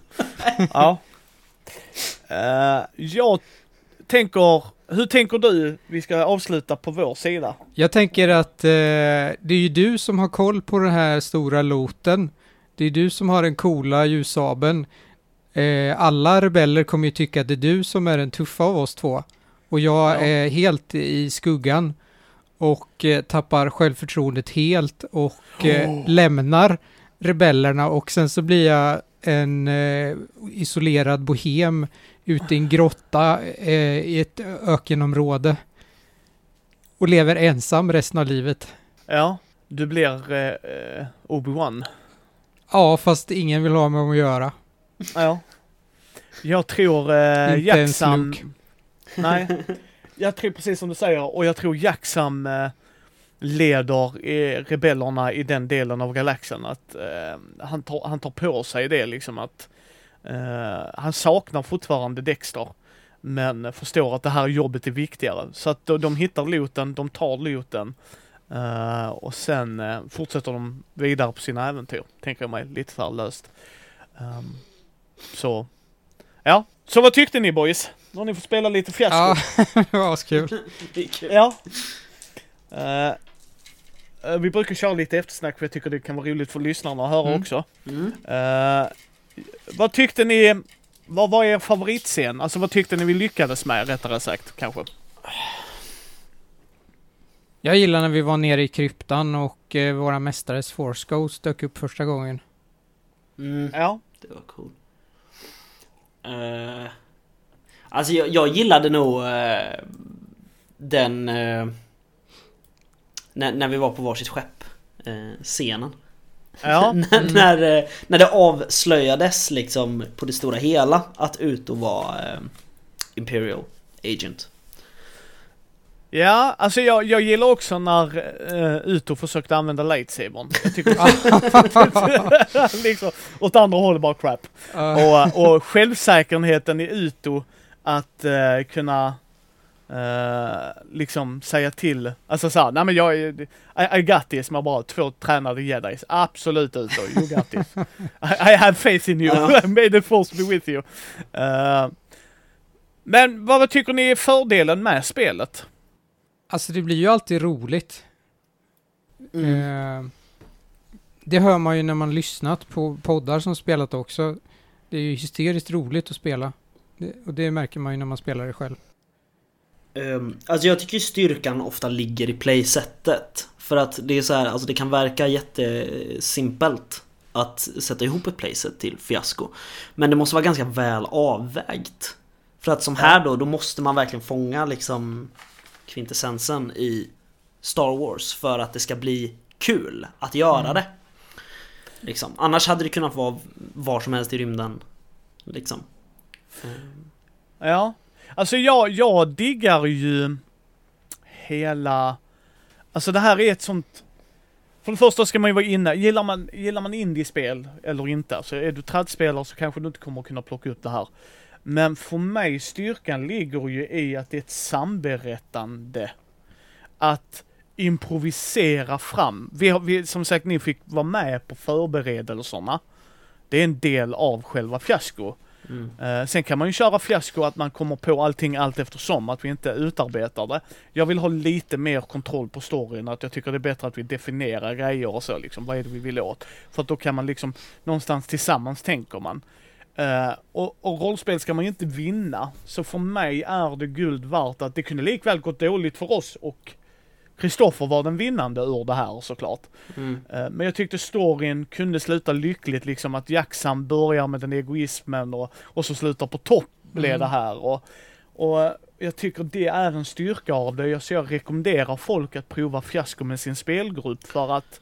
Speaker 1: ja. Eh, jag tänker, hur tänker du vi ska avsluta på vår sida?
Speaker 2: Jag tänker att eh, det är ju du som har koll på den här stora loten. Det är du som har den coola ljussabeln. Eh, alla rebeller kommer ju tycka att det är du som är den tuffa av oss två. Och jag
Speaker 1: Ja.
Speaker 2: är helt i skuggan. Och eh, tappar självförtroendet helt och eh, lämnar rebellerna och sen så blir jag en eh, isolerad bohem ute i en grotta eh, i ett ökenområde. Och lever ensam resten av livet.
Speaker 1: Ja, du blir eh, Obi-Wan.
Speaker 2: Ja, fast ingen vill ha med att göra.
Speaker 1: Ja. Jag tror eh,
Speaker 2: Inte
Speaker 1: Jacksam... Nej. Jag tror precis som du säger och jag tror Jacksam eh, leder eh, rebellerna i den delen av galaxen. Att eh, han, tar, han tar på sig det liksom att han saknar fortfarande Dexter. Men förstår att det här jobbet är viktigare. Så att de, de hittar looten, de tar looten. eh, och sen eh, fortsätter de vidare på sina äventyr. Tänker jag mig lite så här löst. Ehm, så, ja. Så vad tyckte ni boys? Nu har ni fått spela lite fiasko.
Speaker 2: Ja, det var
Speaker 3: kul.
Speaker 1: Ja. Eh, eh, vi brukar köra lite eftersnack för jag tycker det kan vara roligt för lyssnarna att höra
Speaker 2: Mm.
Speaker 1: också.
Speaker 3: Mm.
Speaker 1: Eh, vad tyckte ni, vad var er favoritscen? Alltså vad tyckte ni vi lyckades med rättare sagt kanske?
Speaker 2: Jag gillar när vi var nere i kryptan och eh, våra mästares Force Ghost dök upp första gången.
Speaker 3: Mm.
Speaker 1: Ja,
Speaker 3: Det var cool. Uh, alltså jag, jag gillade nog uh, den... Uh, när, när vi var på varsitt skepp. scenen.
Speaker 1: Ja.
Speaker 3: när,
Speaker 1: Mm.
Speaker 3: när, när det avslöjades liksom på det stora hela att Uto var Imperial Agent.
Speaker 1: Ja, alltså jag, jag gillar också när uh, Uto försökte använda lightsabern. Jag tycker liksom, åt andra hållet bara crap. Och, och självsäkerheten i Uto att uh, kunna uh, liksom säga till, alltså såhär, nej men jag är, I, I got this med bara två tränade jedis. Absolut Uto, you got this. I, I have faith in you, may the force be with you. Uh, men vad tycker ni är fördelen med spelet?
Speaker 2: Alltså det blir ju alltid roligt.
Speaker 3: Mm.
Speaker 2: Eh, det hör man ju när man lyssnat på poddar som spelat också. Det är ju hysteriskt roligt att spela. Det, och det märker man ju när man spelar det själv.
Speaker 3: Um, alltså jag tycker styrkan ofta ligger i playsetet. För att det är så här, alltså det kan verka jättesimpelt att sätta ihop ett playset till fiasko. Men det måste vara ganska väl avvägt. För att som här då, då måste man verkligen fånga liksom kvintessensen i Star Wars för att det ska bli kul att göra
Speaker 2: Mm.
Speaker 3: det. Liksom. Annars hade det kunnat vara var som helst i rymden. Liksom.
Speaker 1: Ja, alltså jag, jag diggar ju hela, alltså det här är ett sånt, för det första ska man ju vara inne, gillar man, gillar man indiespel eller inte, alltså är du trädspelare så kanske du inte kommer kunna plocka upp det här. Men för mig styrkan ligger ju i att det är ett samberättande. Att improvisera fram. Vi har, vi, som sagt, ni fick vara med på förberedelserna. Det är en del av själva fiasko.
Speaker 3: Mm.
Speaker 1: Eh, sen kan man ju köra fiasko att man kommer på allting allt eftersom, att vi inte utarbetar det. Jag vill ha lite mer kontroll på storyn, att jag tycker det är bättre att vi definierar grejer och så liksom. Vad är det vi vill åt? För att då kan man liksom, någonstans tillsammans tänker man. Eh, och, och rollspel ska man ju inte vinna, så för mig är det guld värt att det kunde likväl gått dåligt för oss och Kristoffer var den vinnande ur det här såklart.
Speaker 3: Mm.
Speaker 1: Eh, Men jag tyckte storyn kunde sluta lyckligt, liksom att Jackson börjar med den egoismen och, och så slutar på topp blev
Speaker 2: Mm.
Speaker 1: det här. Och, och eh, jag tycker det är en styrka av det, så jag rekommenderar folk att prova fiasko med sin spelgrupp för att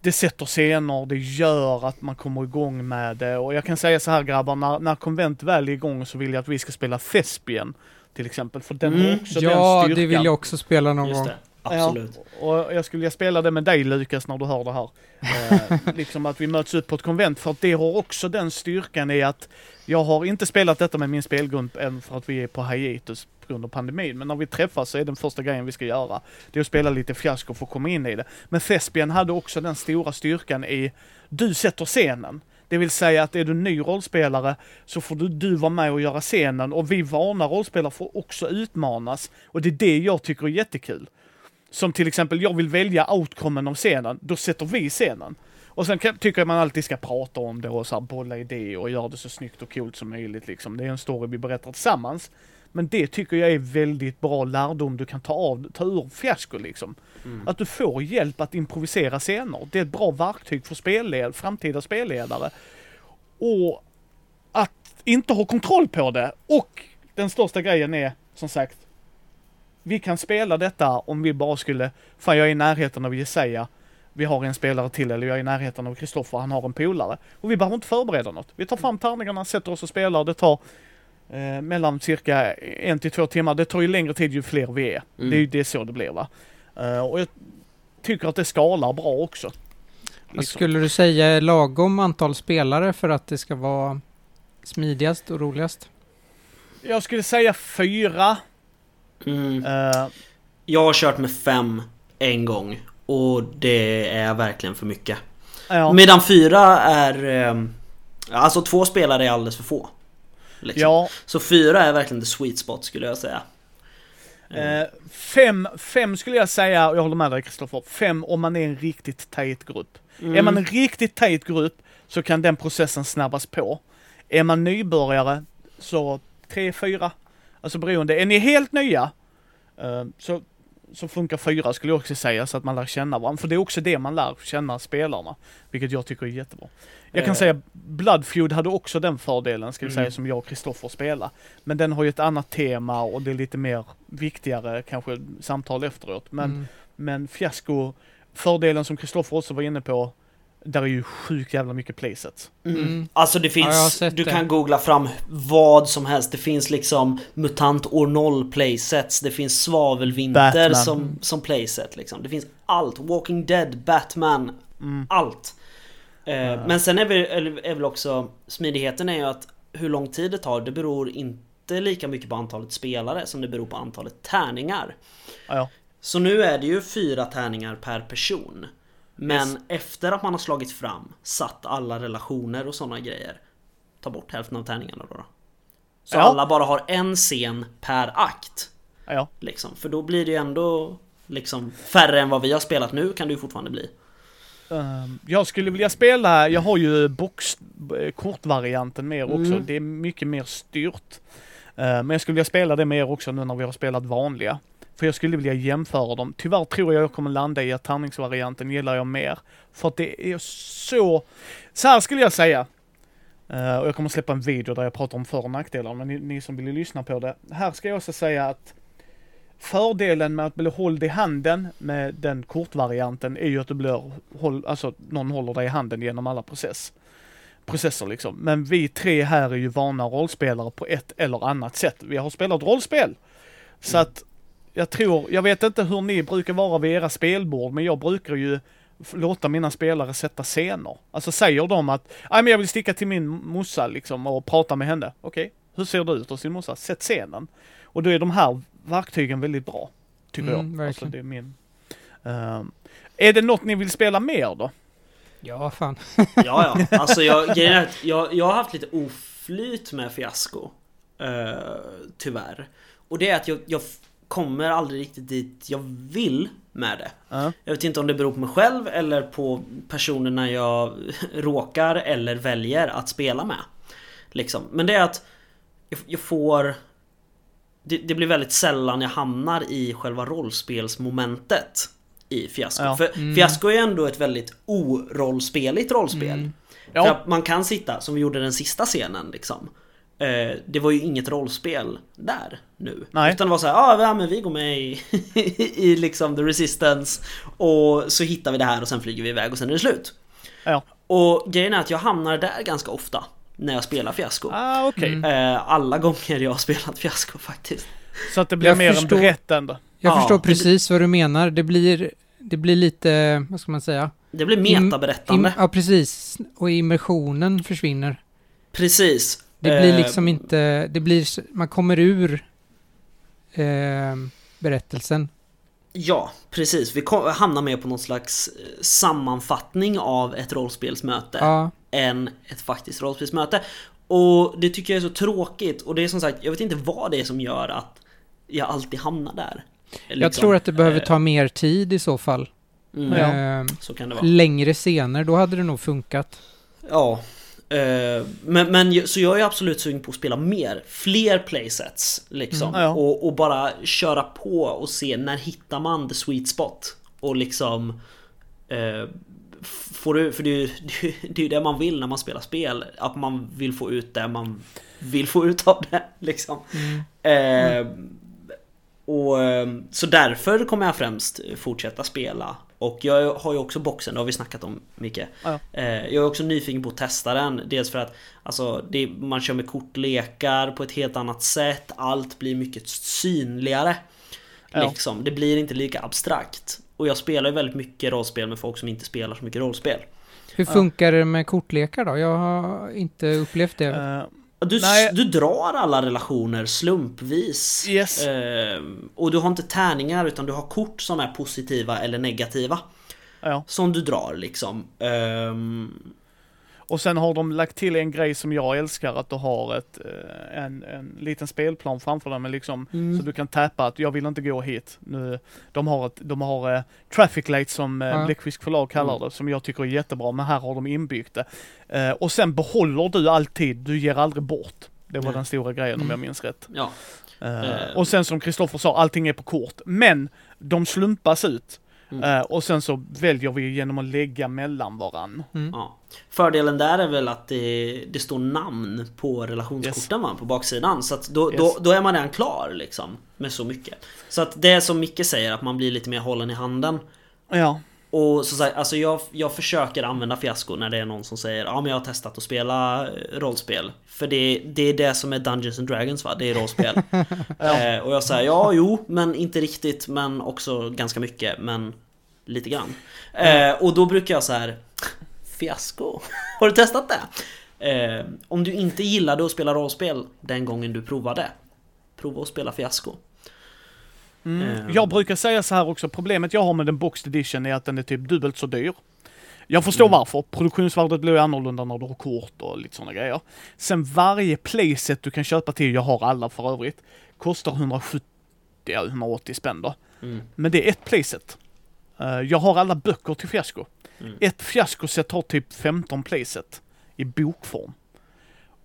Speaker 1: det sätter scener, det gör att man kommer igång med det och jag kan säga så här grabbar, när, när konvent väl är igång så vill jag att vi ska spela Thespian till exempel, för den har
Speaker 3: Mm.
Speaker 1: också den
Speaker 2: Ja,
Speaker 1: styrkan.
Speaker 2: det vill jag också spela någon gång.
Speaker 3: absolut.
Speaker 1: Ja, och jag skulle vilja spela det med dig Lukas när du hör det här. Eh, liksom att vi möts upp på ett konvent för att det har också den styrkan i att jag har inte spelat detta med min spelgrupp än för att vi är på hiatus på grund av pandemin. Men när vi träffas så är den första grejen vi ska göra det är att spela lite fiasko för att komma in i det. Men Thespian hade också den stora styrkan i du sätter scenen. Det vill säga att är du ny rollspelare så får du, du vara med och göra scenen och vi vana rollspelare får också utmanas. Och det är det jag tycker är jättekul. Som till exempel, jag vill välja outcomen av scenen, då sätter vi scenen. Och sen kan, tycker jag man alltid ska prata om det och så här bolla idéer och göra det så snyggt och coolt som möjligt liksom. Det är en story vi berättar tillsammans. Men det tycker jag är väldigt bra lärdom du kan ta av, ta ur fiasko liksom.
Speaker 3: Mm.
Speaker 1: Att du får hjälp att improvisera scener. Det är ett bra verktyg för spelled, framtida spelledare. Och att inte ha kontroll på det. Och den största grejen är, som sagt, vi kan spela detta om vi bara skulle, fan jag är i närheten av Jesaja, vi har en spelare till, eller jag är i närheten av Kristoffer, han har en polare. Och vi behöver inte förbereda något. Vi tar fram tärningarna, sätter oss och spelar, det tar eh, mellan cirka en till två timmar. Det tar ju längre tid ju fler vi är.
Speaker 3: Mm.
Speaker 1: Det är ju det är så det blir va. Eh, och jag tycker att det skalar bra också. Liksom.
Speaker 2: skulle du säga lagom antal spelare för att det ska vara smidigast och roligast?
Speaker 1: Jag skulle säga fyra.
Speaker 3: Mm.
Speaker 1: Eh,
Speaker 3: Jag har kört med fem en gång och det är verkligen för mycket.
Speaker 1: ja.
Speaker 3: Medan fyra är... ehm, Alltså två spelare är alldeles för få. Liksom.
Speaker 1: ja,
Speaker 3: Så fyra är verkligen the sweet spot skulle jag säga.
Speaker 1: Eh, fem, fem skulle jag säga, och jag håller med dig Kristoffer, fem om man är en riktigt tajt grupp.
Speaker 3: Mm.
Speaker 1: Är man en riktigt tajt grupp så kan den processen snabbas på. Är man nybörjare så tre, fyra. Alltså beroende. Är ni helt nya eh, så så funkar fyra skulle jag också säga, så att man lär känna varandra. För det är också det man lär känna spelarna, vilket jag tycker är jättebra. Jag kan
Speaker 3: Eh.
Speaker 1: säga Bloodfeud hade också den fördelen, ska vi
Speaker 3: Mm.
Speaker 1: säga, som jag och Kristoffer spelar. Men den har ju ett annat tema och det är lite mer viktigare kanske samtal efteråt. Men,
Speaker 2: Mm.
Speaker 1: men Fiasko, fördelen som Kristoffer också var inne på, där är ju sjukt jävla mycket playsets.
Speaker 3: Mm.
Speaker 2: Mm.
Speaker 3: Alltså det
Speaker 2: Ja,
Speaker 3: finns,
Speaker 2: sett
Speaker 3: du
Speaker 2: det.
Speaker 3: kan googla fram vad som helst. Det finns liksom MUTANT år 0 playsets. Det finns Svavelvinter
Speaker 1: Batman.
Speaker 3: som, som playset liksom. Det finns allt. Walking Dead, Batman,
Speaker 1: Mm.
Speaker 3: allt.
Speaker 1: Ja.
Speaker 3: Men sen är väl, är väl också smidigheten är ju att hur lång tid det tar, det beror inte lika mycket på antalet spelare som det beror på antalet tärningar.
Speaker 1: Ja, ja.
Speaker 3: Så nu är det ju fyra tärningar per person. Men
Speaker 1: Yes.
Speaker 3: efter att man har slagit fram, satt alla relationer och sådana grejer. Ta bort hälften av tärningarna då. då. Så
Speaker 1: Ja.
Speaker 3: alla bara har en scen per akt.
Speaker 1: Ja.
Speaker 3: Liksom. För då blir det ju ändå liksom färre än vad vi har spelat nu kan det ju fortfarande bli.
Speaker 1: Ehm, jag skulle vilja spela, jag har ju box, eh, kortvarianten mer också.
Speaker 3: Mm.
Speaker 1: Det är mycket mer styrt. Ehm, men jag skulle vilja spela det mer också nu när vi har spelat vanliga. För jag skulle vilja jämföra dem. Tyvärr tror jag jag kommer landa i att tärningsvarianten gillar jag mer. För att det är så... Så här skulle jag säga. Ehm, och jag kommer släppa en video där jag pratar om för och nackdelar, men ni, ni som vill lyssna på det. Här ska jag också säga att Fördelen med att bli hålld i handen med den kortvarianten är ju att du blir håll, alltså någon håller dig i handen genom alla process, processer liksom. Men vi tre här är ju vana rollspelare på ett eller annat sätt. Vi har spelat rollspel. Så att jag tror, jag vet inte hur ni brukar vara vid era spelbord, men jag brukar ju låta mina spelare sätta scener. Alltså säger de att, nej men jag vill sticka till min morsa liksom och prata med henne. Okej, hur ser det ut hos din morsa? Sätt scenen. Och då är de här verktygen väldigt bra. Tycker
Speaker 2: Mm,
Speaker 1: jag. Alltså det är min. Ehm, är det något ni vill spela mer då?
Speaker 2: Ja, fan.
Speaker 3: Ja, ja. Alltså jag, jag, jag har haft lite oflyt med fiasko. Eh, tyvärr. Och det är att jag, jag kommer aldrig riktigt dit jag vill med det.
Speaker 1: Ja.
Speaker 3: Jag vet inte om det beror på mig själv eller på personerna jag råkar eller väljer att spela med. Liksom. Men det är att jag, får... Det, det blir väldigt sällan jag hamnar i själva rollspelsmomentet i Fiasko.
Speaker 1: Ja.
Speaker 3: För
Speaker 2: Mm.
Speaker 3: Fiasko är ändå ett väldigt orollspeligt rollspel.
Speaker 2: Mm.
Speaker 1: Ja,
Speaker 3: man kan sitta, som vi gjorde den sista scenen liksom. Eh, det var ju inget rollspel där nu.
Speaker 1: Nej.
Speaker 3: Utan det var så här, ah, ja men vi går med i, i liksom the resistance och så hittar vi det här och sen flyger vi iväg och sen är det slut.
Speaker 1: ja.
Speaker 3: Och grejen är att jag hamnar där ganska ofta när jag spelar fiasko.
Speaker 1: Ah, okej.
Speaker 2: Mm.
Speaker 3: Eh, alla gånger jag har spelat fiasko faktiskt.
Speaker 1: Så att det blir
Speaker 2: Jag
Speaker 1: mer
Speaker 2: förstår.
Speaker 1: en berättande.
Speaker 2: Jag
Speaker 3: Ja,
Speaker 2: förstår
Speaker 3: det
Speaker 2: precis vad du menar. Det blir, det blir lite, vad ska man säga?
Speaker 3: Det blir
Speaker 2: Im-
Speaker 3: metaberättande.
Speaker 2: Im, ja, precis. Och immersionen försvinner.
Speaker 3: Precis.
Speaker 2: Det blir
Speaker 3: Eh,
Speaker 2: liksom inte, det blir, man kommer ur eh, berättelsen.
Speaker 3: Ja, precis. Vi kom, hamnar med på någon slags eh, sammanfattning av ett rollspelsmöte.
Speaker 2: Ja,
Speaker 3: än ett faktiskt rollspelsmöte. Och det tycker jag är så tråkigt och det är som sagt, jag vet inte vad det är som gör att jag alltid hamnar där.
Speaker 2: jag
Speaker 3: Liksom,
Speaker 2: tror att det behöver
Speaker 3: eh,
Speaker 2: ta mer tid i så fall.
Speaker 3: mm,
Speaker 1: Ja.
Speaker 2: Eh,
Speaker 3: Så kan det vara.
Speaker 2: längre scener, då hade det nog funkat.
Speaker 3: Ja. Eh, Men, men så jag är absolut sugen på att spela mer, fler playsets liksom.
Speaker 1: Mm, ja.
Speaker 3: och, och bara köra på och se när hittar man the sweet spot. Och liksom eh, Får du, för det är, ju, det är det man vill när man spelar spel. Att man vill få ut det man vill få ut av det. Liksom. Eh, och, eh, så därför kommer jag främst fortsätta spela. Och jag har ju också boxen, det har vi snackat om mycket.
Speaker 1: Ja.
Speaker 3: Eh, jag är också nyfiken på att testa den. Dels för att alltså, det, man kör med kortlekar på ett helt annat sätt. Allt blir mycket synligare.
Speaker 1: Ja.
Speaker 3: Liksom. Det blir inte lika abstrakt. Och jag spelar ju väldigt mycket rollspel med folk som inte spelar så mycket rollspel.
Speaker 2: Hur funkar det med kortlekar då? Jag har inte upplevt det.
Speaker 1: Eh,
Speaker 3: Du,
Speaker 1: Nej.
Speaker 3: du drar alla relationer slumpvis.
Speaker 1: Yes.
Speaker 3: Ehm, och du har inte tärningar utan du har kort som är positiva eller negativa.
Speaker 1: ja.
Speaker 3: Som du drar liksom. Ehm,
Speaker 1: Och sen har de lagt till en grej som jag älskar, att du har ett, eh, en, en liten spelplan framför dig med liksom,
Speaker 3: Mm.
Speaker 1: så du kan tappa att jag vill inte gå hit. Nu, de har, ett, de har eh, traffic light som eh,
Speaker 2: Ja.
Speaker 1: Bläckfisk förlag kallar
Speaker 3: Mm.
Speaker 1: det, som jag tycker är jättebra, men här har de inbyggt det. Eh, och sen behåller du alltid, du ger aldrig bort. Det var
Speaker 3: Nej.
Speaker 1: den stora grejen om
Speaker 2: Mm.
Speaker 1: jag minns rätt.
Speaker 3: ja.
Speaker 1: Eh. och sen som Kristoffer sa, allting är på kort. Men De slumpas ut.
Speaker 3: Mm.
Speaker 1: Eh, och sen så väljer vi genom att lägga mellan varann.
Speaker 2: Mm.
Speaker 3: Ja. Fördelen där är väl att det, det står namn på relationskorten va, på baksidan. Så att då,
Speaker 1: Yes.
Speaker 3: då, då är man redan klar liksom. Med så mycket. Så att det är som Micke säger, att man blir lite mer hållen i handen.
Speaker 1: Ja,
Speaker 3: Och så sagt, alltså jag, jag försöker använda fiasko när det är någon som säger ja men jag har testat att spela eh, rollspel. För det, det är det som är Dungeons and Dragons va? Det är rollspel. eh, och jag säger ja jo men inte riktigt men också ganska mycket men lite grann. Eh, och då brukar jag så här Fiasko? Har du testat det? Eh, om du inte gillade att spela rollspel den gången du provade Prova att spela fiasko.
Speaker 1: Mm.
Speaker 3: Eh.
Speaker 1: Jag brukar säga så här också, problemet jag har med den boxed edition är att den är typ dubbelt så dyr. Jag förstår
Speaker 3: Mm.
Speaker 1: varför. Produktionsvärdet blir annorlunda när du har kort och lite sådana grejer. Sen varje playset du kan köpa till, jag har alla för övrigt, kostar 170, ja, 180 spänn då.
Speaker 3: Mm.
Speaker 1: Men det är ett playset. Eh, jag har alla böcker till fiasko.
Speaker 3: Mm.
Speaker 1: Ett fiaskoset har typ 15 playset i bokform.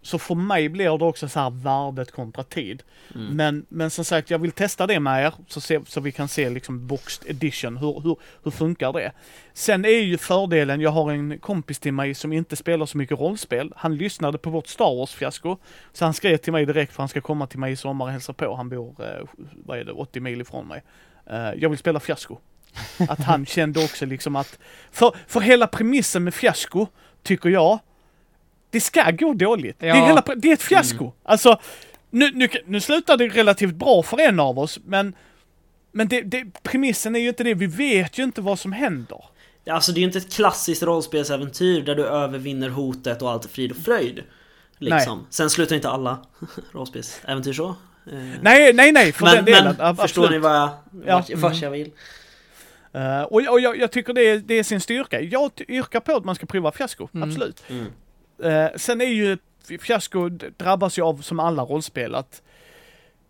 Speaker 1: Så för mig blir det också så här värdet kontra tid.
Speaker 3: Mm.
Speaker 1: Men, men som sagt, jag vill testa det med er så, se, så vi kan se liksom boxed edition, hur, hur, hur funkar det? Sen är ju fördelen, jag har en kompis till mig som inte spelar så mycket rollspel. Han lyssnade på vårt Star Wars-fiasko, så han skrev till mig direkt för han ska komma till mig i sommar och hälsa på. Han bor, eh, vad är det, 80 mil ifrån mig. Eh, jag vill spela fiasko. Att han kände också liksom att, för, för hela premissen med fiasko, tycker jag, det ska gå dåligt. Det, är
Speaker 2: Ja.
Speaker 1: hela, det är ett fiasko. Alltså, nu, nu, nu slutar det relativt bra för en av oss, men, men det, det, premissen är ju inte det. Vi vet ju inte vad som händer.
Speaker 3: Alltså det är ju inte ett klassiskt rollspelsäventyr där du övervinner hotet och allt är frid och fröjd. Liksom. Sen slutar inte alla rollspelsäventyr så. Eh,
Speaker 1: Nej, nej, nej, för
Speaker 3: men
Speaker 1: den delen.
Speaker 3: men förstår ni vad jag,
Speaker 1: Ja.
Speaker 3: vart, vart jag vill?
Speaker 1: Eh, och och jag, jag tycker det är, det är sin styrka. Jag yrkar på att man ska prova fiasko,
Speaker 2: Mm.
Speaker 1: absolut.
Speaker 3: Mm.
Speaker 1: Eh, sen är ju fiasko drabbas ju av som alla rollspel att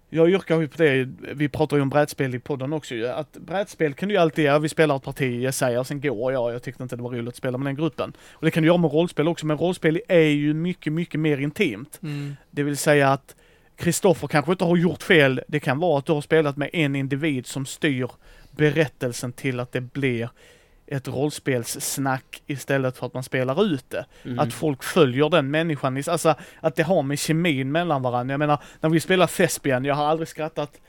Speaker 1: jag yrkar ju på det, vi pratar ju om brädspel i podden också ju, att brädspel kan du ju alltid göra, vi spelar ett parti, jag säger, sen går jag, jag tyckte inte det var roligt att spela med den gruppen. Och det kan du göra med rollspel också, men rollspel är ju mycket, mycket mer intimt.
Speaker 2: Mm.
Speaker 1: Det vill säga att Kristoffer kanske inte har gjort fel, det kan vara att du har spelat med en individ som styr berättelsen till att det blir ett rollspelssnack istället för att man spelar ut det.
Speaker 3: Mm.
Speaker 1: Att folk följer den människan, alltså att det har med kemin mellan varandra. Jag menar, när vi spelar Thespian, jag har aldrig skrattat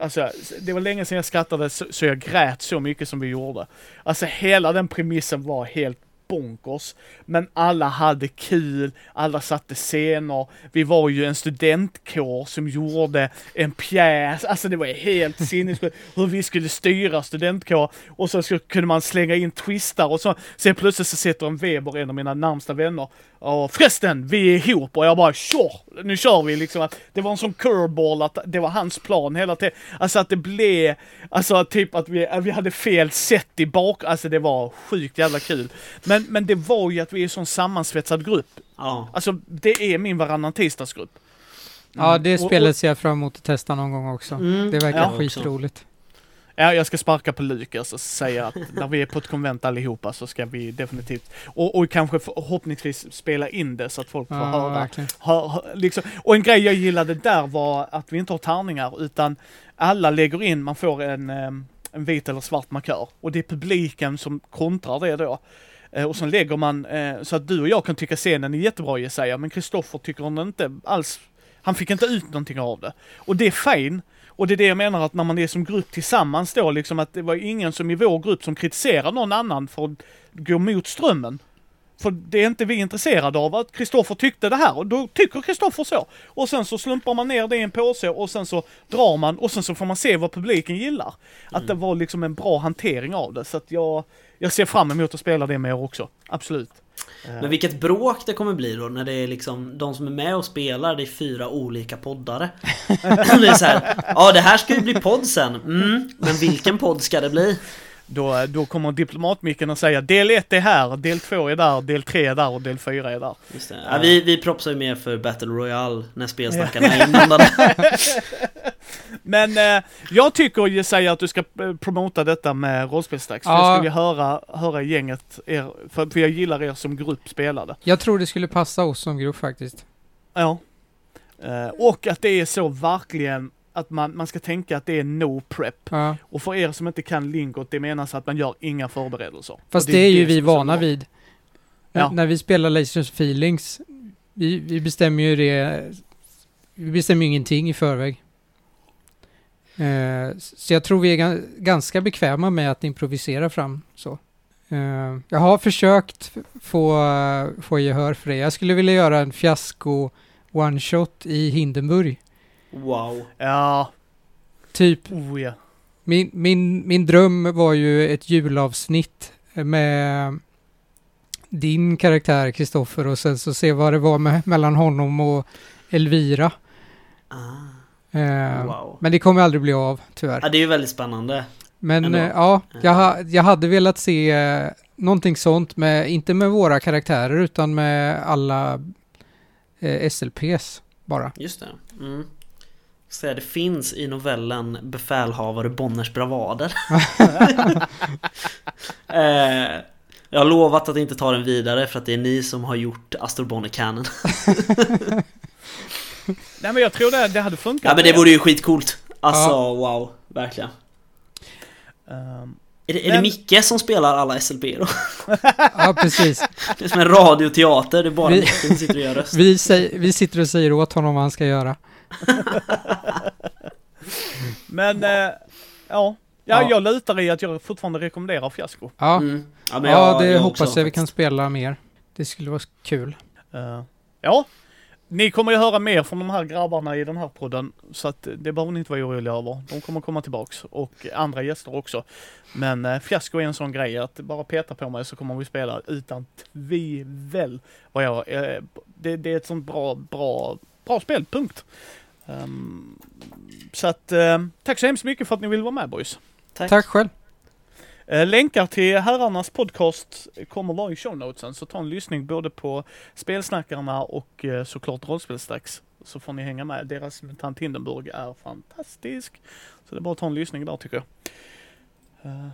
Speaker 1: Alltså, det var länge sedan jag skrattade så, så jag grät så mycket som vi gjorde. Alltså hela den premissen var helt bonkers. Men alla hade kul, alla satte scener. Vi var ju en studentkår som gjorde en pjäs. Alltså det var helt sinnessjukt hur vi skulle styra studentkår. Och så kunde man slänga in twistar och så. Sen plötsligt så sitter en Weber, en av mina närmsta vänner. Och förresten, vi är ihop och jag bara tjo, nu kör vi liksom. Att det var en sån curveball att det var hans plan hela tiden. Alltså att det blev, alltså typ att vi, att vi hade fel sätt i bak, alltså det var sjukt jävla kul. Men, men det var ju att vi är en sån sammansvetsad grupp.
Speaker 3: Ja.
Speaker 1: Alltså det är min varannan tisdagsgrupp.
Speaker 2: Ja, det spelet ser jag fram emot att testa någon gång också.
Speaker 3: Mm.
Speaker 2: Det verkar
Speaker 1: Ja.
Speaker 2: skitroligt.
Speaker 1: Ja, jag ska sparka på Lukas och säga att när vi är på ett konvent allihopa så ska vi definitivt, och, och kanske förhoppningsvis spela in det så att folk får
Speaker 2: Ja,
Speaker 1: höra. Hör, hör, liksom. Och en grej jag gillade där var att vi inte har tärningar utan alla lägger in, man får en, em, en vit eller svart markör. Och det är publiken som kontrar det då. Eh, Och så lägger man, eh, så att du och jag kan tycka scenen är jättebra Jesaja, men Kristoffer tycker hon inte alls, han fick inte ut någonting av det. Och det är fine. Och det är det jag menar att när man är som grupp tillsammans då, liksom att det var ingen som i vår grupp som kritiserar någon annan för att gå mot strömmen. För det är inte vi intresserade av att Kristoffer tyckte det här och då tycker Kristoffer så. Och sen så slumpar man ner det i en påse och sen så drar man och sen så får man se vad publiken gillar. Att det var liksom en bra hantering av det så att jag, jag ser fram emot att spela det med er också. Absolut.
Speaker 3: Men vilket bråk det kommer bli då när det är liksom de som är med och spelar, det är fyra olika poddare. det är så här, ja det här ska ju bli podd sen, mm, men vilken podd ska det bli?
Speaker 1: Då, då kommer diplomatmicken att säga del 1 är här, del 2 är där, del 3 är där och del 4 är där.
Speaker 3: Ja, vi, vi propsar ju mer för Battle Royale när spelsnackarna är inblandade.
Speaker 1: Men eh, jag tycker Jesaja att du ska eh, promota detta med rollspelsdags. För
Speaker 2: Ja.
Speaker 1: jag skulle höra, höra gänget, er, för, för jag gillar er som grupp spelade.
Speaker 2: Jag tror det skulle passa oss som grupp faktiskt.
Speaker 1: Ja. Eh, och att det är så verkligen att man, man ska tänka att det är no prep.
Speaker 2: Ja.
Speaker 1: Och för er som inte kan lingot, det menas att man gör inga förberedelser.
Speaker 2: Fast
Speaker 1: Och
Speaker 2: det är ju vi vana vid.
Speaker 1: Ja.
Speaker 2: När vi spelar Lasers Feelings, vi, vi bestämmer ju det, vi bestämmer ju ingenting i förväg. Eh, så jag tror vi är ga- ganska bekväma med att improvisera fram så. Eh, jag har försökt få, få gehör för det. Jag skulle vilja göra en fiasko one-shot i Hindenburg.
Speaker 3: Wow.
Speaker 1: Ja,
Speaker 2: Typ,
Speaker 1: oh ja.
Speaker 2: min, min, min dröm var ju ett julavsnitt med din karaktär Kristoffer och sen så se vad det var med, mellan honom och Elvira.
Speaker 3: Ah,
Speaker 2: Eh,
Speaker 3: wow.
Speaker 2: Men det kommer aldrig bli av, tyvärr.
Speaker 3: Ja, det är ju väldigt spännande.
Speaker 2: Men eh, ja, jag, ha, jag hade velat se eh, någonting sånt med, inte med våra karaktärer utan med alla eh, SLPs bara.
Speaker 3: Just det. Mm. Så det finns i novellen Befälhavare Bonners bravader. eh, jag har lovat att inte ta den vidare för att det är ni som har gjort Astor Bonner Canon.
Speaker 1: Nej men jag tror det, det hade funkat.
Speaker 3: Ja men det vore ju skitcoolt. Alltså
Speaker 2: Ja.
Speaker 3: wow, verkligen.
Speaker 1: Ehm,
Speaker 3: Är det, är
Speaker 1: Men-
Speaker 3: det Micke som spelar alla SLP då?
Speaker 2: Ja, precis.
Speaker 3: Det är som en radioteater, det är bara
Speaker 2: Vi-
Speaker 3: Micke som sitter och gör röst.
Speaker 2: Vi, säger, vi sitter och säger åt honom vad han ska göra.
Speaker 1: men, eh, ja.
Speaker 2: Ja.
Speaker 1: Ja, jag lutar i att jag fortfarande rekommenderar fiasko.
Speaker 2: Ja,
Speaker 3: Mm. Ja, men
Speaker 2: ja
Speaker 3: jag-
Speaker 2: det
Speaker 3: jag
Speaker 2: hoppas
Speaker 3: också
Speaker 2: jag vi kan spela mer. Det skulle vara kul.
Speaker 1: Eh, ja, ni kommer ju höra mer från de här grabbarna i den här podden. Så att det behöver ni inte vara oroliga över. De kommer komma tillbaks och andra gäster också. Men uh, fiasko är en sån grej att bara peta på mig så kommer vi spela utan tvivel. Vad jag, eh, det, det är ett sånt bra, bra, bra spel, punkt. Ehm, så att eh, tack så hemskt mycket för att ni vill vara med boys.
Speaker 3: Tack.
Speaker 2: Tack själv.
Speaker 1: Eh, länkar till herrarnas podcast kommer vara i show notesen, så ta en lyssning både på spelsnackarna och eh, såklart Rollspelstax, Så får ni hänga med. Deras MUTANT Hindenburg är fantastisk. Så det är bara att ta en lyssning där tycker jag. Eh,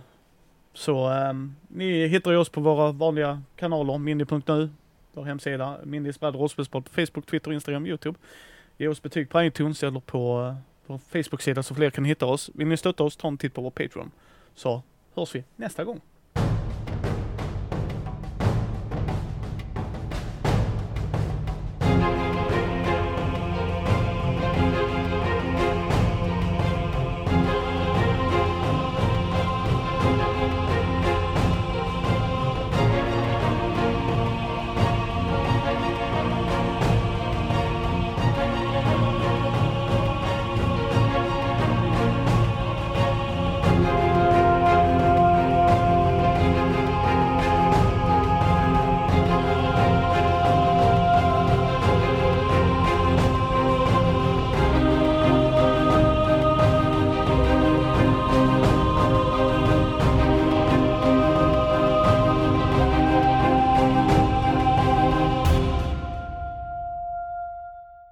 Speaker 1: så ehm, ni hittar ju oss på våra vanliga kanaler, mindy.nu, vår hemsida, Mindys värld rollspelspodd på Facebook, Twitter, Instagram, Youtube. Ge oss betyg på iTunes eller på vår Facebook-sida så fler kan hitta oss. Vill ni stötta oss, ta en titt på vår Patreon. Så hörs vi nästa gång.